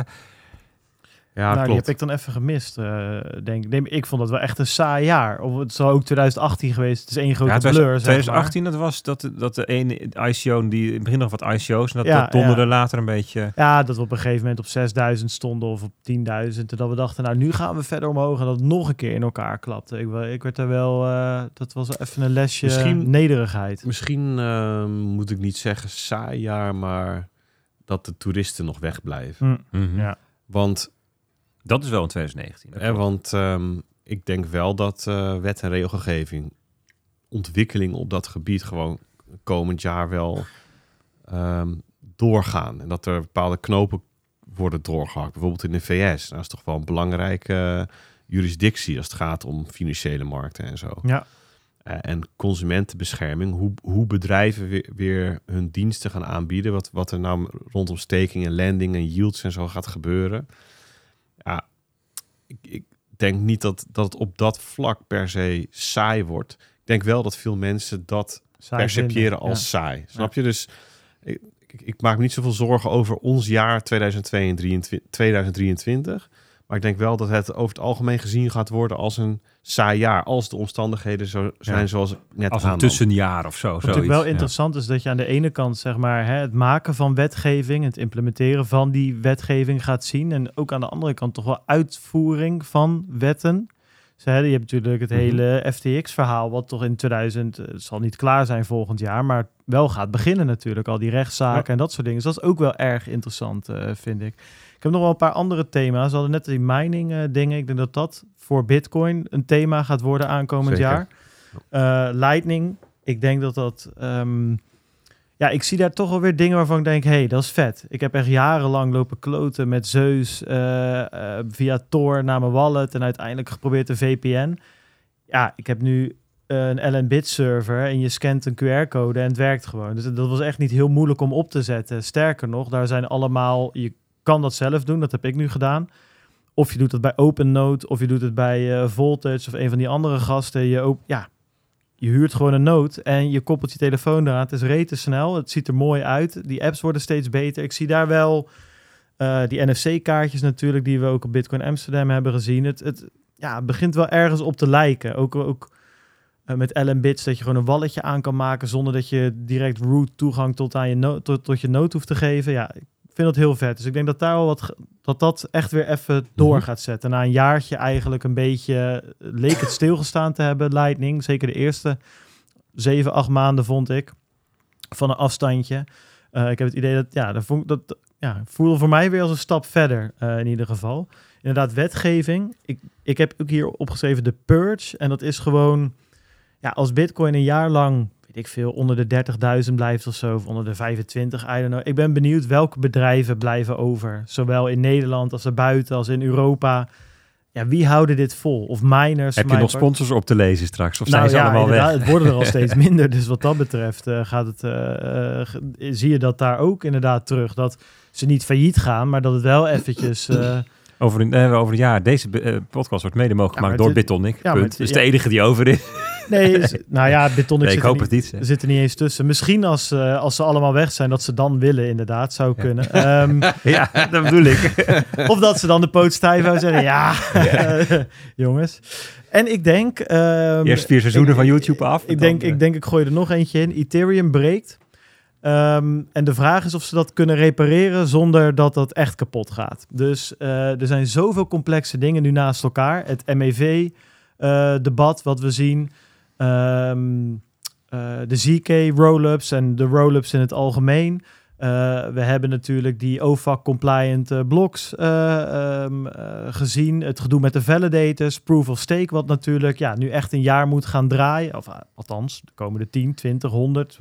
ja, nou, die klopt. heb ik dan even gemist, eh, denk ik. Nee, ik vond het wel echt een saai jaar. Of het zou ook 2018 geweest. Het is één grote ja, het was blur, zeg 2018, dat was dat, de- dat de ene ICO, die in het begin nog wat ICO's, en dat, Ja, dat donderde ja. later een beetje. Ja, dat we op een gegeven moment op 6000 stonden of op 10.000. En dat we dachten, nou, nu gaan we verder omhoog. En dat het nog een keer in elkaar klapte. Ik, ik werd er wel, eh, dat was wel even een lesje Misschien- nederigheid. Misschien ehm, moet ik niet zeggen saai jaar, maar dat de toeristen nog wegblijven. Hm, Mhm. Ja. Want, Dat is wel in 2019. dat eh, want ehm, ik denk wel dat eh, wet en regelgeving, ontwikkeling op dat gebied gewoon komend jaar wel ehm, doorgaan. En dat er bepaalde knopen worden doorgehakt. Bijvoorbeeld in de VS. Dat is toch wel een belangrijke jurisdictie als het gaat om financiële markten en zo. Ja. Eh, en consumentenbescherming, hoe, hoe bedrijven weer, weer hun diensten gaan aanbieden, wat, wat er nou rondom staking en lending en yields en zo gaat gebeuren. Ik, ik denk niet dat, dat het op dat vlak per se saai wordt. Ik denk wel dat veel mensen dat Saai percepiëren als ja. saai. Snap je? Dus ik, ik, ik maak me niet zoveel zorgen over ons jaar 2022, 2023. Maar ik denk wel dat het over het algemeen gezien gaat worden als een saai jaar. Als de omstandigheden zo zijn Ja. zoals ik net Als een tussenjaar of zo. Wat natuurlijk wel ja. interessant is dat je aan de ene kant zeg maar, hè, het maken van wetgeving, het implementeren van die wetgeving gaat zien. En ook aan de andere kant toch wel uitvoering van wetten. Dus, hè, je hebt natuurlijk het Mhm. hele FTX-verhaal, wat toch in 2000, eh, het zal niet klaar zijn volgend jaar, maar wel gaat beginnen natuurlijk. Al die rechtszaken Ja. en dat soort dingen. Dus dat is ook wel erg interessant, eh, vind ik. Heb nog wel een paar andere thema's. We hadden net die mining eh, dingen. Ik denk dat dat voor Bitcoin een thema gaat worden aankomend Zeker. jaar. Eh, Lightning, ik denk dat dat... ehm, ja, ik zie daar toch wel weer dingen waarvan ik denk... hey, dat is vet. Ik heb echt jarenlang lopen kloten met Zeus... eh, via Tor naar mijn wallet... en uiteindelijk geprobeerd een VPN. Ja, ik heb nu een LN-bit server... en je scant een QR-code en het werkt gewoon. Dus dat was echt niet heel moeilijk om op te zetten. Sterker nog, daar zijn allemaal... je kan dat zelf doen, dat heb ik nu gedaan... Of je doet het bij OpenNote, of je doet het bij eh, Voltage of een van die andere gasten. Je, op, ja, je huurt gewoon een note en je koppelt je telefoon eraan. Het is rete snel, het ziet er mooi uit. Die apps worden steeds beter. Ik zie daar wel eh, die NFC-kaartjes natuurlijk, die we ook op Bitcoin Amsterdam hebben gezien. Het, het, ja, begint wel ergens op te lijken. Ook, ook eh, met LM Bits, dat je gewoon een walletje aan kan maken zonder dat je direct root toegang tot, aan je no tot, tot je note hoeft te geven. Ja, ik vind dat heel vet. Dus ik denk dat daar wel wat dat dat echt weer even door Mhm. gaat zetten. Na een jaartje eigenlijk een beetje eh, leek het stilgestaan te hebben, Lightning. Zeker de eerste zeven, acht maanden vond ik van een afstandje. Eh, ik heb het idee dat ja, dat, vond, dat ja, voelde voor mij weer als een stap verder eh, in ieder geval. Inderdaad, wetgeving. Ik, ik heb ook hier opgeschreven de purge. En dat is gewoon, ja, als bitcoin een jaar lang, weet ik veel, onder de 30.000 blijft of zo, of onder de 25, I don't know. Ik ben benieuwd welke bedrijven blijven over. Zowel in Nederland als erbuiten, als in Europa. Ja, wie houden dit vol? Of miners? Heb je nog sponsors op te lezen straks? Of Nou zijn ze allemaal weg? Het worden er al steeds minder. Dus wat dat betreft eh, gaat het, eh, eh, zie je dat daar ook inderdaad terug. Dat ze niet failliet gaan, maar dat het wel eventjes... eh, Over een, eh, over een jaar. Deze eh, podcast wordt mede mogelijk gemaakt door Bitonic. ja, maar punt. het- dus de enige die over is. nee, is- nou ja, Betonic Nee, ik zit, er hoop niet, het niet. zit er niet eens tussen. Misschien als, eh, als ze allemaal weg zijn, dat ze dan willen inderdaad. Zou Ja. kunnen. Ehm, Ja, dat bedoel ik. of dat ze dan de poot stijf zeggen, ja, jongens. En ik denk... ehm, Eerst vier seizoenen ik- van YouTube af. Ik denk, ik denk, ik gooi er nog eentje in. Ethereum breekt. Ehm, en de vraag is of ze dat kunnen repareren zonder dat dat echt kapot gaat. Dus eh, er zijn zoveel complexe dingen nu naast elkaar. Het MEV-debat wat we zien. Ehm, eh, de ZK roll-ups en de roll-ups in het algemeen. Eh, we hebben natuurlijk die OFAC-compliant eh, blocks eh, ehm, eh, gezien. Het gedoe met de validators, proof of stake, wat natuurlijk ja, nu echt een jaar moet gaan draaien. Of althans, de komende 10, 20, 100,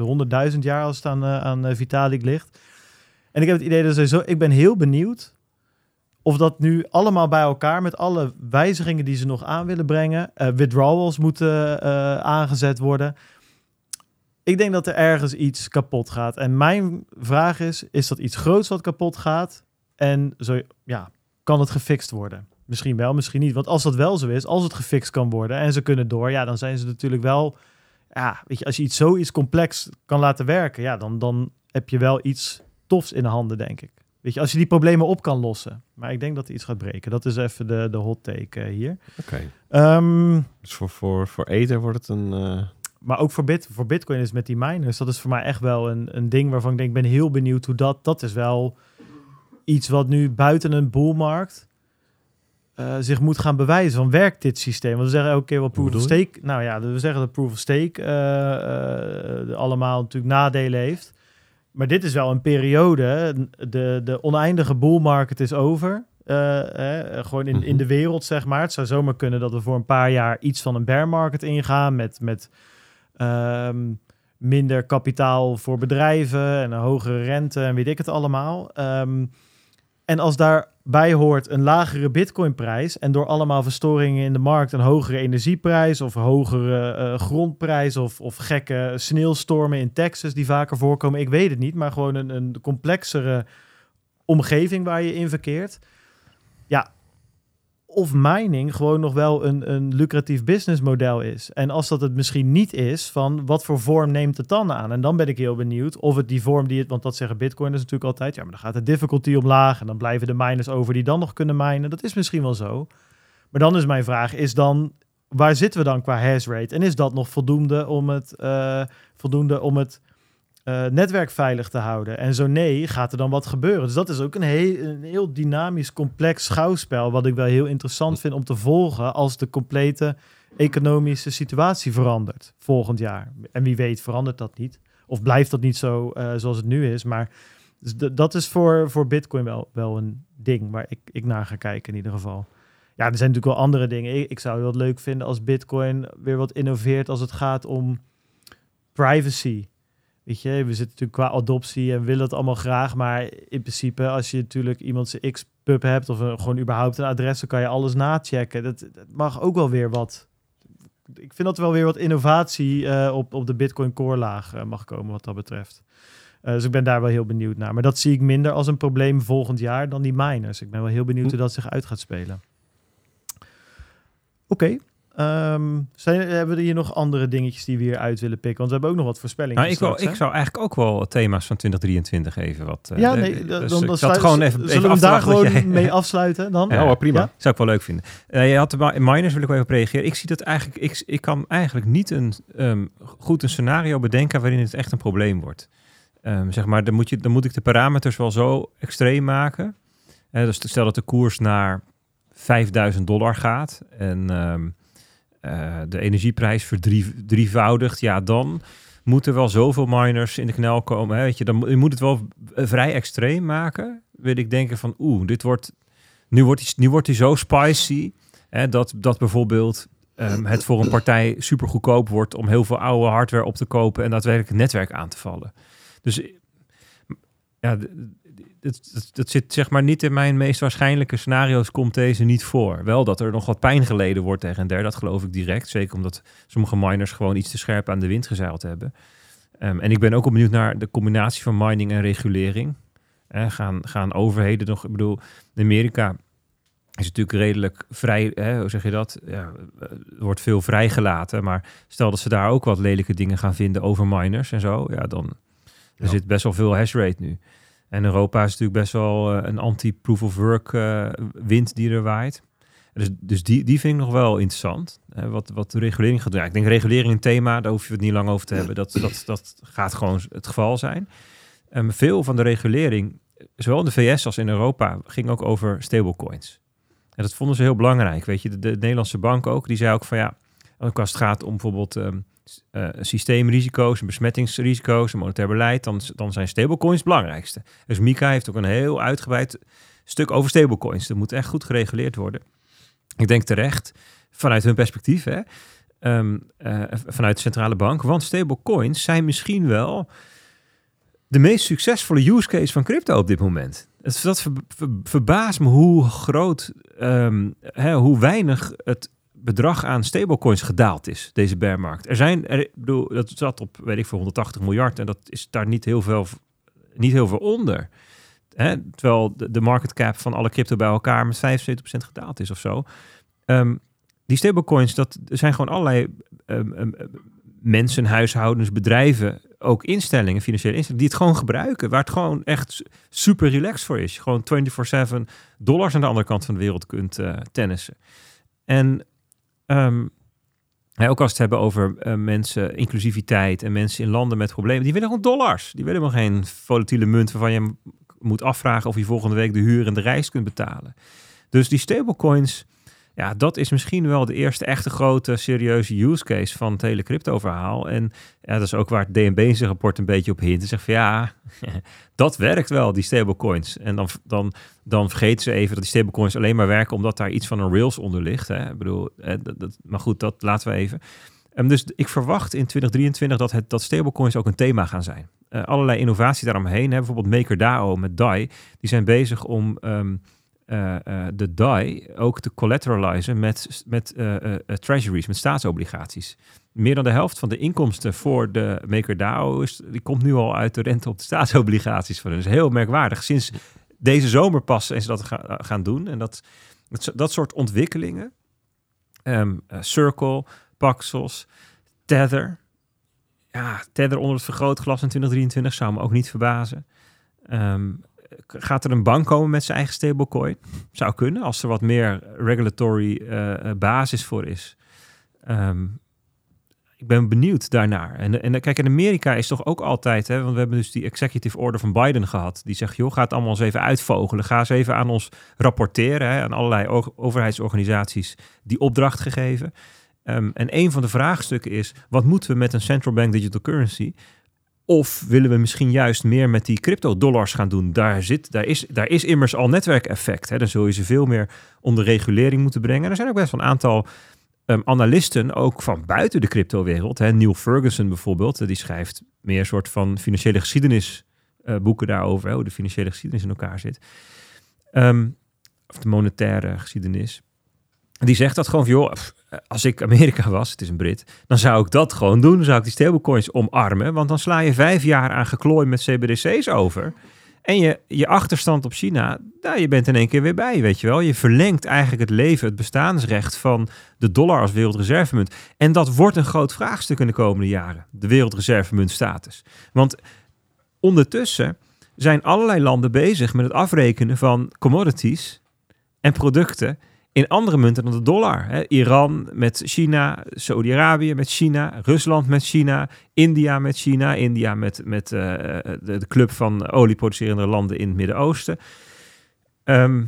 100.000 jaar als het aan, aan Vitalik ligt. En ik heb het idee dat ze zo. Ik ben heel benieuwd of dat nu allemaal bij elkaar met alle wijzigingen die ze nog aan willen brengen. withdrawals moeten aangezet worden. Ik denk dat er ergens iets kapot gaat. En mijn vraag is: is dat iets groots wat kapot gaat? En zo, ja, kan het gefixt worden? Misschien wel, misschien niet. Want als dat wel zo is, als het gefixt kan worden en ze kunnen door, ja, dan zijn ze natuurlijk wel. Ja, weet je, als je iets zoiets complex kan laten werken, ja, dan, dan heb je wel iets tofs in de handen, denk ik. Weet je, als je die problemen op kan lossen. Maar ik denk dat er iets gaat breken. Dat is even de, de hot take eh, hier. Oké. Ehm, Dus voor, voor, voor Ether wordt het een... eh, maar ook voor, bit, voor Bitcoin is met die miners, dat is voor mij echt wel een, een ding waarvan ik denk, ik ben heel benieuwd hoe dat, dat is wel iets wat nu buiten een boelmarkt eh, zich moet gaan bewijzen. Van werkt dit systeem? Want we zeggen elke keer wel proof of stake. Nou ja, we zeggen dat proof of stake eh, eh, allemaal natuurlijk nadelen heeft. Maar dit is wel een periode, de, de oneindige boelmarkt is over. Eh, eh, gewoon in, in Mhm. de wereld, zeg maar. Het zou zomaar kunnen dat we voor een paar jaar iets van een bear market ingaan met, met ehm, minder kapitaal voor bedrijven en een hogere rente en weet ik het allemaal. Ehm, en als daarbij hoort een lagere bitcoinprijs en door allemaal verstoringen in de markt een hogere energieprijs of hogere eh, grondprijs of, of gekke sneeuwstormen in Texas die vaker voorkomen, ik weet het niet, maar gewoon een, een complexere omgeving waar je in verkeert. Of mining gewoon nog wel een, een lucratief businessmodel is. En als dat het misschien niet is, van wat voor vorm neemt het dan aan? En dan ben ik heel benieuwd of het die vorm die het, want dat zeggen bitcoiners natuurlijk altijd, ja, maar dan gaat de difficulty omlaag en dan blijven de miners over die dan nog kunnen minen. Dat is misschien wel zo. Maar dan is mijn vraag, is dan, waar zitten we dan qua hash rate? En is dat nog voldoende om het, eh, voldoende om het eh, netwerk veilig te houden? En zo nee, gaat er dan wat gebeuren? Dus dat is ook een heel, een heel dynamisch, complex schouwspel, wat ik wel heel interessant vind om te volgen als de complete economische situatie verandert volgend jaar. En wie weet verandert dat niet. Of blijft dat niet zo eh, zoals het nu is. Maar dus dat is voor, voor Bitcoin wel, wel een ding waar ik, ik naar ga kijken in ieder geval. Ja, er zijn natuurlijk wel andere dingen. Ik, ik zou het wel leuk vinden als Bitcoin weer wat innoveert als het gaat om privacy. Weet je, we zitten natuurlijk qua adoptie en willen het allemaal graag. Maar in principe, als je natuurlijk iemand zijn X-pub hebt of een, gewoon überhaupt een adres, dan kan je alles nachecken. Dat, dat mag ook wel weer wat. Ik vind dat er wel weer wat innovatie eh, op, op de Bitcoin core laag eh, mag komen wat dat betreft. Eh, dus ik ben daar wel heel benieuwd naar. Maar dat zie ik minder als een probleem volgend jaar dan die miners. Ik ben wel heel benieuwd hoe dat zich uit gaat spelen. Oké. Ehm, zijn, hebben we hier nog andere dingetjes die we hier uit willen pikken? Want we hebben ook nog wat voorspellingen. Nou, ik, wil, straks, ik zou eigenlijk ook wel thema's van 2023 even wat... eh, ja, nee, dus dan, dan, sluit- gewoon even, zullen even we daar gewoon jij- mee afsluiten dan? Ja. Prima. Ja? Zou ik wel leuk vinden. Eh, je had de mi- miners, wil ik wel even op reageren. Ik zie dat eigenlijk, ik, ik kan eigenlijk niet een ehm, goed een scenario bedenken waarin het echt een probleem wordt. Ehm, zeg maar, dan moet, je, dan moet ik de parameters wel zo extreem maken. Dus stel dat de koers naar 5000 dollar gaat en eh, de energieprijs verdrievoudigt, ja, dan moeten wel zoveel miners in de knel komen. Hè? Weet je, dan je moet het wel vrij extreem maken. Wil ik denken van, oeh, dit wordt, nu wordt hij, nu wordt hij zo spicy, hè, dat, dat bijvoorbeeld ehm, het voor een partij super goedkoop wordt om heel veel oude hardware op te kopen en daadwerkelijk het netwerk aan te vallen. Dus ja, d- dat, zit zeg maar niet in mijn meest waarschijnlijke scenario's, komt deze niet voor. Wel dat er nog wat pijn geleden wordt tegen en der, dat geloof ik direct. Zeker omdat sommige miners gewoon iets te scherp aan de wind gezeild hebben. Ehm, en ik ben ook benieuwd naar de combinatie van mining en regulering. Eh, gaan, gaan overheden nog, ik bedoel, in Amerika is het natuurlijk redelijk vrij, hè, hoe zeg je dat? Ja, eh, er wordt veel vrijgelaten, maar stel dat ze daar ook wat lelijke dingen gaan vinden over miners en zo, ja, dan er Ja. zit best wel veel hash rate nu. En Europa is natuurlijk best wel eh, een anti-proof of work eh, wind die er waait. Dus, dus die, die vind ik nog wel interessant. Eh, wat, wat de regulering gaat doen. Ja, ik denk regulering een thema, daar hoef je het niet lang over te hebben. Dat, dat, dat gaat gewoon het geval zijn. Ehm, veel van de regulering, zowel in de VS als in Europa, ging ook over stablecoins. En dat vonden ze heel belangrijk. Weet je, de, de Nederlandse bank ook, die zei ook van ja, ook als het gaat om bijvoorbeeld ehm, eh, systeemrisico's, en besmettingsrisico's, en monetair beleid, dan, dan zijn stablecoins het belangrijkste. Dus Mika heeft ook een heel uitgebreid stuk over stablecoins. Dat moet echt goed gereguleerd worden. Ik denk terecht, vanuit hun perspectief, hè, ehm, eh, vanuit de centrale bank, want stablecoins zijn misschien wel de meest succesvolle use case van crypto op dit moment. Het, dat ver, ver- verbaast me hoe groot, ehm, hè, hoe weinig het bedrag aan stablecoins gedaald is, deze bearmarkt. Er zijn, er, bedoel, dat zat op, weet ik veel, 180 miljard en dat is daar niet heel veel, niet heel veel onder. Hè? Terwijl de, market cap van alle crypto bij elkaar met 75% gedaald is of zo. Ehm, die stablecoins, dat zijn gewoon allerlei ehm, ehm, mensen, huishoudens, bedrijven, ook instellingen, financiële instellingen, die het gewoon gebruiken. Waar het gewoon echt su- super relaxed voor is. Je gewoon 24-7 dollars aan de andere kant van de wereld kunt eh tennissen. En ehm, ja, ook als we het hebben over eh, mensen, inclusiviteit en mensen in landen met problemen, die willen gewoon dollars. Die willen helemaal geen volatiele munt waarvan je moet afvragen of je volgende week de huur en de reis kunt betalen. Dus die stablecoins, ja, dat is misschien wel de eerste echte grote serieuze use case van het hele crypto verhaal. En ja, dat is ook waar het DNB zijn rapport een beetje op hint. Ze zegt van ja, dat werkt wel, die stablecoins. En dan, dan, dan vergeten ze even dat die stablecoins alleen maar werken omdat daar iets van een rails onder ligt. Hè. Ik bedoel, dat, dat, maar goed, dat laten we even. En dus ik verwacht in 2023 dat, het, dat stablecoins ook een thema gaan zijn. Eh, allerlei innovatie daaromheen. Hè. Bijvoorbeeld MakerDAO met DAI. Die zijn bezig om ehm, eh, eh, de DAI ook te collateralizen met, met eh, treasuries, met staatsobligaties. Meer dan de helft van de inkomsten voor de MakerDAO is, die komt nu al uit de rente op de staatsobligaties van. Dat is heel merkwaardig. Sinds deze zomer pas ze dat ga- gaan doen. En dat, dat, dat soort ontwikkelingen, ehm, eh, Circle, Paxos, Tether. Ja, Tether onder het vergrootglas in 2023 zou me ook niet verbazen. K- gaat er een bank komen met zijn eigen stablecoin? Zou kunnen, als er wat meer regulatory eh, eh, basis voor is. Ehm, ik ben benieuwd daarnaar. En, en kijk, in Amerika is toch ook altijd, hè, want we hebben dus die executive order van Biden gehad. Die zegt, joh, ga het allemaal eens even uitvogelen. Ga eens even aan ons rapporteren, hè, aan allerlei overheidsorganisaties die opdracht gegeven. Ehm, en een van de vraagstukken is, wat moeten we met een central bank digital currency? Of willen we misschien juist meer met die crypto-dollars gaan doen? Daar, zit, daar, is, daar is immers al netwerkeffect. Hè? Dan zul je ze veel meer onder regulering moeten brengen. Er zijn ook best wel een aantal ehm, analisten, ook van buiten de cryptowereld. Hè? Neil Ferguson bijvoorbeeld, die schrijft meer soort van financiële geschiedenis eh, boeken daarover. Hè? Hoe de financiële geschiedenis in elkaar zit. Ehm, of de monetaire geschiedenis. Die zegt dat gewoon van, joh, als ik Amerika was, het is een Brit, dan zou ik dat gewoon doen. Dan zou ik die stablecoins omarmen, want dan sla je vijf jaar aan geklooi met CBDC's over. En je, je achterstand op China, daar je bent in één keer weer bij, weet je wel. Je verlengt eigenlijk het leven, het bestaansrecht van de dollar als wereldreservemunt. En dat wordt een groot vraagstuk in de komende jaren, de wereldreservemuntstatus. Want ondertussen zijn allerlei landen bezig met het afrekenen van commodities en producten in andere munten dan de dollar. Hè. Iran met China, Saudi-Arabië met China, Rusland met China, India met China, India met, met eh, de, club van olieproducerende landen in het Midden-Oosten. Ehm,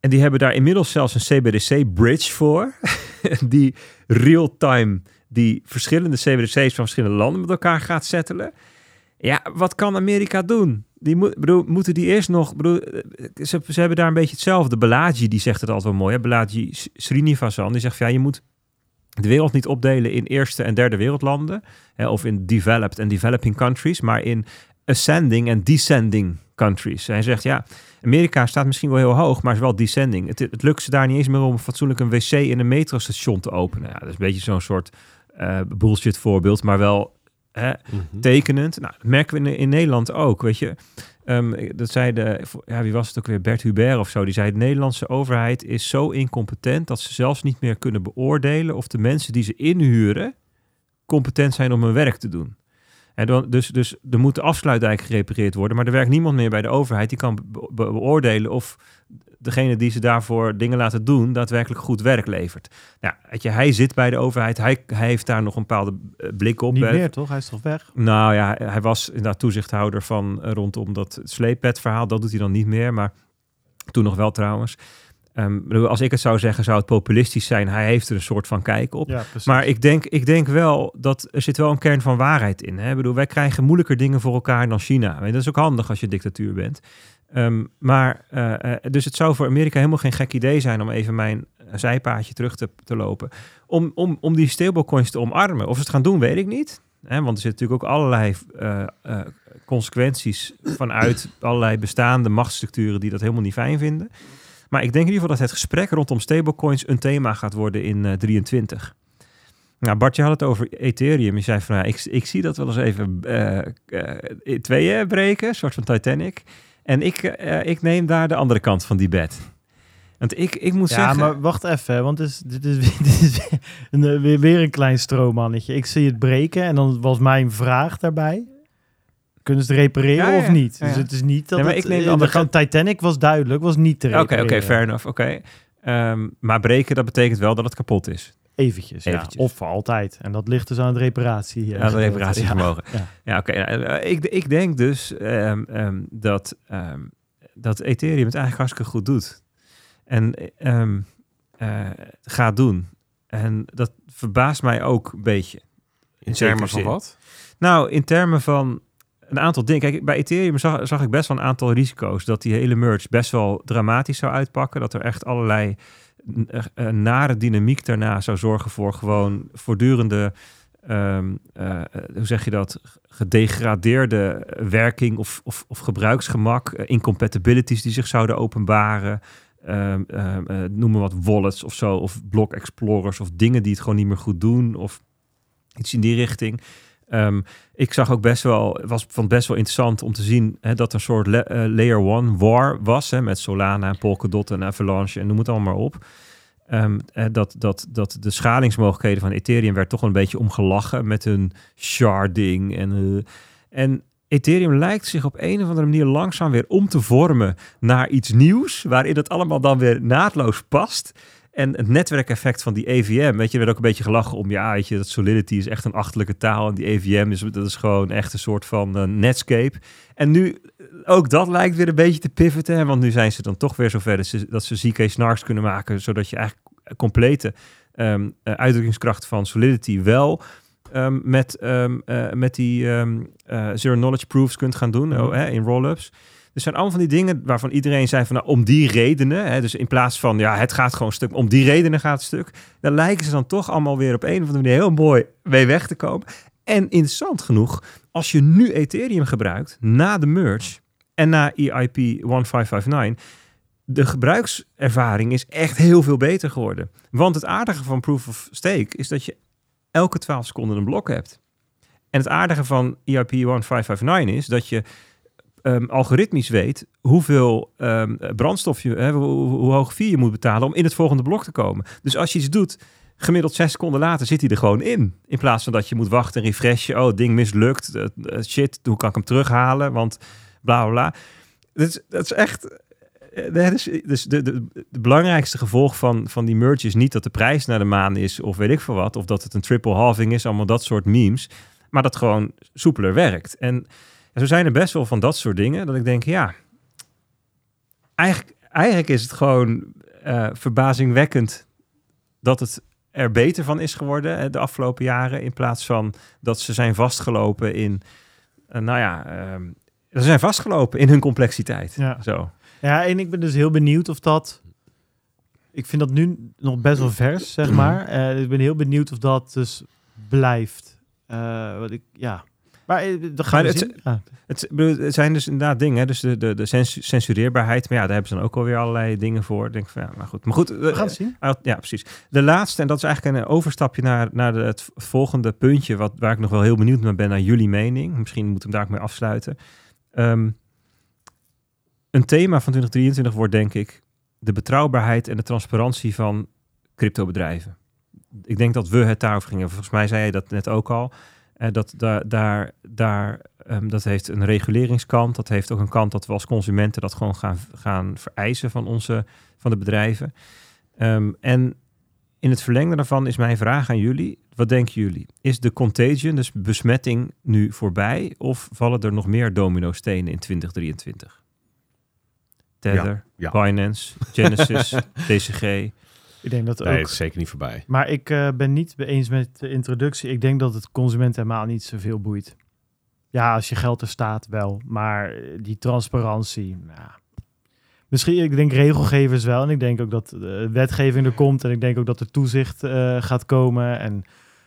en die hebben daar inmiddels zelfs een CBDC-bridge voor, die real-time die verschillende CBDC's van verschillende landen met elkaar gaat settelen. Ja, wat kan Amerika doen? Die moet, bedoel, moeten die eerst nog... Bedoel, eh, ze, ze hebben daar een beetje hetzelfde. Balaji, die zegt het altijd wel mooi. Hè? Srinivasan, die zegt. Ja, je moet de wereld niet opdelen in eerste en derde wereldlanden. Hè, of in developed en developing countries. Maar in ascending en descending countries. Hij zegt, ja, Amerika staat misschien wel heel hoog, maar is wel descending. Het, het lukt ze daar niet eens meer om fatsoenlijk een wc in een metrostation te openen. Ja, dat is een beetje zo'n soort eh, bullshit voorbeeld, maar wel hè, Mhm. tekenend. Nou, dat merken we in, in Nederland ook, weet je. Ehm, dat zei de, ja, wie was het ook weer, Bert Hubert of zo, die zei de Nederlandse overheid is zo incompetent dat ze zelfs niet meer kunnen beoordelen of de mensen die ze inhuren competent zijn om hun werk te doen. En dan, dus, dus er moet de afsluitdijk gerepareerd worden, maar er werkt niemand meer bij de overheid die kan be- be- beoordelen of degene die ze daarvoor dingen laten doen, daadwerkelijk goed werk levert. Ja, weet je, hij zit bij de overheid, hij, hij heeft daar nog een bepaalde eh, blik op. Niet Eh, meer, toch? Hij is toch weg? nou ja, hij was inderdaad toezichthouder van eh, rondom dat sleepbed-verhaal. Dat doet hij dan niet meer, maar toen nog wel trouwens. Ehm, als ik het zou zeggen, zou het populistisch zijn. Hij heeft er een soort van kijk op. Ja. Maar ik denk, ik denk wel dat er zit wel een kern van waarheid in. Hè? Ik bedoel, wij krijgen moeilijker dingen voor elkaar dan China. Je, Dat is ook handig als je dictatuur bent. Ehm, maar, eh, eh, dus het zou voor Amerika helemaal geen gek idee zijn om even mijn zijpaadje terug te, te lopen. Om, om, om die stablecoins te omarmen. Of ze het gaan doen, weet ik niet. Want er zitten natuurlijk ook allerlei eh, consequenties vanuit allerlei bestaande machtsstructuren die dat helemaal niet fijn vinden. Maar ik denk in ieder geval dat het gesprek rondom stablecoins een thema gaat worden in eh 23. Nou, Bart, je had het over Ethereum. Je zei van, ja, ik, ik zie dat wel eens even in tweeën breken, een soort van Titanic. En ik, eh, ik neem daar de andere kant van die bed. Want ik, ik moet ja, zeggen... maar wacht even, want dit is, dit is, dit is een, eh, weer, weer een klein stroomannetje. Ik zie het breken en dan was mijn vraag daarbij. Kunnen ze het repareren Ja, ja, of niet? ja, Dus ja. het is niet dat Nee, maar het, ik neem de eh, andere gaan- Titanic was duidelijk, was niet te Oké, repareren. oké, fair enough. Oké. Ehm, maar breken, dat betekent wel dat het kapot is. Eventjes, ja. Eventjes. Of voor altijd. En dat ligt dus aan het reparatie. Ja, dat gedeelte. reparatievermogen. Ja, ja. Ja, oké. Eh, ik, ik denk dus ehm, ehm, dat, ehm, dat Ethereum het eigenlijk hartstikke goed doet. En ehm, eh, gaat doen. En dat verbaast mij ook een beetje. In zekere termen van zin. wat? Nou, in termen van een aantal dingen. Kijk, bij Ethereum zag, zag ik best wel een aantal risico's. Dat die hele merge best wel dramatisch zou uitpakken. Dat er echt allerlei nare dynamiek daarna zou zorgen voor gewoon voortdurende, ehm, eh, hoe zeg je dat, gedegradeerde werking of, of, of gebruiksgemak. eh, incompatibilities die zich zouden openbaren. Ehm, ehm, eh, noem maar wat wallets of zo. Of block explorers of dingen die het gewoon niet meer goed doen. Of iets in die richting. Ehm, ik zag ook best wel, was vond best wel interessant om te zien hè, dat er een soort eh, layer one war was hè, met Solana en Polkadot en Avalanche en noem het allemaal maar op. Ehm, eh, dat, dat, dat de schalingsmogelijkheden van Ethereum werd toch een beetje omgelachen met hun sharding en, eh, en Ethereum lijkt zich op een of andere manier langzaam weer om te vormen naar iets nieuws, waarin het allemaal dan weer naadloos past. En het netwerkeffect van die EVM, weet je, er werd ook een beetje gelachen om, ja, weet je, dat Solidity is echt een achterlijke taal en die EVM is, dat is gewoon echt een soort van eh, Netscape. En nu, eh, ook dat lijkt weer een beetje te pivoten, hè, want nu zijn ze dan toch weer zover dat ze, dat ze ZK snarks kunnen maken, zodat je eigenlijk complete ehm, eh, uitdrukkingskracht van Solidity wel ehm, met, ehm, eh, met die zero knowledge proofs kunt gaan doen Mhm. oh, hè, in rollups. Er zijn allemaal van die dingen waarvan iedereen zei van nou, om die redenen, hè, dus in plaats van ja, het gaat gewoon stuk, om die redenen gaat het stuk, dan lijken ze dan toch allemaal weer op een of andere manier heel mooi mee weg te komen. En interessant genoeg, als je nu Ethereum gebruikt na de merge en na EIP 1559, de gebruikservaring is echt heel veel beter geworden. Want het aardige van Proof of Stake is dat je elke 12 seconden een blok hebt. En het aardige van EIP 1559 is dat je ehm, algoritmisch weet hoeveel ehm, brandstof je, hè, hoe, hoog fee je moet betalen om in het volgende blok te komen. Dus als je iets doet, gemiddeld zes seconden later zit hij er gewoon in. In plaats van dat je moet wachten en refreshen. Oh, het ding mislukt. Eh, eh, shit, hoe kan ik hem terughalen? Want bla bla is, dat is echt. eh, dat is, dus de, de, de belangrijkste gevolg van, van die merge is niet dat de prijs naar de maan is of weet ik veel wat. Of dat het een triple halving is, allemaal dat soort memes. Maar dat gewoon soepeler werkt. En zo zijn er best wel van dat soort dingen dat ik denk, ja, eigenlijk, eigenlijk is het gewoon eh, verbazingwekkend dat het er beter van is geworden hè, de afgelopen jaren. In plaats van dat ze zijn vastgelopen in, eh, nou ja, ehm, ze zijn vastgelopen in hun complexiteit. Ja. Zo. Ja, en ik ben dus heel benieuwd of dat... Ik vind dat nu nog best wel vers, zeg maar. Eh, ik ben heel benieuwd of dat dus blijft. Wat ik, ja. Maar eh, dat gaan Maar we het- zien. Ja. Het, zijn dus inderdaad dingen, dus de, de, de censu- censureerbaarheid. Maar ja, daar hebben ze dan ook alweer allerlei dingen voor. Ik Denk van, ja, maar goed. Maar goed, We gaan het zien. Ah, Ja, precies. De laatste, en dat is eigenlijk een overstapje naar, naar de, het volgende puntje, wat, waar ik nog wel heel benieuwd naar ben, naar jullie mening. Misschien moeten we daar ook mee afsluiten. Ehm, een thema van 2023 wordt, denk ik, de betrouwbaarheid en de transparantie van cryptobedrijven. Ik denk dat we het daarover gingen. Volgens mij zei je dat net ook al. Eh, dat, daar, daar, daar, ehm, dat heeft een reguleringskant. Dat heeft ook een kant dat we als consumenten dat gewoon gaan, gaan vereisen van, onze, van de bedrijven. Ehm, en in het verlengde daarvan is mijn vraag aan jullie. Wat denken jullie? Is de contagion, dus besmetting, nu voorbij? Of vallen er nog meer domino-stenen in 2023? Tether, ja. Binance, Genesis, DCG. Ik denk dat Nee, ook. het is zeker niet voorbij. Maar ik eh, ben niet eens met de introductie. Ik denk dat het consument helemaal niet zoveel boeit. Ja, als je geld er staat wel. Maar eh, die transparantie, nou, misschien, ik denk regelgevers wel. En ik denk ook dat de wetgeving er komt. En ik denk ook dat er toezicht eh, gaat komen. En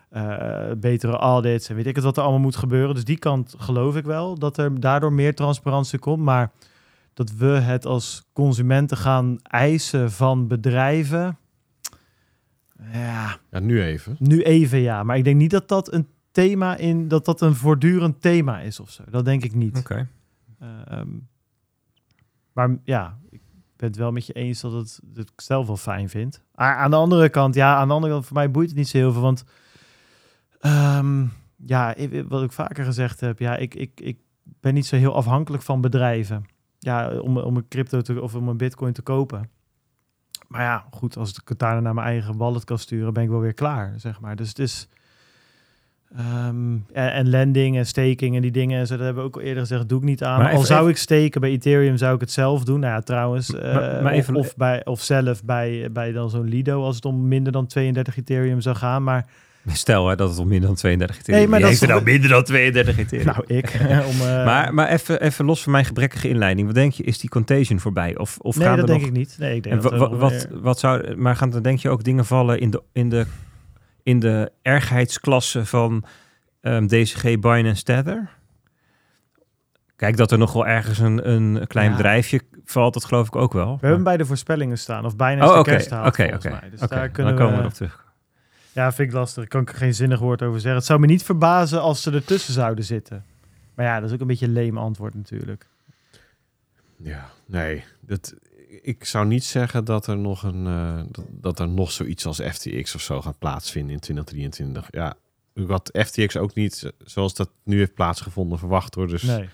eh, betere audits en weet ik het wat er allemaal moet gebeuren. Dus die kant geloof ik wel. Dat er daardoor meer transparantie komt. Maar dat we het als consumenten gaan eisen van bedrijven... Ja, Ja, nu even. nu even ja, maar ik denk niet dat dat een thema in dat dat een voortdurend thema is of zo. Dat denk ik niet. Oké. Ehm, maar ja, ik ben het wel met je eens dat het dat ik het zelf wel fijn vind. Maar aan de andere kant, ja, aan de andere kant voor mij boeit het niet zo heel veel, want ehm, ja, ik- wat ik vaker gezegd heb, ja, ik, ik, ik ben niet zo heel afhankelijk van bedrijven. Ja, om, om een crypto te, of om een bitcoin te kopen. Maar ja, goed, als ik het daarna naar mijn eigen wallet kan sturen, ben ik wel weer klaar, zeg maar. Dus het is... ehm, en, en lending en staking en die dingen, dat hebben we ook al eerder gezegd, doe ik niet aan. Maar Al even- zou ik steken bij Ethereum, zou ik het zelf doen. Nou ja, trouwens, Maar- eh, maar even- of, of, bij, of zelf bij, bij dan zo'n Lido, als het om minder dan 32 Ethereum zou gaan. Maar Stel hè, dat het om minder dan 32 Ethereum Nee, maar dat heeft is er nou minder dan 32 Ethereum? nou, ik. om, eh, maar maar even, even los van mijn gebrekkige inleiding. Wat denk je, is die contagion voorbij? Of, of nee, gaan dat er denk nog... ik niet. Nee, ik denk En dat wat, meer- wat zou, maar gaan er denk je ook dingen vallen in de, in de, in de ergheidsklasse van ehm, DCG, Binance, Tether? Kijk, dat er nog wel ergens een, een klein Ja. bedrijfje valt, dat geloof ik ook wel. We hebben bij de voorspellingen staan, of bijna Oh, de oké, kerst haalt, oké, volgens oké. Dus daar dan kunnen komen we, we nog terug. Ja, vind ik lastig. Kan ik er geen zinnig woord over zeggen. Het zou me niet verbazen als ze ertussen zouden zitten. Maar ja, dat is ook een beetje een leem antwoord natuurlijk. Ja, nee. Dat, ik zou niet zeggen dat er nog een eh, dat, dat er nog zoiets als FTX of zo gaat plaatsvinden in 2023. Ja, had FTX ook niet zoals dat nu heeft plaatsgevonden verwacht hoor. Dus Nee,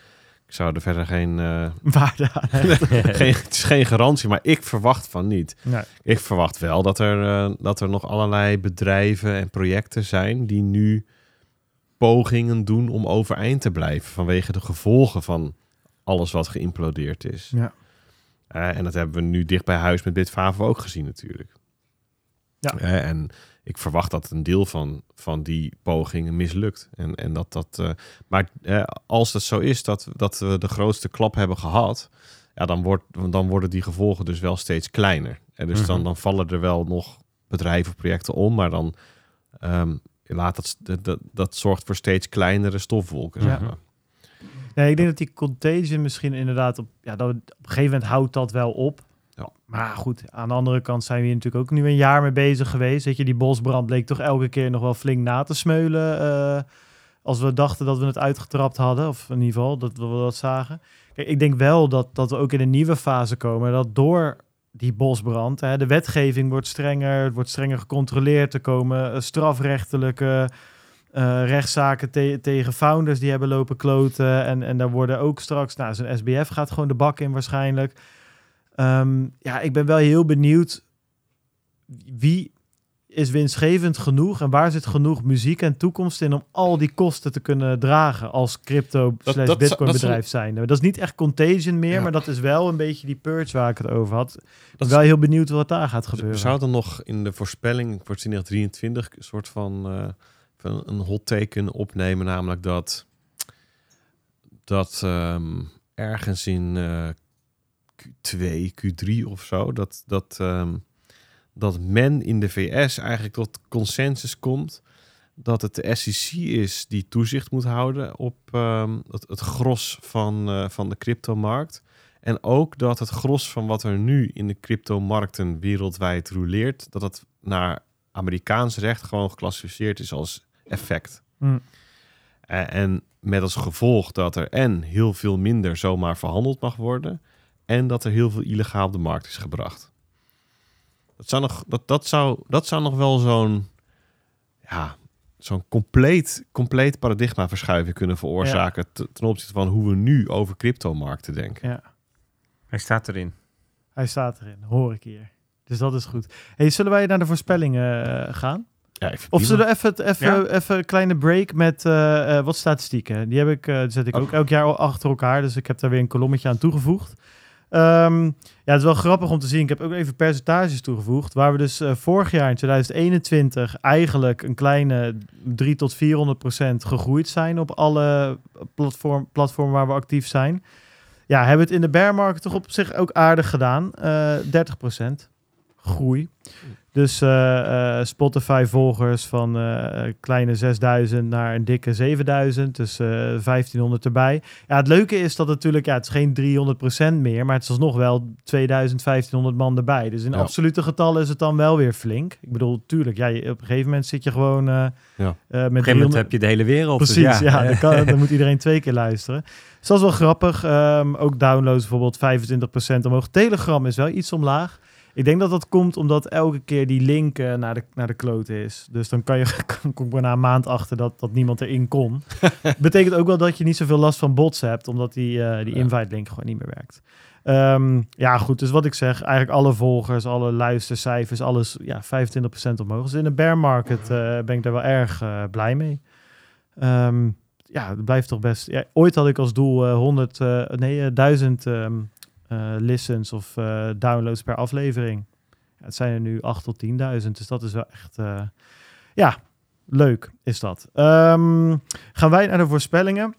ik zou er verder geen, eh, waarde aan geen het is geen garantie, maar ik verwacht van niet. Nee. Ik verwacht wel dat er, eh, dat er nog allerlei bedrijven en projecten zijn die nu pogingen doen om overeind te blijven vanwege de gevolgen van alles wat geïmplodeerd is. Ja. Eh, en dat hebben we nu dicht bij huis met Bitfavo ook gezien natuurlijk. Ja. En ik verwacht dat een deel van, van die pogingen mislukt. En, en dat dat. eh, maar eh, als het zo is dat, dat we de grootste klap hebben gehad, ja, dan, wordt, dan worden die gevolgen dus wel steeds kleiner. En dus dan, Mhm. dan vallen er wel nog bedrijven of projecten om, maar dan ehm, laat dat, dat, dat, dat zorgt voor steeds kleinere stofwolken. Zeg Ja. maar. Nee, ik denk dat die contagion misschien inderdaad op, ja, dat, op een gegeven moment houdt dat wel op. Ja. Maar goed, aan de andere kant zijn we hier natuurlijk ook nu een jaar mee bezig geweest. Weet je, die bosbrand bleek toch elke keer nog wel flink na te smeulen. eh, als we dachten dat we het uitgetrapt hadden, of in ieder geval dat we dat zagen. Kijk, ik denk wel dat, dat we ook in een nieuwe fase komen. Dat door die bosbrand, hè, de wetgeving wordt strenger, het wordt strenger gecontroleerd. Er komen eh, strafrechtelijke eh, rechtszaken te- tegen founders die hebben lopen kloten. En, en daar worden ook straks, nou, zo'n SBF gaat gewoon de bak in waarschijnlijk. Ehm, ja, ik ben wel heel benieuwd wie is winstgevend genoeg en waar zit genoeg muziek en toekomst in om al die kosten te kunnen dragen als crypto Dat- slash dat- bitcoin dat is bedrijf zijn. Dat is niet echt contagion meer, Ja. maar dat is wel een beetje die purge waar ik het over had. Ik ben Dat wel heel benieuwd wat daar gaat gebeuren. zouden nog in de voorspelling voor 2023 een soort van, eh, van een hot teken opnemen, namelijk dat, dat ehm, ergens in eh, Q2, Q3 of zo, dat, dat, ehm, dat men in de VS eigenlijk tot consensus komt dat het de SEC is die toezicht moet houden op ehm, het, het gros van, eh, van de cryptomarkt. En ook dat het gros van wat er nu in de cryptomarkten wereldwijd roleert, dat het naar Amerikaans recht gewoon geclassificeerd is als effect. Hm. En, en met als gevolg dat er en heel veel minder zomaar verhandeld mag worden, en dat er heel veel illegaal op de markt is gebracht. Dat zou nog, dat, dat zou, dat zou nog wel zo'n ja, zo'n compleet, compleet paradigmaverschuiving kunnen veroorzaken te- ten opzichte van hoe we nu over cryptomarkten denken. Ja, Hij staat erin. hij staat erin, hoor ik hier. Dus dat is goed. Hey, zullen wij naar de voorspellingen eh, gaan? Ja, Of zullen we even, het- even, Ja. even een kleine break met eh, eh, wat statistieken? Die heb ik, eh, die zet ik Oh. ook elk jaar al achter elkaar. Dus ik heb daar weer een kolommetje aan toegevoegd. Ehm, ja, het is wel grappig om te zien. Ik heb ook even percentages toegevoegd. Waar we dus eh, vorig jaar in 2021 eigenlijk een kleine 3 tot 400 procent gegroeid zijn op alle platform, platformen waar we actief zijn. Ja, hebben we het in de bear market toch op zich ook aardig gedaan. Eh 30 procent groei. Dus eh, eh, Spotify-volgers van eh, kleine 6000 naar een dikke 7000. Dus eh 1500 erbij. Ja, het leuke is dat natuurlijk, ja, het is geen 300% meer, maar het is alsnog wel 2000, 1500 man erbij. Dus in Ja. absolute getallen is het dan wel weer flink. Ik bedoel, tuurlijk, ja, je- op een gegeven moment zit je gewoon Ja. met Op een gegeven moment 300 heb je de hele wereld. dus Precies, ja. dan, kan, dan moet iedereen twee keer luisteren. Dus dat is wel grappig. Ehm, ook downloads bijvoorbeeld 25% omhoog. Telegram is wel iets omlaag. Ik denk dat dat komt omdat elke keer die link naar, de, naar de klote is. Dus dan kan je kom ik bijna een maand achter dat, dat niemand erin kon. Betekent ook wel dat je niet zoveel last van bots hebt, omdat die, eh, die Ja. invite link gewoon niet meer werkt. Ehm, ja, goed. Dus wat ik zeg, eigenlijk alle volgers, alle luistercijfers, alles ja, 25% omhoog. Dus in de bear market eh, ben ik daar wel erg eh, blij mee. Ehm, ja, het blijft toch best. Ja, ooit had ik als doel eh 100, eh, nee, eh, 1000 ehm, eh, listens of eh, downloads per aflevering. Ja, het zijn er nu 8 tot 10.000, dus dat is wel echt, eh, ja, leuk is dat. Ehm, gaan wij naar de voorspellingen.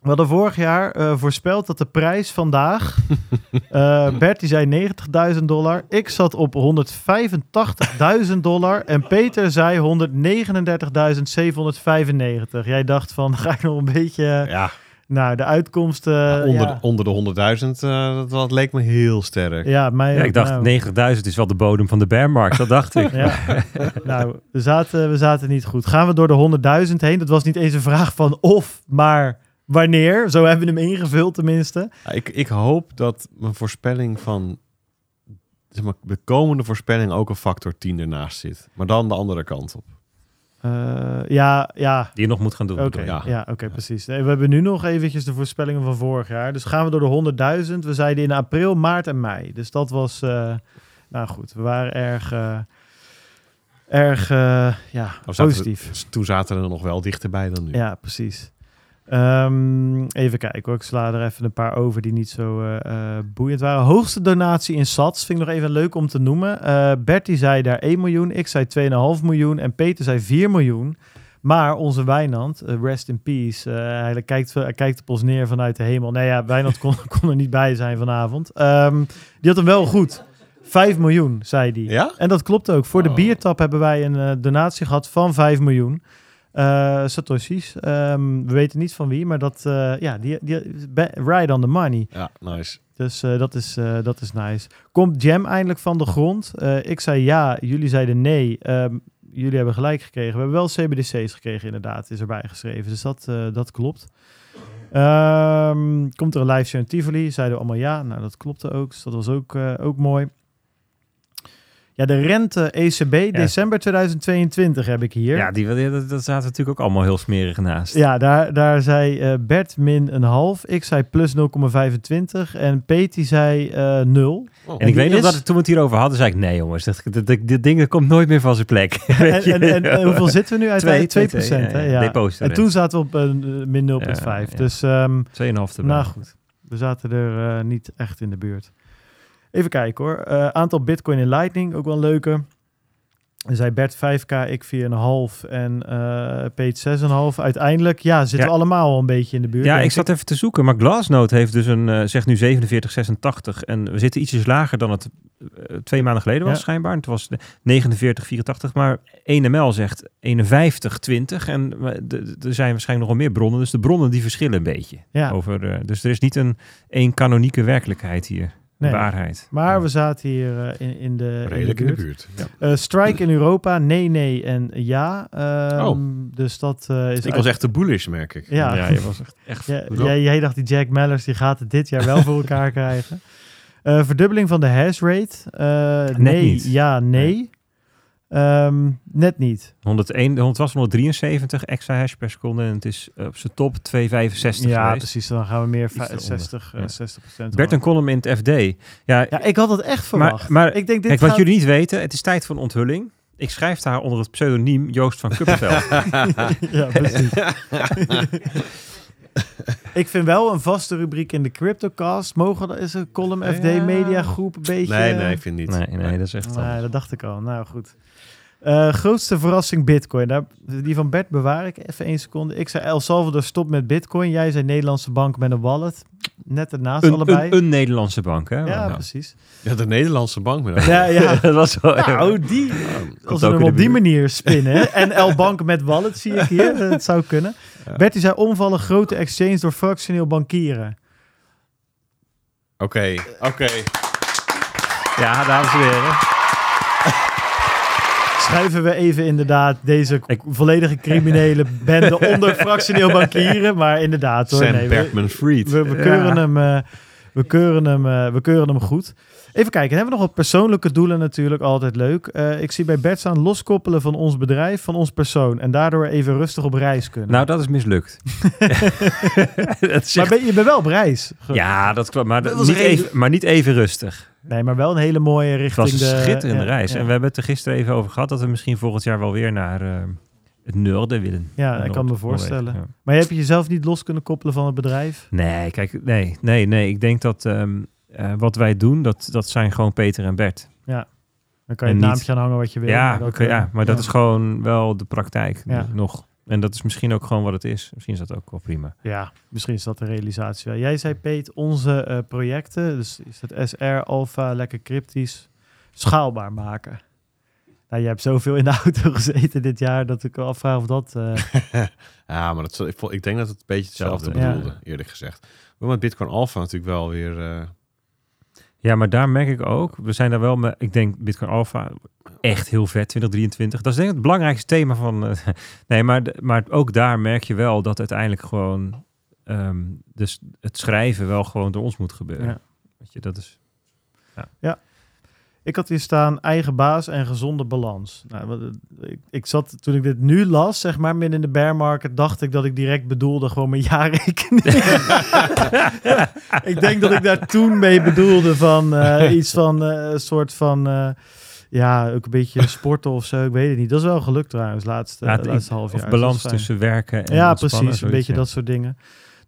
We hadden vorig jaar eh, voorspeld dat de prijs vandaag. eh Bert die zei 90.000 dollar. Ik zat op 185.000 dollar. En Peter zei 139.795. Jij dacht van, ga ik nog een beetje. Ja, Nou, de uitkomst. Ja, onder, ja. onder de 100.000, eh, dat, dat leek me heel sterk. Ja, mij ik dacht nou. 9000 is wel de bodem van de bearmarkt. Dat dacht ik. Ja. nou, we zaten, we zaten niet goed. Gaan we door de 100.000 heen? Dat was niet eens een vraag van of, maar wanneer. Zo hebben we hem ingevuld tenminste. Ja, Ik, ik hoop dat mijn voorspelling van zeg maar, de komende voorspelling ook een factor 10 ernaast zit. Maar dan de andere kant op. Eh, ja, ja. Die je nog moet gaan doen. Oké, ja, Ja. oké, precies. Nee, we hebben nu nog eventjes de voorspellingen van vorig jaar. Dus gaan we door de 100.000. We zeiden in april, maart en mei. Dus dat was, eh, nou goed, we waren erg, eh, erg, ja, zaten- positief. Toen zaten we er nog wel dichterbij dan nu. Ja, precies. Ehm, even kijken hoor. Ik sla er even een paar over die niet zo eh, eh, boeiend waren. Hoogste donatie in sats vind ik nog even leuk om te noemen. Eh Bertie zei daar 1 miljoen. Ik zei 2,5 miljoen. En Peter zei 4 miljoen. Maar onze Wijnand, rest in peace, hij, kijkt, hij kijkt op ons neer vanuit de hemel. Nee ja, Wijnand kon, kon er niet bij zijn vanavond. Ehm, die had hem wel goed. 5 miljoen, zei hij. Ja? En dat klopt ook. Voor de Oh. biertap hebben wij een donatie gehad van 5 miljoen. Eh Satoshi's. Ehm, we weten niet van wie, maar dat, eh, ja, die, die, right on the money. Ja, nice. Dus eh, dat, is, dat is nice. Komt Jam eindelijk van de grond? Ik zei ja, jullie zeiden nee. Ehm, jullie hebben gelijk gekregen. We hebben wel CBDC's gekregen, inderdaad, is erbij geschreven. Dus dat, dat klopt. Ehm, komt er een live show in Tivoli? Zeiden we allemaal ja. Nou, dat klopte ook. Dus dat was ook, ook mooi. Ja, de rente ECB, december 2022 heb ik hier. Ja, die, dat, dat zaten natuurlijk ook allemaal heel smerig naast. Ja, daar, daar zei eh, Bert min een half. Ik zei plus 0,25. En Peet die zei eh 0. Oh. En ik weet nog is- dat het- toen we het hierover hadden, zei ik, nee jongens, dit, dit, ding dat komt nooit meer van zijn plek. En, en, hoeveel zitten we nu uiteindelijk? 2%. Twee, twee, hè? ja, En toen zaten we op eh, min 0,5. Ja. Dus ehm, 2,5 erbij. Nou goed, we zaten er niet echt in de buurt. Even kijken hoor. Eh, aantal Bitcoin in Lightning, ook wel een leuke. Zei Bert 5k, ik 4,5 en eh Pete 6,5. Uiteindelijk, ja, zitten Ja. we allemaal al een beetje in de buurt. Ja, ik zat even te zoeken, maar Glassnode heeft dus een, eh, zegt nu 47,86 en we zitten ietsjes lager dan het eh, twee maanden geleden was Ja. schijnbaar. Het was de 49,84, maar 1ML zegt 51,20 en er zijn waarschijnlijk nog wel meer bronnen, dus de bronnen die verschillen een beetje. Ja. Over, dus er is niet een één kanonieke werkelijkheid hier, Nee. waarheid. Maar we zaten hier eh, in, in de, Redelijk in de buurt. Ja. Eh, strike in Europa, nee, nee en ja. Ehm, Oh. Dus dat eh, is... Ik was echt te bullish, merk ik. Ja, ja, je was echt, echt jij, jij dacht die Jack Mellers die gaat het dit jaar wel voor elkaar krijgen. Eh, verdubbeling van de hash rate. Eh, nee, niet. ja, nee. Ehm, net niet. 101, 100 was 173 extra hash per seconde en het is op zijn top 265 ja, geweest. precies. Dan gaan we meer Iets va- eronder, 60, eh, ja. 60 procent. Bert een column in het FD. Ja, Ja, ik had het echt verwacht. maar, maar ik denk dit Kijk, wat jullie niet weten, het is tijd voor een onthulling. Ik schrijf daar onder het pseudoniem Joost van Kuppenveld. ja, precies. ik vind wel een vaste rubriek in de CryptoCast. Mogen dat is een column FD Ja. Media Groep een beetje... Nee, nee, ik vind niet. nee, nee, dat is echt... Nee, dat dacht ik al. Nou goed. Eh, grootste verrassing Bitcoin. Daar, die van Bert bewaar ik even één seconde. Ik zei El Salvador stop met Bitcoin. Jij zei Nederlandse bank met een wallet. Net ernaast een, allebei. een, een Nederlandse bank, hè? ja, precies. Ja, de Nederlandse bank. Met Ja, ja. dat was wel... Nou, die, als we ook hem in op die manier spinnen. En El Bank met wallet zie ik hier. Dat zou kunnen. Ja. Bert die zei omvallen grote exchange door fractioneel bankieren. Oké, oké. Ja, dames en heren. Schuiven we even inderdaad deze Ik- volledige criminele bende onder fractioneel bankieren. Maar inderdaad hoor. Sam nee, we- Bergman-Fried. We, we, Ja. keuren hem, eh, we, keuren hem, eh, we keuren hem goed. Even kijken, hebben we nog wat persoonlijke doelen natuurlijk, altijd leuk. Eh, ik zie bij Bert staan loskoppelen van ons bedrijf, van ons persoon. En daardoor even rustig op reis kunnen. Nou, dat is mislukt. dat is maar ben, je bent wel op reis. Ja, dat klopt. Maar, Dat niet even, maar niet even rustig. Nee, maar wel een hele mooie Het richting was een de... schitterende ja, reis. Ja, En we hebben het er gisteren even over gehad... dat we misschien volgend jaar wel weer naar eh, het noorden willen. Ja, ik Noord- kan me voorstellen. ja. Maar heb je jezelf niet los kunnen koppelen van het bedrijf? Nee, kijk, nee, nee, nee. Ik denk dat ehm, eh, wat wij doen, dat, dat zijn gewoon Peter en Bert. Dan kan je En het niet- naampje aan hangen wat je wil. ja, dat, oké, eh, ja, maar dat ja. is gewoon wel de praktijk Ja. nog. En dat is misschien ook gewoon wat het is. Misschien is dat ook wel prima. Ja, misschien is dat de realisatie wel. Jij zei, Peet, onze eh, projecten, dus is het SR, Alpha, lekker cryptisch, schaalbaar maken. Nou, je hebt zoveel in de auto gezeten dit jaar dat ik afvraag of dat... eh, Ja, maar dat, ik, ik denk dat het een beetje hetzelfde Hetzelfde, bedoelde, eerlijk gezegd. Maar met Bitcoin Alpha natuurlijk wel weer... eh, Ja, maar daar merk ik ook, we zijn daar wel met, ik denk Bitcoin Alpha, echt heel vet, 2023. Dat is denk ik het belangrijkste thema van, eh, nee, maar, maar ook daar merk je wel dat uiteindelijk gewoon, ehm, dus het schrijven wel gewoon door ons moet gebeuren. Ja. Weet je, dat is, ik had hier staan eigen baas en gezonde balans. Nou, ik, ik zat, toen ik dit nu las, zeg maar, midden in de bear market, dacht ik dat ik direct bedoelde gewoon mijn jaarrekening. ik denk dat ik daar toen mee bedoelde van eh, iets van eh, een soort van... eh, ja, ook een beetje sporten of zo. Ik weet het niet. Dat is wel gelukt trouwens, laatste, Ja, laatste half jaar. of balans tussen werken en Ja, ontspannen, precies. Een beetje ja. dat soort dingen.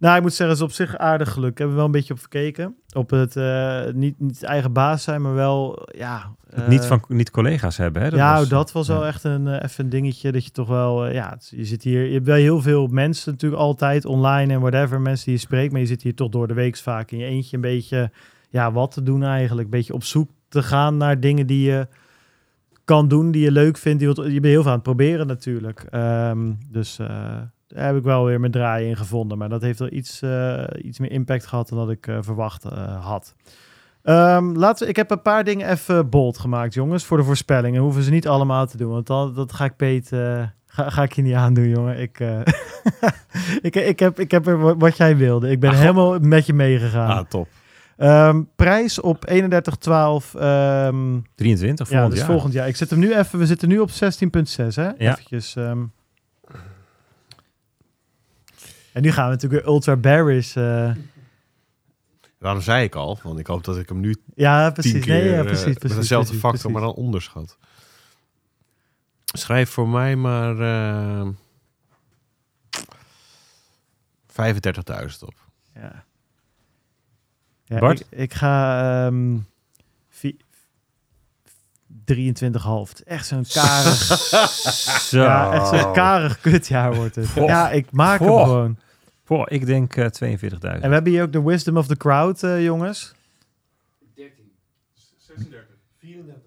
Nou, ik moet zeggen, het is op zich aardig geluk. Ik heb er wel een beetje op gekeken. Op het eh, niet, niet eigen baas zijn, maar wel, ja... Het eh, niet van niet collega's hebben, hè? ja, was- dat was wel echt een, eh, even een dingetje dat je toch wel, ja, het- je zit hier, je hebt wel heel veel mensen natuurlijk altijd online en whatever, mensen die je spreekt, maar je zit hier toch door de week vaak in je eentje een beetje, ja, wat te doen eigenlijk, een beetje op zoek te gaan naar dingen die je kan doen, die je leuk vindt, die wat, je bent heel veel aan het proberen natuurlijk. Ehm, dus daar heb ik wel weer mijn draai in gevonden, maar dat heeft wel iets, eh, iets meer impact gehad dan dat ik eh, verwacht eh, had. Ehm, laten we, ik heb een paar dingen even bold gemaakt, jongens, voor de voorspellingen. Hoeven ze niet allemaal te doen, want dat, dat ga ik Peet, ga, ga ik je niet aandoen, jongen. Ik, ik, ik, heb, ik heb er wa- wat jij wilde. Ik ben Ah, helemaal met je meegegaan. ah, top. Ehm, prijs op 31,12. ehm 23 ja, volgend dus jaar. volgend jaar. Ik zet hem nu even. We zitten nu op 16,6 hè? Ja. Eventjes. ehm. En nu gaan we natuurlijk weer ultra bearish. eh. Daarom zei ik al, want ik hoop dat ik hem nu ja, tien precies. keer Nee, ja, eh, precies, met precies, dezelfde precies, factor, maar dan onderschat. Schrijf voor mij maar eh 35.000 op. Ja. Ja, Bart? Ik, ik ga ehm 23,5. Het is Echt zo'n karig, Zo. ja, echt zo'n karig kutjaar wordt het. Goh. Ja, ik maak hem gewoon. Goh, ik denk eh 42.000. En we hebben hier ook de wisdom of the crowd, eh, jongens. 36. 34.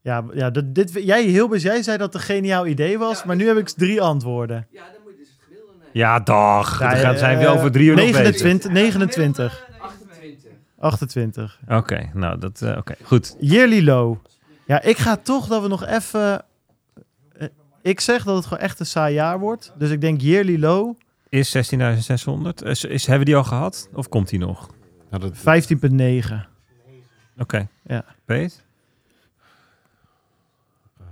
Ja, ja dat, dit, jij, Hilbers, jij zei dat het een geniaal idee was, Ja, maar ik- nu heb ik drie antwoorden. Ja, dan moet je dus het gemiddelde nemen. Ja, dag. Ja, Dan gaan- zijn we eh, over drie uur nog bezig. 29, 29, 28. 28. Oké, nou, dat... eh, Oké, goed. Yearly low. Ja, ik ga toch dat we nog even... eh, Ik zeg dat het gewoon echt een saai jaar wordt. Dus ik denk yearly low Is 16.600? Is, is, hebben we die al gehad? Of komt die nog? Nou, dat, 15,9. Oké. Ja. Peet? ehm,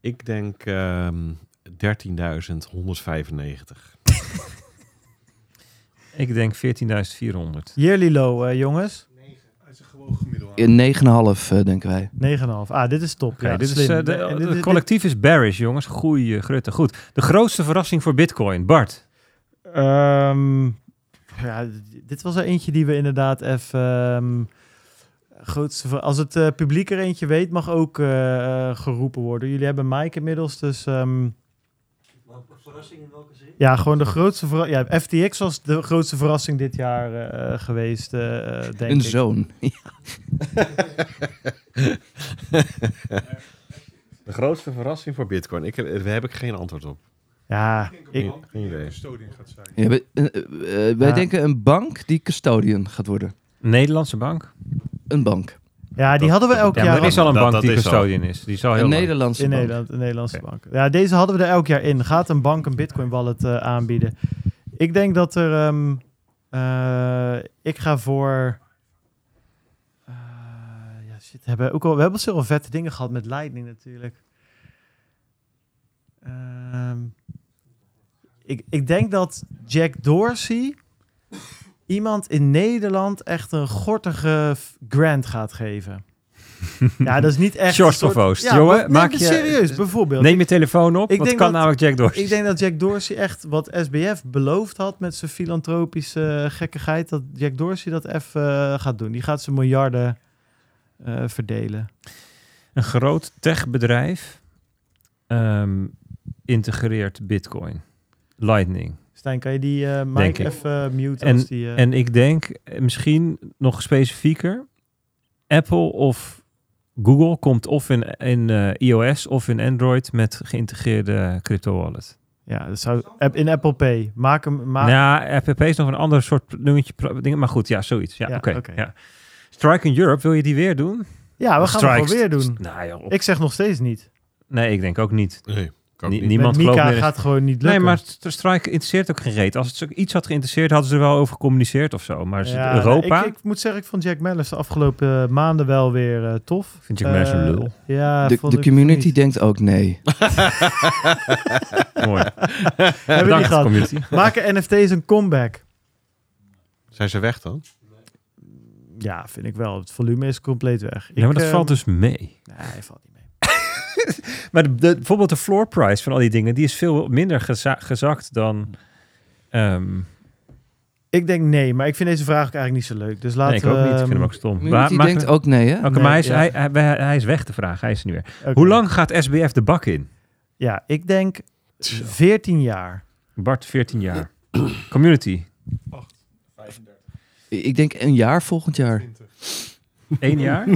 ik denk ehm 13.195. Ik denk 14.400. Yearly low, eh, jongens. 9,5 eh, denken wij. 9,5. Ah, dit is top. Ja, dit is, eh, de, het collectief is bearish, jongens. Goeie grutte. Goed. De grootste verrassing voor Bitcoin. Bart. Ehm, ja, dit was er eentje die we inderdaad even... ehm, grootste, als het eh, publiek er eentje weet, mag ook eh, eh, geroepen worden. Jullie hebben Mike inmiddels, dus... ehm, verrassing in welke zin? Ja, gewoon de grootste verrassing. Ja, FTX was de grootste verrassing dit jaar eh, geweest, eh, eh, denk Een ik. zoon. De grootste verrassing voor Bitcoin. Ik, heb- daar heb ik geen antwoord op. Ja, Ik denk ik, een bank geen die idee. custodian gaat zijn. Ja, we- eh, eh, eh, wij Ja. denken een bank die custodian gaat worden. Nederlandse bank. Een bank. Ja, die Dat- hadden we elk Ja, jaar er is al een Dat- bank dat die custodian is. Die is al heel Een lang. Nederlandse in bank. Nederland, een Nederlandse bank. Ja, deze hadden we er elk jaar in. Gaat een bank een Bitcoin wallet eh, aanbieden? Ik denk dat er. ehm, eh, ik ga voor. eh, ja, shit. Hebben ook al, we hebben al zoveel vette dingen gehad met Lightning natuurlijk. Ehm, ik, ik denk dat Jack Dorsey iemand in Nederland echt een gortige grant gaat geven. ja, dat is niet echt. Short soort- of Oost. Ja, Jongen, maak je- serieus, bijvoorbeeld. Neem je telefoon op, Ik denk kan dat- namelijk Jack Dorsey. Ik denk dat Jack Dorsey echt wat SBF beloofd had met zijn filantropische gekkigheid, dat Jack Dorsey dat even eh, gaat doen. Die gaat zijn miljarden eh, verdelen. Een groot techbedrijf ehm, integreert Bitcoin. Lightning. Stijn, kan je die eh Mike ik. even mute En- als die... eh, En ik denk eh, misschien nog specifieker. Apple of Google komt of in, in eh, iOS of in Android met geïntegreerde crypto wallet. ja, dat zou in Apple Pay. Maak hem... Maak, ja, app is nog een ander soort dingetje. pro- ding, Maar goed, ja, zoiets. Ja, Ja, oké. ja. Strike in Europe, wil je die weer doen? ja, we gaan het weer doen. Nou, joh, op- Ik zeg nog steeds niet. Nee, ik denk ook niet. Nee, niet. niemand gelooft meer gaat gewoon niet Nee, lukken. maar St- Strike interesseert ook geen reet. Als het zo- iets had geïnteresseerd, hadden ze er wel over gecommuniceerd of zo. Maar Ja, Europa... Ik, ik moet zeggen, ik vond Jack Mellis de afgelopen eh, maanden wel weer eh, tof. Vind je mij zo'n Eh, lul? Ja, De, community denkt ook nee. Mooi. Hebben die Bedankt, gehad. community. Maken NFT's een comeback? Zijn ze weg dan? Ja, vind ik wel. Het volume is compleet weg. Ja, maar Ik, dat valt dus mee. Nee, valt niet. Maar de, de- bijvoorbeeld de floor price van al die dingen, die is veel minder geza- gezakt dan... ehm Ik denk nee, maar ik vind deze vraag ook eigenlijk niet zo leuk. Dus laten nee, ik ook niet. Ik vind hem ook stom. Community Maar- denkt maar- ook nee, hè? Oké, Nee, maar hij is, ja. hij, hij, hij- hij is weg, de vraag. Hij is er niet meer. Oké. Hoe lang gaat SBF de bak in? Ja, ik denk 14 jaar. Bart, 14 jaar. Community, 35. Ik denk een jaar volgend jaar. 20. 1 jaar.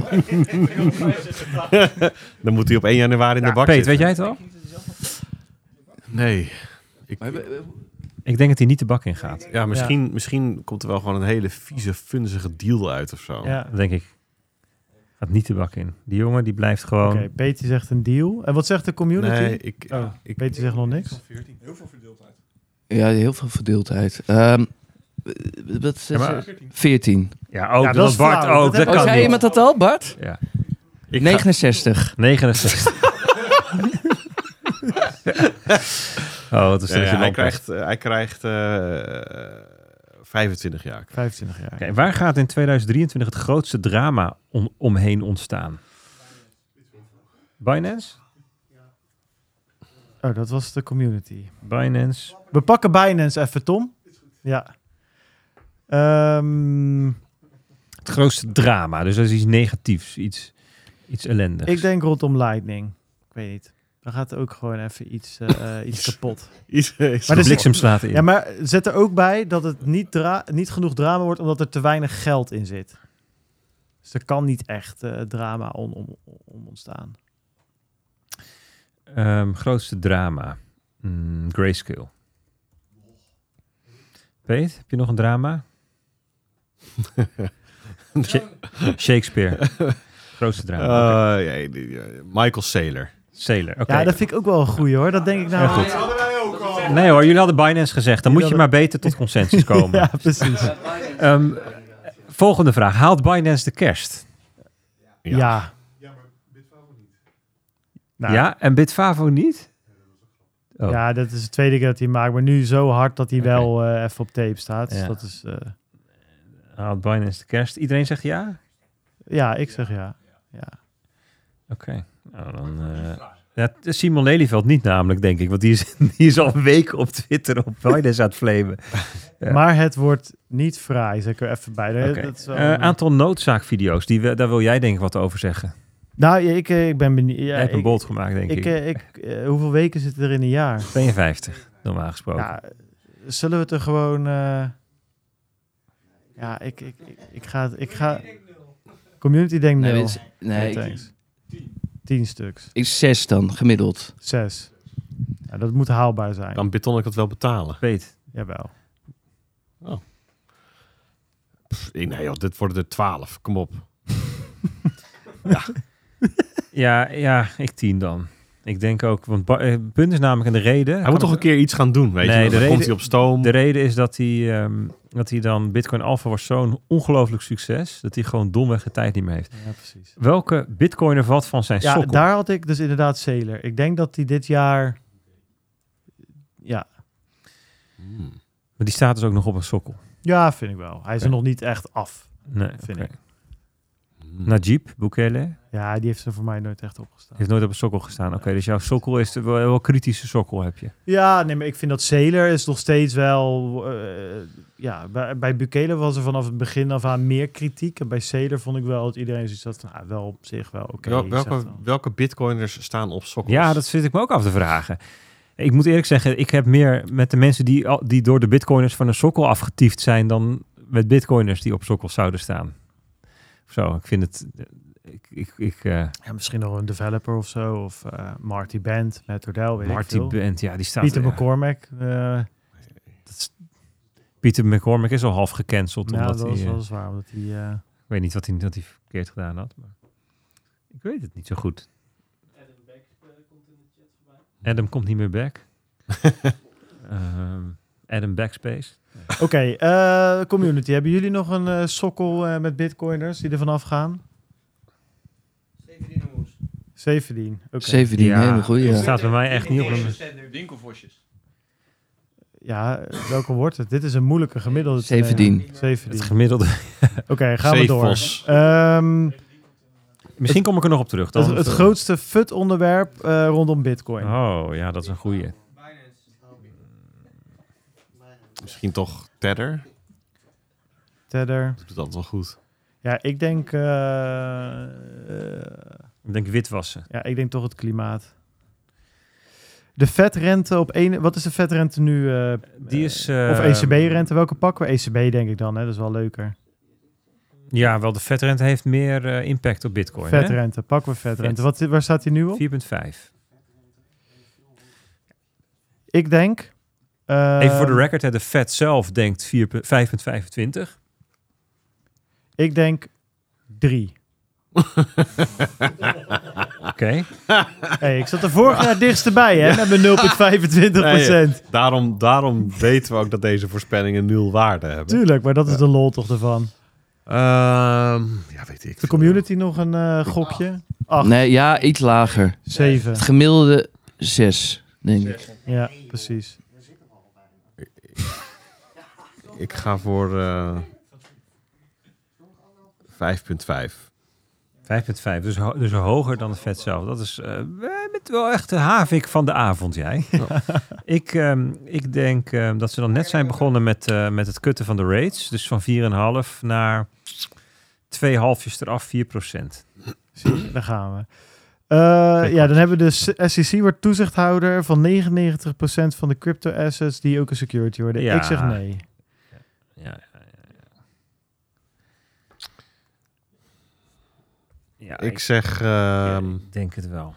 Dan moet hij op 1 januari in de bak Peet, zitten. weet jij het al? Nee. Ik, Ik denk dat hij niet de bak in gaat. ja, misschien, misschien komt er wel gewoon een hele vieze, funzige deal uit of zo. Ja. Dat denk ik. Gaat niet de bak in. Die jongen die blijft Oké, gewoon... Peter zegt een deal. En wat zegt de community? Nee, ik, Oh, ik, Peter zegt nog niks. Van 14. Heel veel verdeeldheid. Ja, heel veel verdeeldheid. Ehm, wat is Ja, maar-? 14. Ja, ook Ja, dat, dat is Bart flauw. ook. Dat Dat, Oh, kan zei niet. iemand dat al, Bart? Ja. Ik ga- 69. 69. oh, wat een Ja, stelletje hij lampjes. krijgt, eh, hij krijgt eh, 25 jaar. 25 jaar. Oké, waar gaat in 2023 het grootste drama om, omheen ontstaan? Binance? Oh, dat was de community. Binance. We pakken Binance even, Tom. Ja. Ehm, Het grootste drama. Dus dat is iets negatiefs. Iets, iets ellendigs. ik denk rondom Lightning. Ik weet niet. Dan gaat ook gewoon even iets, eh, eh, iets kapot. Iets, iets Maar de er zit- bliksem slaat in. Ja, maar zet er ook bij dat het niet, dra niet genoeg drama wordt omdat er te weinig geld in zit. Dus er kan niet echt eh, drama om, om, om ontstaan. Ehm, grootste drama. Mm, grayscale. Peet, heb je nog een drama? Sha- Shakespeare. grootste drama. Eh, Michael Saylor. Sailor. Oké. Ja, dat vind ik ook wel een goeie hoor. Dat denk ik nou. Heel goed. hadden wij ook al. Nee hoor, jullie hadden Binance gezegd. Dan moet je maar beter tot consensus komen. ja, precies. Ehm, volgende vraag. Haalt Binance de kerst? Ja. Ja. Ja, maar Bitfavo niet. Nou, ja, en Bitfavo niet? Oh. Ja, dat is de tweede keer dat hij maakt. Maar nu zo hard dat hij wel eh, even op tape staat. Dus Ja. dat is... eh, Haalt Binance de kerst? Iedereen zegt ja? ja, ik zeg ja. ja. Oké. Nou, dan... eh, ja, Simon Lelyveld niet namelijk, denk ik. Want die is, die is al een week op Twitter op Binance aan het flamen. Ja. Maar het wordt niet fraai, zeg ik er even bij. Eh, een- aantal noodzaakvideo's, die, we- daar wil jij denk ik wat over zeggen. Nou, ik, eh, ik ben benieuwd. Ja, jij hebt een bold gemaakt, denk ik. ik, ik, hoeveel weken zitten er in een jaar? 52, normaal gesproken. Ja, zullen we het er gewoon... Ja, ik, ik, ik, ik ga... Ik ga community denkt Nee, nul. het is- nee, Ja, ik. Tien stuks. ik zes dan, gemiddeld. Zes. Ja, dat moet haalbaar zijn. Kan Biton ik dat wel betalen? Weet. Jawel. Pff, nee joh, dit worden er 12. Kom op. Ja, ja, ik tien dan. Ik denk ook, want Ba- eh, het punt is namelijk en de reden. Hij moet toch een keer iets gaan doen, weet Nee, je? Dan reden- komt hij op stoom. De reden is dat hij, ehm, dat hij dan Bitcoin Alpha was zo'n ongelooflijk succes dat hij gewoon domweg de tijd niet meer heeft. Ja, precies. Welke Bitcoiner valt van zijn Ja, sokkel? daar had ik dus inderdaad Sailor. Ik denk dat hij dit jaar... Ja, Hmm. Maar die staat dus ook nog op een sokkel. ja vind ik wel. Hij is er nog niet echt af. Nee, Vind oké. ik. Hmm. Najib Bukele Ja, die heeft er voor mij nooit echt opgestaan. heeft nooit op een sokkel gestaan. Oké, dus jouw sokkel is de, wel, wel kritische sokkel heb je. Ja, nee, maar ik vind dat Sailor is nog steeds wel... eh, ja, bij, bij Bukele was er vanaf het begin af aan meer kritiek. En bij Sailor vond ik wel dat iedereen zoiets had van... Ah, wel op zich wel oké. Wel- welke, welke bitcoiners staan op sokkels? Ja, dat zit ik me ook af te vragen. Ik moet eerlijk zeggen, ik heb meer met de mensen die, al- die door de bitcoiners van een sokkel afgetiefd zijn dan met bitcoiners die op sokkels zouden staan. Of zo, ik vind het... Ik, ik, ik, eh, Ja, misschien nog een developer of zo. Of eh, Marty Band, met Ordel, weet Marty ik veel. Bent, ja, die staat... Pieter ja, McCormack. eh, dat is- Pieter McCormick is al half gecanceld. ja, omdat dat eh, wel zwaar. Omdat hij... ik weet niet wat hij, wat hij verkeerd gedaan had. Maar ik weet het niet zo goed. Adam komt niet meer back. Ehm, Adam Backspace. Oké, eh, community. Hebben jullie nog een sokkel eh, met bitcoiners die er vanaf gaan? 17. Oké. 17, Ja. hele goeie. Dat Ja. staat bij mij echt niet op een... Winkelvosjes. Ja, welke wordt het? Dit is een moeilijke gemiddelde. 17. Eh, 17. Het gemiddelde. Oké, gaan we door. Ehm, Misschien kom ik er nog op terug. Dan het, het grootste fut-onderwerp eh, rondom bitcoin. Oh, ja, dat is een goeie. Misschien toch Tether? Tether. Dat doet altijd wel goed. Ja, ik denk... eh, eh, Ik denk witwassen. ja, ik denk toch het klimaat. De vetrente op één... Wat is de vetrente nu? eh, Die is... of ECB-rente, welke pakken we? ECB denk ik dan, hè? dat is wel leuker. Ja, wel de vetrente heeft meer impact op bitcoin. hè? Vetrente, pakken we vetrente. Vet. Wat, waar staat hij nu op? 4,5. Ik denk... Even voor de record, hè, de Fed zelf denkt 4 5,25. Ik denk drie. Oké. Hey, ik zat er vorig jaar dichtst bij, hè, met mijn 0,25 Nee, daarom, daarom weten we ook dat deze voorspellingen nul waarde hebben. Tuurlijk, maar dat is de lol toch ervan. Ehm, ja, weet ik. De community nog een eh, gokje? 8, Nee, ja, iets lager. 7. Het gemiddelde 6, denk ik. Ja, precies. Ik ga voor eh 5,5. 5,5. Dus, ho- dus hoger dan het vet zelf. Dat is eh, met wel echt de havik van de avond, jij. ik, ehm, ik denk ehm, dat ze dan net zijn begonnen met, eh, met het kutten van de rates. Dus van 4,5 naar twee halfjes eraf, 4 procent. Zie je, daar gaan we. Eh, ja, dan hebben we de SEC wordt toezichthouder van 99% van de crypto assets die ook een security worden. Ja. Ik zeg nee. Ja, ja, ja. Ja. Ja, Ik zeg... ehm, ik denk het wel.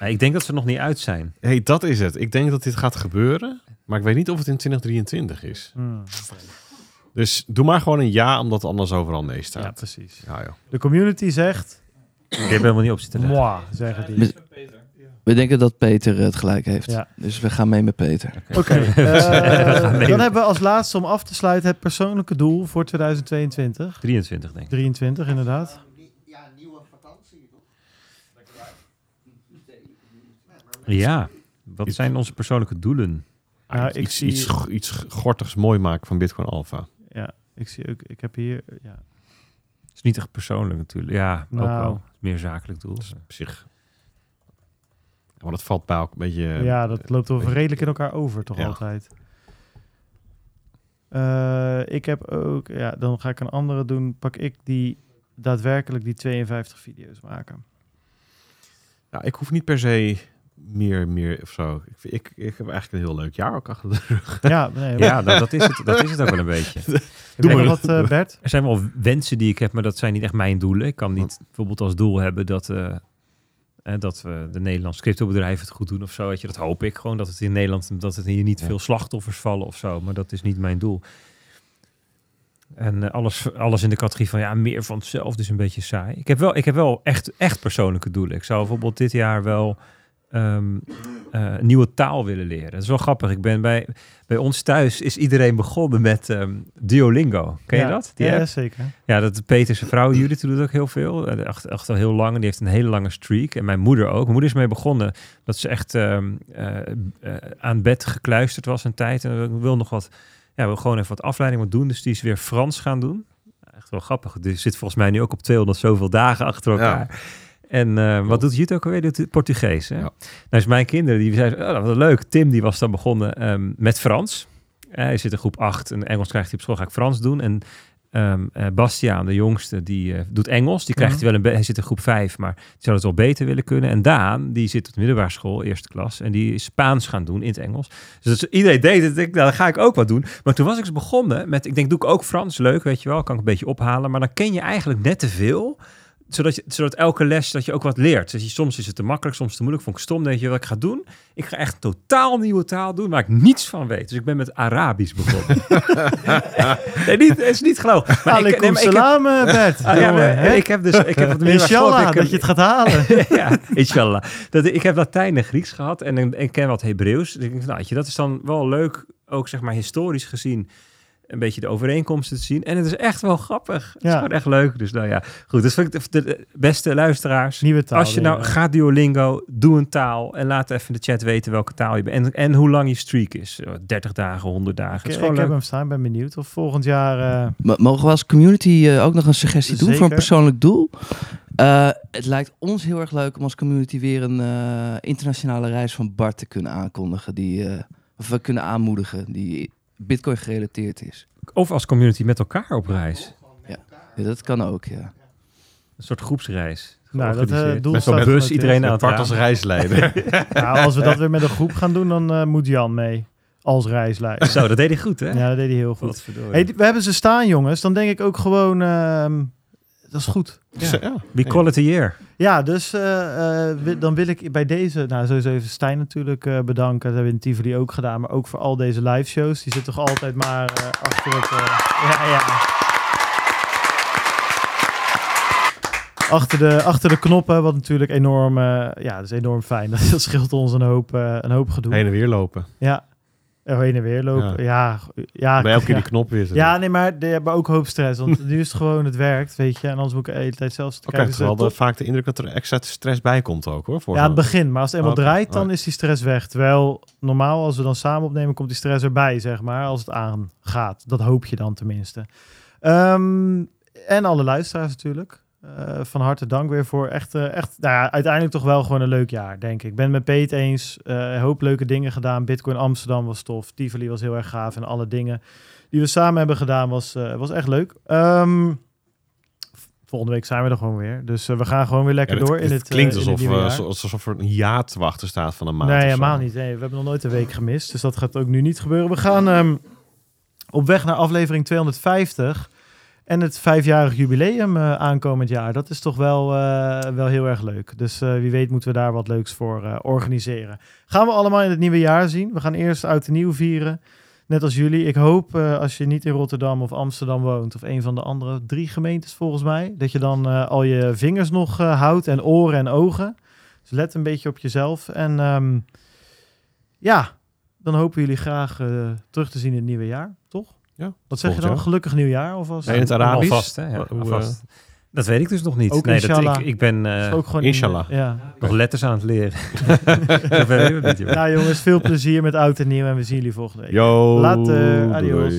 Ja, ik denk dat ze nog niet uit zijn. hey, dat is het. Ik denk dat dit gaat gebeuren. Maar ik weet niet of het in 2023 is. Hmm, Dus doe maar gewoon een ja, omdat anders overal nee Ja, staat. precies. Ja, joh. De community zegt, Ik heb helemaal niet op zitten moi, zeggen die. Met- We denken dat Peter het gelijk heeft. Ja. Dus we gaan mee met Peter. Oké, eh, We gaan mee. dan hebben we als laatste om af te sluiten het persoonlijke doel voor 2022. 23, denk ik. 23 inderdaad. Ja, nieuwe vakantie, toch? Ja. Wat zijn onze persoonlijke doelen? Nou, ik iets, zie- iets, iets gortigs mooi maken van Bitcoin Alpha. Ja, ik zie ook, ik heb hier, ja, Het is niet echt persoonlijk natuurlijk. Ja, ook Nou. wel. Meer zakelijk doel. Dus op zich... Ja, maar dat valt bij elkaar een beetje... ja, dat loopt wel beetje- redelijk in elkaar over, toch Ja. altijd. Eh, ik heb ook, ja, dan ga ik een andere doen. Pak ik die daadwerkelijk die 52 video's maken. Ja, ik hoef niet per se meer, meer of zo. Ik, ik, ik heb eigenlijk een heel leuk jaar ook achter de rug. Ja, nee, Ja, dat, dat, is het, dat is het ook wel een beetje. Jij maar. wat, eh, Bert? Er zijn wel wensen die ik heb, maar dat zijn niet echt mijn doelen. Ik kan niet bijvoorbeeld als doel hebben dat, eh, eh, dat we de Nederlandse cryptobedrijven het goed doen of zo. Weet je, dat hoop ik gewoon dat het in Nederland, dat het hier niet Ja. veel slachtoffers vallen of zo. Maar dat is niet mijn doel. En eh, alles, alles in de categorie van ja, meer van hetzelfde is een beetje saai. Ik heb wel, ik heb wel echt, echt persoonlijke doelen. Ik zou bijvoorbeeld dit jaar wel ehm, eh, nieuwe taal willen leren. Dat is wel grappig. Ik ben bij, bij ons thuis is iedereen begonnen met ehm, Duolingo. Ken je Ja, dat? Die ja, app? zeker. Ja, dat Peter zijn vrouw Judith doet het ook heel veel. Eh, Echt, echt al heel lang. En die heeft een hele lange streak. En mijn moeder ook. Mijn moeder is mee begonnen dat ze echt ehm, eh, aan bed gekluisterd was een tijd. En ik wil nog wat, ja, wil gewoon even wat afleiding wat doen. Dus die is weer Frans gaan doen. Echt wel grappig. Die zit volgens mij nu ook op 200 zoveel dagen achter elkaar. En eh, wat doet Judith ook alweer? Doet het Portugees. Hè? Ja. Nou, is mijn kinderen die zeiden, oh, dat was leuk. Tim die was dan begonnen ehm, met Frans. Eh, hij zit in groep 8 en Engels krijgt hij op school. Ga ik Frans doen. En eh, Bastiaan, de jongste, die doet Engels. Die krijgt Mhm. hij wel een Hij zit in groep 5, maar die zou het wel beter willen kunnen. En Daan, die zit op de middelbare school, eerste klas. En die is Spaans gaan doen in het Engels. Dus dat iedereen deed het. Ik, nou, dan ga ik ook wat doen. Maar toen was ik eens begonnen met, ik denk, doe ik ook Frans. Leuk, weet je wel. Kan ik een beetje ophalen. Maar dan ken je eigenlijk net te veel zodat, je, zodat elke les dat je ook wat leert. Dus je, soms is het te makkelijk, soms te moeilijk. Vond ik stom. Denk je wat ik ga doen? Ik ga echt een totaal nieuwe taal doen waar ik niets van weet. Dus ik ben met Arabisch begonnen. nee, niet, het is niet geloof. Maar ik, nee, maar ik heb, salam, eh, Bert. Ah, ja, maar ik heb dus ik heb middelbare school Inshallah, ik- dat je het gaat halen. ja, inshallah. Dat, ik heb Latijn en Grieks gehad en ik, ken wat Hebreeuws. Dus ik denk, nou, je, dat is dan wel leuk, ook zeg maar historisch gezien, een beetje de overeenkomsten te zien. En het is echt wel grappig. Het is Ja. gewoon echt leuk. Dus nou ja, goed. Dus vind ik de, beste luisteraars. Nieuwe taal. Als je nou gaat Duolingo, doe een taal en laat even in de chat weten welke taal je bent. En, en hoe lang je streak is. Eh, 30 dagen, 100 dagen. Het Ik, is ik gewoon heb leuk. hem staan, ben benieuwd. Of volgend jaar... eh, M- Mogen we als community eh, ook nog een suggestie doen voor een persoonlijk doel? Eh, het lijkt ons heel erg leuk om als community weer een eh, internationale reis van Bart te kunnen aankondigen. Die, eh, of we kunnen aanmoedigen, die Bitcoin gerelateerd is. Of als community met elkaar op reis. Ja, dat kan ook, ja. Een soort groepsreis. nou, dat georganiseerd. doel Met zo'n bus, iedereen aan het als reisleider. Nou, als we dat weer met een groep gaan doen, dan eh, moet Jan mee. Als reisleider. Zo, dat deed hij goed, hè? Ja, dat deed hij heel goed. Hey, we hebben ze staan, jongens. Dan denk ik ook gewoon... ehm, dat is goed. Dus, ja. We call it a year. Ja, dus eh, eh, wi- dan wil ik bij deze... Nou, sowieso even Stijn natuurlijk eh, bedanken. Dat hebben we in Tivoli ook gedaan. Maar ook voor al deze live shows. Die zit toch altijd maar achter het... ja, ja. achter, de, achter de knoppen, wat natuurlijk enorm, ja, dat is enorm fijn. Dat scheelt ons een hoop, een hoop gedoe. Heen en weer lopen. Ja, heen en weer lopen. Ja, ja, Bij elke keer ja. die knop weer Ja, nee, maar die hebben ook hoop stress. Want nu is het gewoon, het werkt, weet je. En anders moet ik de hele tijd zelfs te kijken. is het de, vaak de indruk dat er extra stress bij komt ook hoor. Voor Ja, het begin. Maar als het eenmaal Oké, draait, dan right. is die stress weg. Terwijl normaal, als we dan samen opnemen, komt die stress erbij, zeg maar. Als het aangaat. Dat hoop je dan tenminste. Ehm, en alle luisteraars natuurlijk. Eh, van harte dank weer voor echt, eh, echt nou ja, uiteindelijk toch wel gewoon een leuk jaar, denk ik. Ik ben het met Peet eens. Een hoop leuke dingen gedaan. Bitcoin Amsterdam was tof. Tivoli was heel erg gaaf. En alle dingen die we samen hebben gedaan was, was echt leuk. Ehm, volgende week zijn we er gewoon weer. Dus we gaan gewoon weer lekker Ja, door in het klinkt in het alsof, alsof er een jaar te wachten staat van een maand. Nee, helemaal niet. Nee, we hebben nog nooit een week gemist. Dus dat gaat ook nu niet gebeuren. We gaan ehm, op weg naar aflevering 250. En het vijfjarig jubileum eh, aankomend jaar. Dat is toch wel, eh, wel heel erg leuk. Dus eh, wie weet moeten we daar wat leuks voor organiseren. Gaan we allemaal in het nieuwe jaar zien. We gaan eerst oud en nieuw vieren. Net als jullie. Ik hoop als je niet in Rotterdam of Amsterdam woont. Of een van de andere drie gemeentes volgens mij. Dat je dan al je vingers nog houdt. En oren en ogen. Dus let een beetje op jezelf. En ehm, ja, dan hopen jullie graag terug te zien in het nieuwe jaar, toch? Ja, Wat zeg je dan? jaar. Gelukkig nieuwjaar? Of was Ja, in het Arabisch? Alvast, hè? Ja, Hoe, eh, alvast. Dat weet ik dus nog niet. Ook nee, dat, ik, ik ben eh, ook gewoon inshallah. In, ja. nog letters aan het leren. dat weet ik niet, joh. Nou jongens, veel plezier met oud en nieuw en we zien jullie volgende week. Yo, Later, doei. adios.